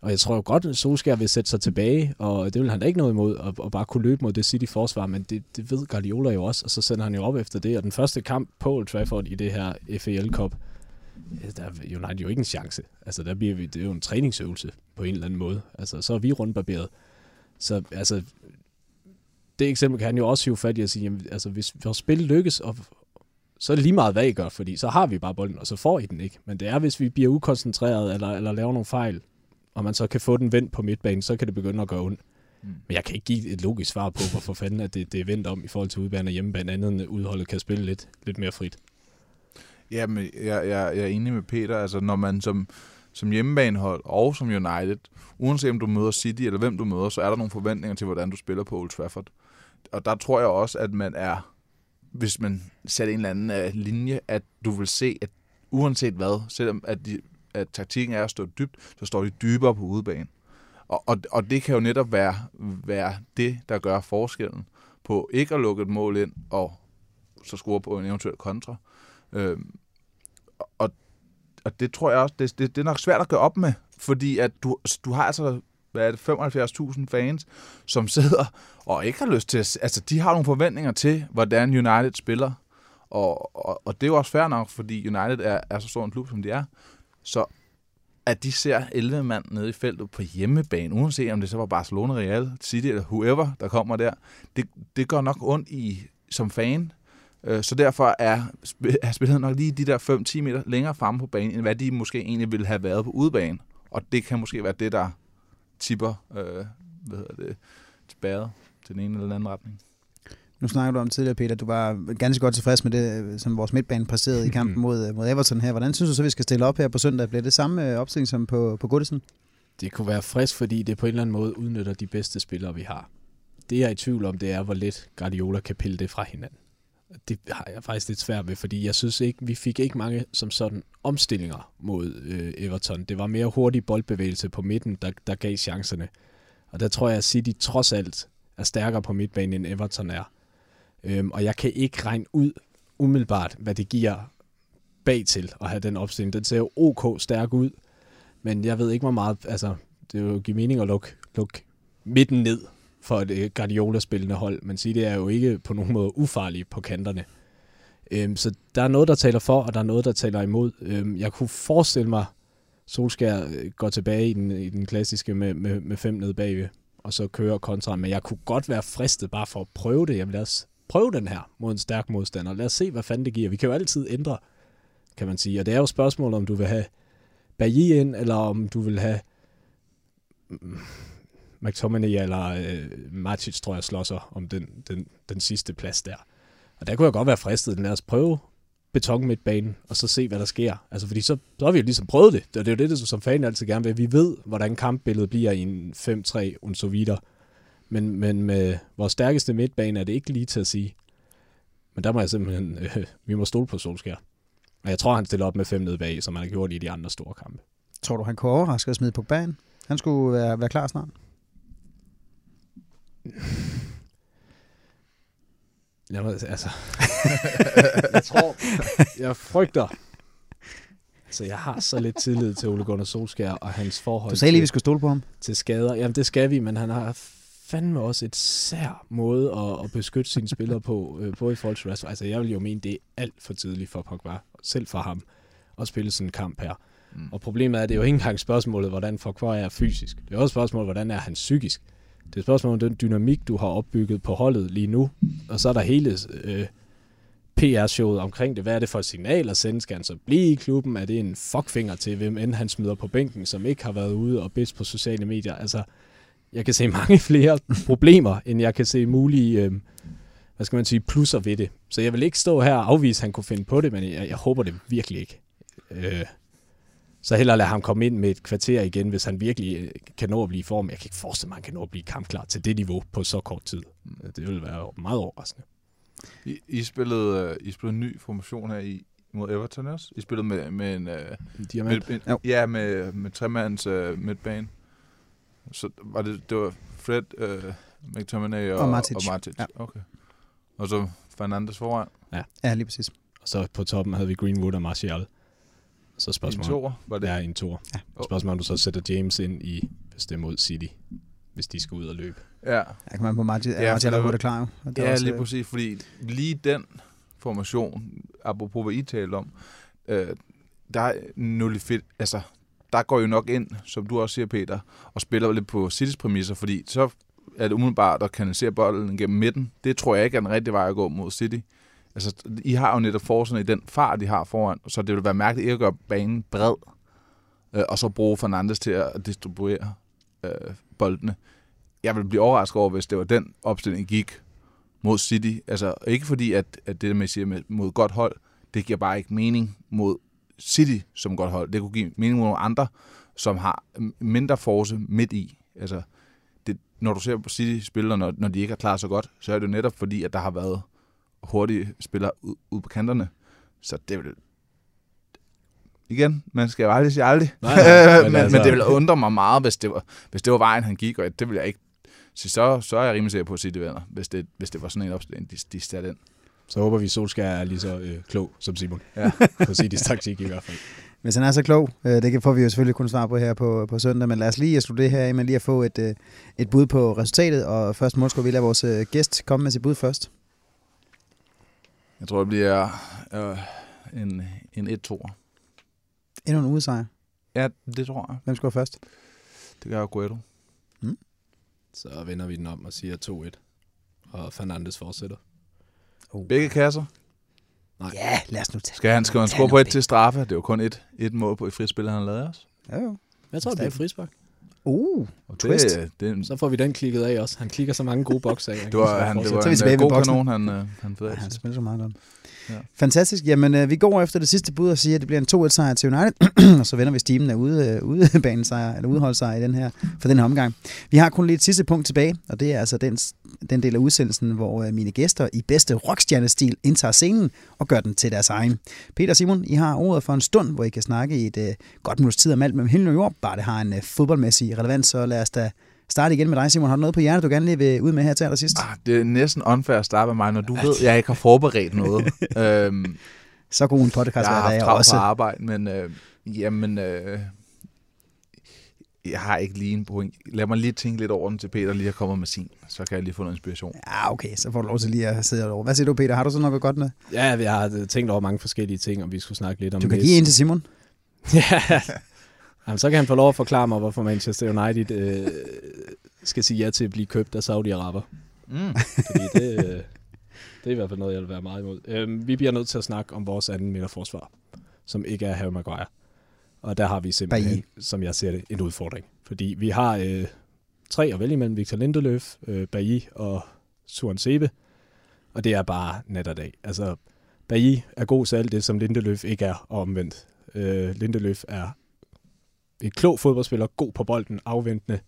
[SPEAKER 4] Og jeg tror jo godt, at Solskjaer vil sætte sig tilbage, og det vil han da ikke noget imod, at, at bare kunne løbe mod det City-forsvar, men det, det ved Guardiola jo også, og så sender han jo op efter det. Og den første kamp på Old Trafford i det her FAL Cup, der er United jo ikke en chance. Altså, der bliver vi, det er jo en træningsøvelse på en eller anden måde. Altså, så er vi rundbarberet. Så altså, det eksempel kan han jo også hive fat i at sige, jamen, altså, hvis vores spil lykkes, og, så er det lige meget, hvad I gør, fordi så har vi bare bolden, og så får I den ikke. Men det er, hvis vi bliver ukoncentreret, eller, eller laver nogle fejl, og man så kan få den vendt på midtbanen, så kan det begynde at gøre ondt. Mm. Men jeg kan ikke give et logisk svar på, hvorfor fanden at det, det er vendt om i forhold til udbane og hjemmebane, andet end udholdet kan spille lidt, lidt mere frit.
[SPEAKER 3] Jamen, jeg, jeg, jeg er enig med Peter. Altså, når man som, som hjemmebanehold og som United, uanset om du møder City eller hvem du møder, så er der nogle forventninger til, hvordan du spiller på Old Trafford. Og der tror jeg også, at man er, hvis man sætter en eller anden uh, linje, at du vil se, at uanset hvad, selvom at, de, at taktikken er at stå dybt, så står de dybere på udebanen. Og, og, og det kan jo netop være, være det, der gør forskellen på ikke at lukke et mål ind og så score på en eventuel kontra. Øhm, og, og det tror jeg også, det, det, det er nok svært at gøre op med, fordi at du, du har altså hvad er det, 75.000 fans, som sidder og ikke har lyst til at... Altså, de har nogle forventninger til, hvordan United spiller. Og, og, og det er jo også fair nok, fordi United er, er så stor en klub, som de er. Så at de ser 11 mand nede i feltet på hjemmebane, uanset om det så var Barcelona, Real, City eller whoever, der kommer der, det, det gør nok ondt i, som fan. Øh, så derfor er, er spillet nok lige de der 5-10 meter længere fremme på banen, end hvad de måske egentlig ville have været på udebane. Og det kan måske være det, der tipper øh, hvad hedder det, tilbage til den ene eller den anden retning.
[SPEAKER 2] Nu snakker du om tidligere, Peter, du var ganske godt tilfreds med det, som vores midtbane præsterede i kampen mod, mod Everton her. Hvordan synes du så, vi skal stille op her på søndag? Bliver det samme øh, opstilling som på, på Goodison?
[SPEAKER 4] Det kunne være frisk, fordi det på en eller anden måde udnytter de bedste spillere, vi har. det jeg er i tvivl om, det er, hvor let Guardiola kan pille det fra hinanden. Det har jeg faktisk lidt svært ved, fordi jeg synes ikke, vi fik ikke mange som sådan omstillinger mod øh, Everton. Det var mere hurtig boldbevægelse på midten, der, der gav chancerne. Og der tror jeg, at City trods alt er stærkere på midtbanen, end Everton er. Øhm, og jeg kan ikke regne ud umiddelbart, hvad det giver bag til at have den opstilling. Den ser jo ok stærk ud, men jeg ved ikke, hvor meget... Altså, det vil jo give mening at lukke, lukke midten ned for et øh, Guardiola-spillende hold, men det er jo ikke på nogen måde ufarlige på kanterne. Øhm, så der er noget, der taler for, og der er noget, der taler imod. Øhm, jeg kunne forestille mig, Solskær øh, går tilbage i den, i den klassiske med, med, med fem ned bagved, og så kører kontra. Men jeg kunne godt være fristet bare for at prøve det. Jamen lad os prøve den her mod en stærk modstander. Lad os se, hvad fanden det giver. Vi kan jo altid ændre, kan man sige. Og det er jo spørgsmålet, om du vil have Bailly ind, eller om du vil have mm, McTominay eller øh, Matic, tror jeg, slår sig om den, den, den sidste plads der. Og der kunne jeg godt være fristet. Lad os prøve beton midtbanen, og så se, hvad der sker. Altså, fordi så, så har vi jo ligesom prøvet det. Det er jo det, det som fan altid gerne vil. Vi ved, hvordan kampbilledet bliver i en 5-3 og så videre. Men, men med vores stærkeste midtbane er det ikke lige til at sige. Men der må jeg simpelthen, øh, vi må stole på Solskær. Og jeg tror, han stiller op med fem nede bag, som han har gjort i de andre store kampe.
[SPEAKER 2] Tror du, han kunne overraske at smide på banen? Han skulle være, være klar snart.
[SPEAKER 4] Jeg, må, altså, jeg tror, jeg frygter, altså jeg har så lidt tillid til Ole Gunnar Solskær og hans forhold
[SPEAKER 2] Du sagde lige,
[SPEAKER 4] til,
[SPEAKER 2] vi skulle stole på ham.
[SPEAKER 4] til skader. Jamen det skal vi, men han har fandme også et sær måde at, at beskytte sine spillere på, øh, både i forhold til Rashford. Altså jeg vil jo mene, det er alt for tidligt for Pogba, selv for ham, at spille sådan en kamp her. Mm. Og problemet er, at det er jo ikke engang spørgsmålet, hvordan Pogba er fysisk. Det er også spørgsmålet, hvordan er han psykisk. Det er et spørgsmål om den dynamik, du har opbygget på holdet lige nu. Og så er der hele øh, PR-showet omkring det. Hvad er det for et signal at sende? Skal han så blive i klubben? Er det en fuckfinger til, hvem end han smider på bænken, som ikke har været ude og bedst på sociale medier? Altså, jeg kan se mange flere problemer, end jeg kan se mulige, øh, hvad skal man sige, plusser ved det. Så jeg vil ikke stå her og afvise, at han kunne finde på det, men jeg, jeg håber det virkelig ikke. Øh, så hellere lade ham komme ind med et kvarter igen, hvis han virkelig øh, kan nå at blive i form. Jeg kan ikke forestille mig, at han kan nå at blive kampklar til det niveau på så kort tid. Det vil være meget overraskende.
[SPEAKER 3] I, I, spillede, øh, I spillede en ny formation her i, mod Everton også. I spillede med, med en... Øh,
[SPEAKER 4] Diamant.
[SPEAKER 3] med, en ja, med, med tremands øh, midtbane. Så var det, det var Fred, øh, McTominay og,
[SPEAKER 2] Og Matic.
[SPEAKER 3] Og Matic.
[SPEAKER 2] Ja.
[SPEAKER 3] Okay. Og så Fernandes foran.
[SPEAKER 2] Ja, lige præcis.
[SPEAKER 4] Og så på toppen havde vi Greenwood og Martial. Så
[SPEAKER 3] I en
[SPEAKER 4] spørgsmålet
[SPEAKER 3] toer, var det?
[SPEAKER 4] er i en tor.
[SPEAKER 2] Ja.
[SPEAKER 4] Spørgsmålet om du så sætter James ind i, hvis det er mod City, hvis de skal ud og løbe.
[SPEAKER 3] Ja,
[SPEAKER 2] Jeg kan man på Martin,
[SPEAKER 3] Ja,
[SPEAKER 2] ja,
[SPEAKER 3] for
[SPEAKER 2] er hurtigt klar jo. Og det
[SPEAKER 3] ja
[SPEAKER 2] også,
[SPEAKER 3] lige
[SPEAKER 2] øh,
[SPEAKER 3] præcis. Fordi lige den formation, apropos hvad I talte om, øh, der er nul fedt. Altså, der går jo nok ind, som du også siger, Peter, og spiller lidt på Citys præmisser, fordi så er det umiddelbart at kanalisere bolden gennem midten. Det tror jeg ikke er den rigtige vej at gå mod City. Altså, I har jo netop forserne i den fart, de har foran, så det vil være mærkeligt ikke at gøre banen bred, øh, og så bruge Fernandes til at distribuere øh, boldene. Jeg vil blive overrasket over, hvis det var den opstilling, gik mod City. Altså, ikke fordi, at, at det, man siger med, mod godt hold, det giver bare ikke mening mod City som godt hold. Det kunne give mening mod nogle andre, som har mindre force midt i. Altså, det, når du ser på City spillere, når, når de ikke har klaret så godt, så er det jo netop fordi, at der har været hurtige spillere ud, ud på kanterne. Så det vil... Igen, man skal jo aldrig sige aldrig.
[SPEAKER 4] Nej, nej, men
[SPEAKER 3] men,
[SPEAKER 4] altså-
[SPEAKER 3] men det ville undre mig meget, hvis det var, hvis det var vejen, han gik, og det vil jeg ikke så, så, så er jeg rimelig sikker på at sige det venner, hvis det, hvis det var sådan en opstilling, de, de satte ind.
[SPEAKER 4] Så håber vi, at Solskjaer er lige så øh, klog som Simon.
[SPEAKER 3] Ja.
[SPEAKER 4] På Citys taktik i hvert fald.
[SPEAKER 2] Hvis han er så klog, øh, det kan- får vi jo selvfølgelig kun svar på her på, på søndag, men lad os lige slutte det her af med lige at få et, øh, et bud på resultatet, og først mål vi lade vores øh, gæst komme med sit bud først.
[SPEAKER 3] Jeg tror, det bliver øh, en, en 1-2.
[SPEAKER 2] Endnu en udesejr.
[SPEAKER 3] Ja, det tror jeg.
[SPEAKER 2] Hvem skal først?
[SPEAKER 3] Det gør Aguero.
[SPEAKER 4] Så vender vi den om og siger 2-1. Og Fernandes fortsætter.
[SPEAKER 3] Begge kasser.
[SPEAKER 2] Ja, lad os nu tage.
[SPEAKER 3] Skal han, skal han score på et til straffe? Det er jo kun et, et mål på et frispil, han har lavet også.
[SPEAKER 2] Jo, jo.
[SPEAKER 4] Jeg tror, det bliver frispark.
[SPEAKER 2] Uh,
[SPEAKER 3] Og
[SPEAKER 2] Twist.
[SPEAKER 3] Det, det, en-
[SPEAKER 4] Så får vi den klikket af også. Han klikker så mange gode bokse af.
[SPEAKER 3] det var, han, det
[SPEAKER 2] Så
[SPEAKER 3] var
[SPEAKER 2] vi
[SPEAKER 3] en
[SPEAKER 2] tilbage
[SPEAKER 3] øh, god
[SPEAKER 2] boksen.
[SPEAKER 3] kanon, han, øh, han fik
[SPEAKER 2] Ja, han spiller så meget godt.
[SPEAKER 3] Ja.
[SPEAKER 2] Fantastisk. Jamen, øh, vi går efter det sidste bud og siger, at det bliver en 2-1 sejr til United, og så vender vi stimen af ude, øh, udebanesejr, eller udholdssejr i den her, for den her omgang. Vi har kun lige et sidste punkt tilbage, og det er altså den, den del af udsendelsen, hvor øh, mine gæster i bedste rockstjernestil indtager scenen og gør den til deres egen. Peter Simon, I har ordet for en stund, hvor I kan snakke i et øh, godt minuts tid om alt mellem himmel og jord, bare det har en øh, fodboldmæssig relevans, så lad os da starte igen med dig, Simon. Har du noget på hjertet, du gerne lige vil ud med her til allersidst?
[SPEAKER 3] Ah, det er næsten unfair at starte med mig, når du ved, at jeg ikke har forberedt noget. øhm,
[SPEAKER 2] Så god en podcast
[SPEAKER 3] jeg har
[SPEAKER 2] hver
[SPEAKER 3] haft
[SPEAKER 2] dag
[SPEAKER 3] travlt
[SPEAKER 2] også.
[SPEAKER 3] på arbejde, men øh, jamen, øh, jeg har ikke lige en point. Lad mig lige tænke lidt over den til Peter lige er kommet med sin, så kan jeg lige få noget inspiration.
[SPEAKER 2] Ja, okay, så får du lov til lige at sidde over. Hvad siger du, Peter? Har du så noget godt med?
[SPEAKER 4] Ja, jeg har tænkt over mange forskellige ting, og vi skulle snakke lidt om
[SPEAKER 2] Du kan give en til Simon.
[SPEAKER 4] ja. Jamen, så kan han få lov at forklare mig, hvorfor Manchester United øh, skal sige ja til at blive købt af Saudi-Araber.
[SPEAKER 3] Mm.
[SPEAKER 4] Fordi det, øh, det er i hvert fald noget, jeg vil være meget imod. Øhm, vi bliver nødt til at snakke om vores anden midterforsvar, som ikke er Harry Maguire. Og der har vi simpelthen, som jeg ser det, en udfordring. Fordi vi har øh, tre at vælge imellem. Victor Lindeløf, øh, Bailly og Suren Sebe. Og det er bare nat og dag. Altså, Bailly er god til alt det, som Lindeløf ikke er, og omvendt. Øh, Lindeløf er en klog fodboldspiller, god på bolden, afventende.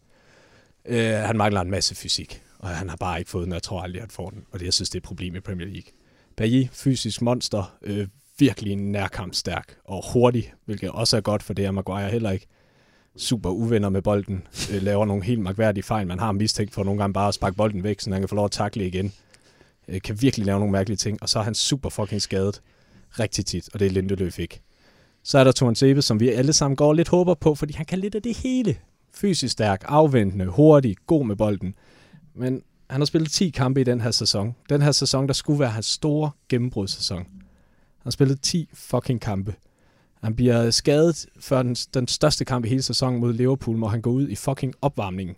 [SPEAKER 4] Øh, han mangler en masse fysik, og han har bare ikke fået den, og jeg tror aldrig, han får den. Og det, jeg synes, det er et problem i Premier League. Bailly, fysisk monster, øh, virkelig nærkampstærk og hurtig, hvilket også er godt, for det er Maguire heller ikke. Super uvenner med bolden, øh, laver nogle helt magværdige fejl. Man har mistænkt for nogle gange bare at sparke bolden væk, så han kan få lov at takle igen. Øh, kan virkelig lave nogle mærkelige ting, og så er han super fucking skadet rigtig tit, og det er Lindeløf ikke. Så er der Toren Sebe, som vi alle sammen går lidt håber på, fordi han kan lidt af det hele. Fysisk stærk, afventende, hurtig, god med bolden. Men han har spillet 10 kampe i den her sæson. Den her sæson, der skulle være hans store gennembrudssæson. Han har spillet 10 fucking kampe. Han bliver skadet før den, den største kamp i hele sæsonen mod Liverpool, hvor han går ud i fucking opvarmningen,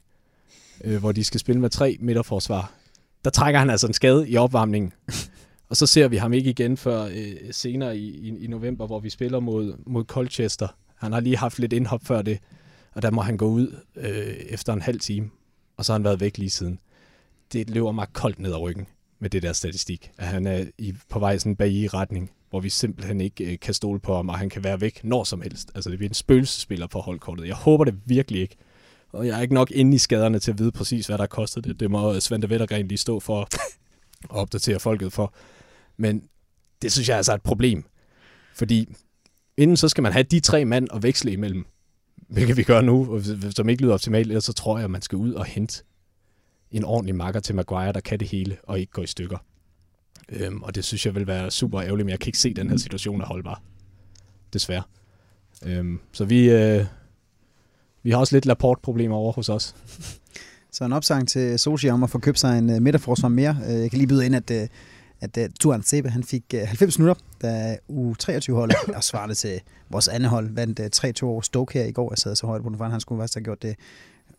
[SPEAKER 4] øh, hvor de skal spille med tre midterforsvar. Der trækker han altså en skade i opvarmningen. Og så ser vi ham ikke igen før øh, senere i, i, i november, hvor vi spiller mod, mod Colchester. Han har lige haft lidt indhop før det, og der må han gå ud øh, efter en halv time, og så har han været væk lige siden. Det løber mig koldt ned ad ryggen med det der statistik, at han er i, på vej sådan bag i retning, hvor vi simpelthen ikke øh, kan stole på ham, og han kan være væk når som helst. Altså det bliver en spøgelsespiller på holdkortet. Jeg håber det virkelig ikke. Og jeg er ikke nok inde i skaderne til at vide præcis, hvad der kostede det. Det må Svante Vettergren lige stå for at opdatere folket for. Men det synes jeg altså er et problem. Fordi inden så skal man have de tre mand at veksle imellem. Hvilket vi gør nu, og som ikke lyder optimalt, ellers så tror jeg, at man skal ud og hente en ordentlig makker til Maguire, der kan det hele og ikke går i stykker. Øhm, og det synes jeg vil være super ærgerligt, men jeg kan ikke se den her situation er holdbar. Desværre. Øhm, så vi, øh, vi har også lidt Laporte-problemer over hos os.
[SPEAKER 2] Så en opsang til Sochi om at få købt sig en øh, midterforsvar mere. Øh, jeg kan lige byde ind, at, uh, at uh, Turan Sebe, han fik uh, 90 minutter, da U23-holdet, og svarede til vores andet hold, vandt uh, 3-2 over Stoke her i går. Jeg sad så højt på den, han skulle faktisk have gjort det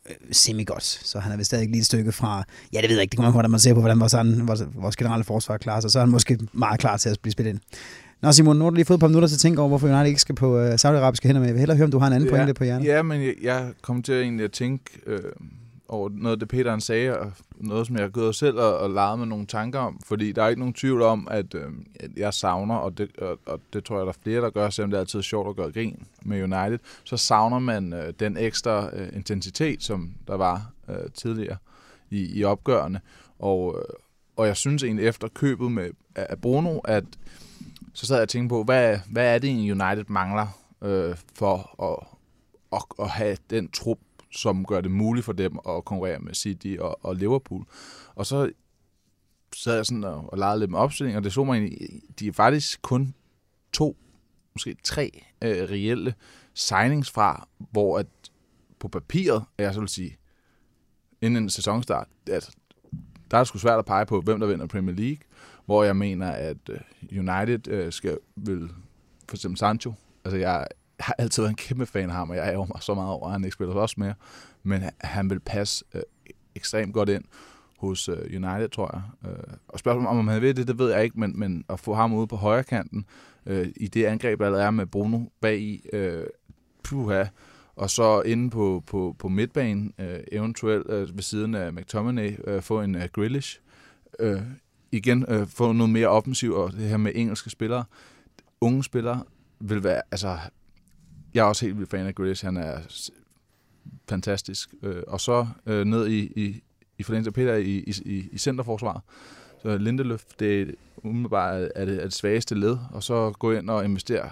[SPEAKER 2] øh, semi-godt, så han er vist stadig lige et stykke fra, ja det ved jeg ikke, det kommer an på, hvordan man ser på, hvordan vores, anden, vores, vores generelle forsvar klarer sig, så er han måske meget klar til at blive spillet ind. Nå Simon, nu har du lige fået et par minutter til at tænke over, hvorfor United ikke skal på uh, saudiarabiske hænder med. Jeg vil hellere høre, om du har en anden pointe på hjernen.
[SPEAKER 3] Ja, men jeg, jeg kom til egentlig at tænke øh, over noget af det, Peter han sagde, og noget, som jeg har gået selv og, og leget med nogle tanker om. Fordi der er ikke nogen tvivl om, at, øh, jeg savner, og det, og, og det tror jeg, der er flere, der gør, selvom det er altid sjovt at gøre grin med United, så savner man øh, den ekstra øh, intensitet, som der var øh, tidligere i, i opgørende. Og, øh, og jeg synes egentlig efter købet med af Bruno, at så sad jeg og tænkte på, hvad, hvad er det United mangler øh, for at, at, at have den trup, som gør det muligt for dem at konkurrere med City og, og Liverpool. Og så sad jeg sådan og, og legede lidt med opstilling, og det så mig egentlig, de er faktisk kun to, måske tre øh, reelle signings fra, hvor at på papiret, jeg så vil sige, inden en sæsonstart, at der er det sgu svært at pege på, hvem der vinder Premier League, hvor jeg mener, at øh, United øh, skal vil for eksempel Sancho, altså jeg har altid været en kæmpe fan af ham, og jeg er mig så meget over, at han ikke spiller også mere, men han vil passe øh, ekstremt godt ind hos øh, United, tror jeg. Øh, og spørgsmålet om, om han ved det, det ved jeg ikke, men, men at få ham ude på højre kanten, øh, i det angreb, der er med Bruno bag i, øh, puha, Og så inde på, på, på midtbanen, øh, eventuelt øh, ved siden af McTominay, øh, få en øh, Grealish. Øh, igen, øh, få noget mere offensiv, og det her med engelske spillere. Unge spillere vil være, altså, jeg er også helt vildt fan af Grealish, han er fantastisk. Øh, og så øh, ned i, i, i forlængelse af Peter i, i, i, i centerforsvaret. Så Lindeløf, det er umiddelbart er det, er det svageste led, og så gå ind og investere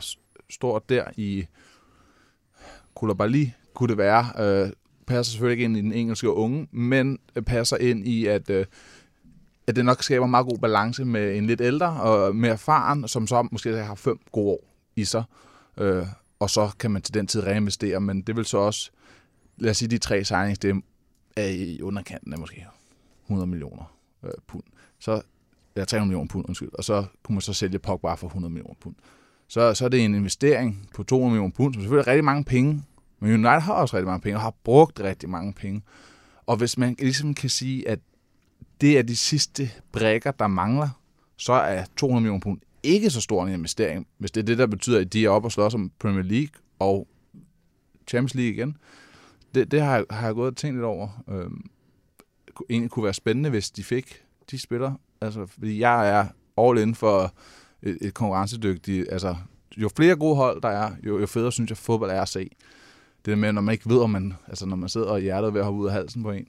[SPEAKER 3] stort der i Koulibaly, kunne det være. Øh, passer selvfølgelig ikke ind i den engelske unge, men øh, passer ind i, at, øh, at det nok skaber meget god balance med en lidt ældre og mere erfaren, som så måske har fem gode år i sig. Øh, og så kan man til den tid reinvestere, men det vil så også, lad os sige, de tre signings, det er i underkanten af måske 100 millioner øh, pund. Så, ja, 300 millioner pund, undskyld. Og så kunne man så sælge Pogba for 100 millioner pund. Så, så er det en investering på 200 millioner pund, som selvfølgelig er rigtig mange penge, men United har også rigtig mange penge, og har brugt rigtig mange penge. Og hvis man ligesom kan sige, at det er de sidste brækker, der mangler, så er 200 millioner pund ikke så stor en investering, hvis det er det, der betyder, at de er oppe og slås om Premier League og Champions League igen. Det, det har, jeg, har jeg gået og tænkt lidt over. Øhm, kunne- egentlig kunne være spændende, hvis de fik de spillere. Altså, fordi jeg er all in for et, et konkurrencedygtigt... Altså, jo flere gode hold der er, jo, jo federe synes jeg, fodbold er at se. Det der med, når man ikke ved, om man, altså når man sidder og hjertet er ved at hoppe ud af halsen på en.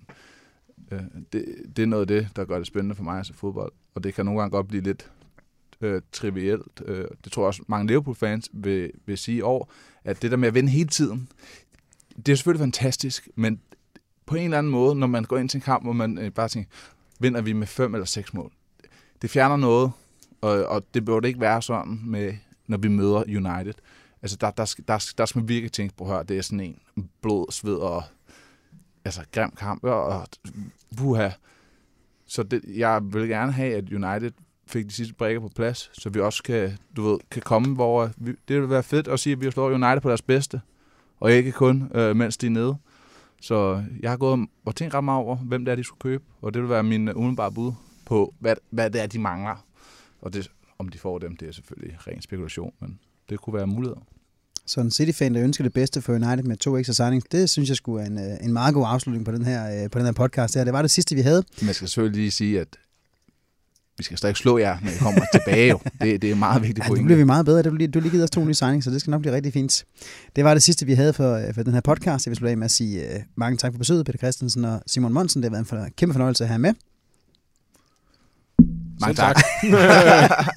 [SPEAKER 3] Øh, det, det er noget af det, der gør det spændende for mig at se fodbold. Og det kan nogle gange godt blive lidt øh, trivielt. Øh, det tror jeg også, mange Liverpool-fans vil, vil sige i år, at det der med at vinde hele tiden, det er selvfølgelig fantastisk, men på en eller anden måde, når man går ind til en kamp, hvor man øh, bare tænker, vinder vi med fem eller seks mål. Det fjerner noget, og, og det burde ikke være sådan, med, når vi møder United. Altså, der, der, skal- der, skal- der skal man virkelig tænke på, at det er sådan en blod, sved og altså, grim kamp, og, og buha. Så det, jeg vil gerne have, at United fik de sidste brækker på plads, så vi også kan, du ved, kan komme, hvor vi, det vil være fedt at sige, at vi slået United på deres bedste, og ikke kun, øh, mens de er nede. Så jeg har gået og tænkt ret meget over, hvem det er, de skulle købe, og det vil være min øh, umiddelbare bud på, hvad, hvad det er, de mangler. Og det, om de får dem, det er selvfølgelig ren spekulation, men det kunne være muligheder.
[SPEAKER 2] Så en City-fan, der ønsker det bedste for United med to ekstra signings, det synes jeg skulle er en, øh, en meget god afslutning på den her, øh, på den her podcast. her. Det var det sidste, vi havde.
[SPEAKER 3] Men jeg skal selvfølgelig lige sige, at vi skal stadig slå jer, når I kommer tilbage. Jo. Det, det er meget vigtigt
[SPEAKER 2] Ja, nu bliver vi meget bedre. Du du lige givet os to nye signings, så det skal nok blive rigtig fint. Det var det sidste, vi havde for, øh, for den her podcast. Jeg vil slutte af med at sige uh, mange tak for besøget, Peter Christensen og Simon Monsen. Det har været en for, kæmpe fornøjelse at have med.
[SPEAKER 3] Mange
[SPEAKER 4] Selv
[SPEAKER 3] tak.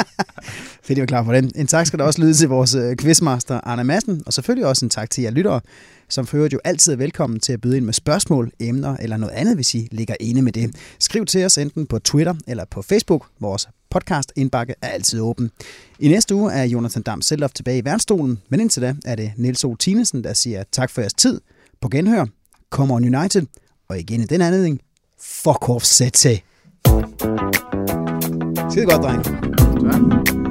[SPEAKER 2] Fedt, I var klar på den. En tak skal der også lyde til vores øh, quizmaster Arne Madsen, og selvfølgelig også en tak til jer lyttere, som for øvrigt jo altid er velkommen til at byde ind med spørgsmål, emner eller noget andet, hvis I ligger inde med det. Skriv til os enten på Twitter eller på Facebook. Vores podcast indbakke er altid åben. I næste uge er Jonathan Dam selv tilbage i værnstolen, men indtil da er det Niels O. Tinesen, der siger tak for jeres tid. På genhør. Come on United. Og igen i den anledning. Fuck off, Sete. Skide godt, dreng.
[SPEAKER 3] Ja.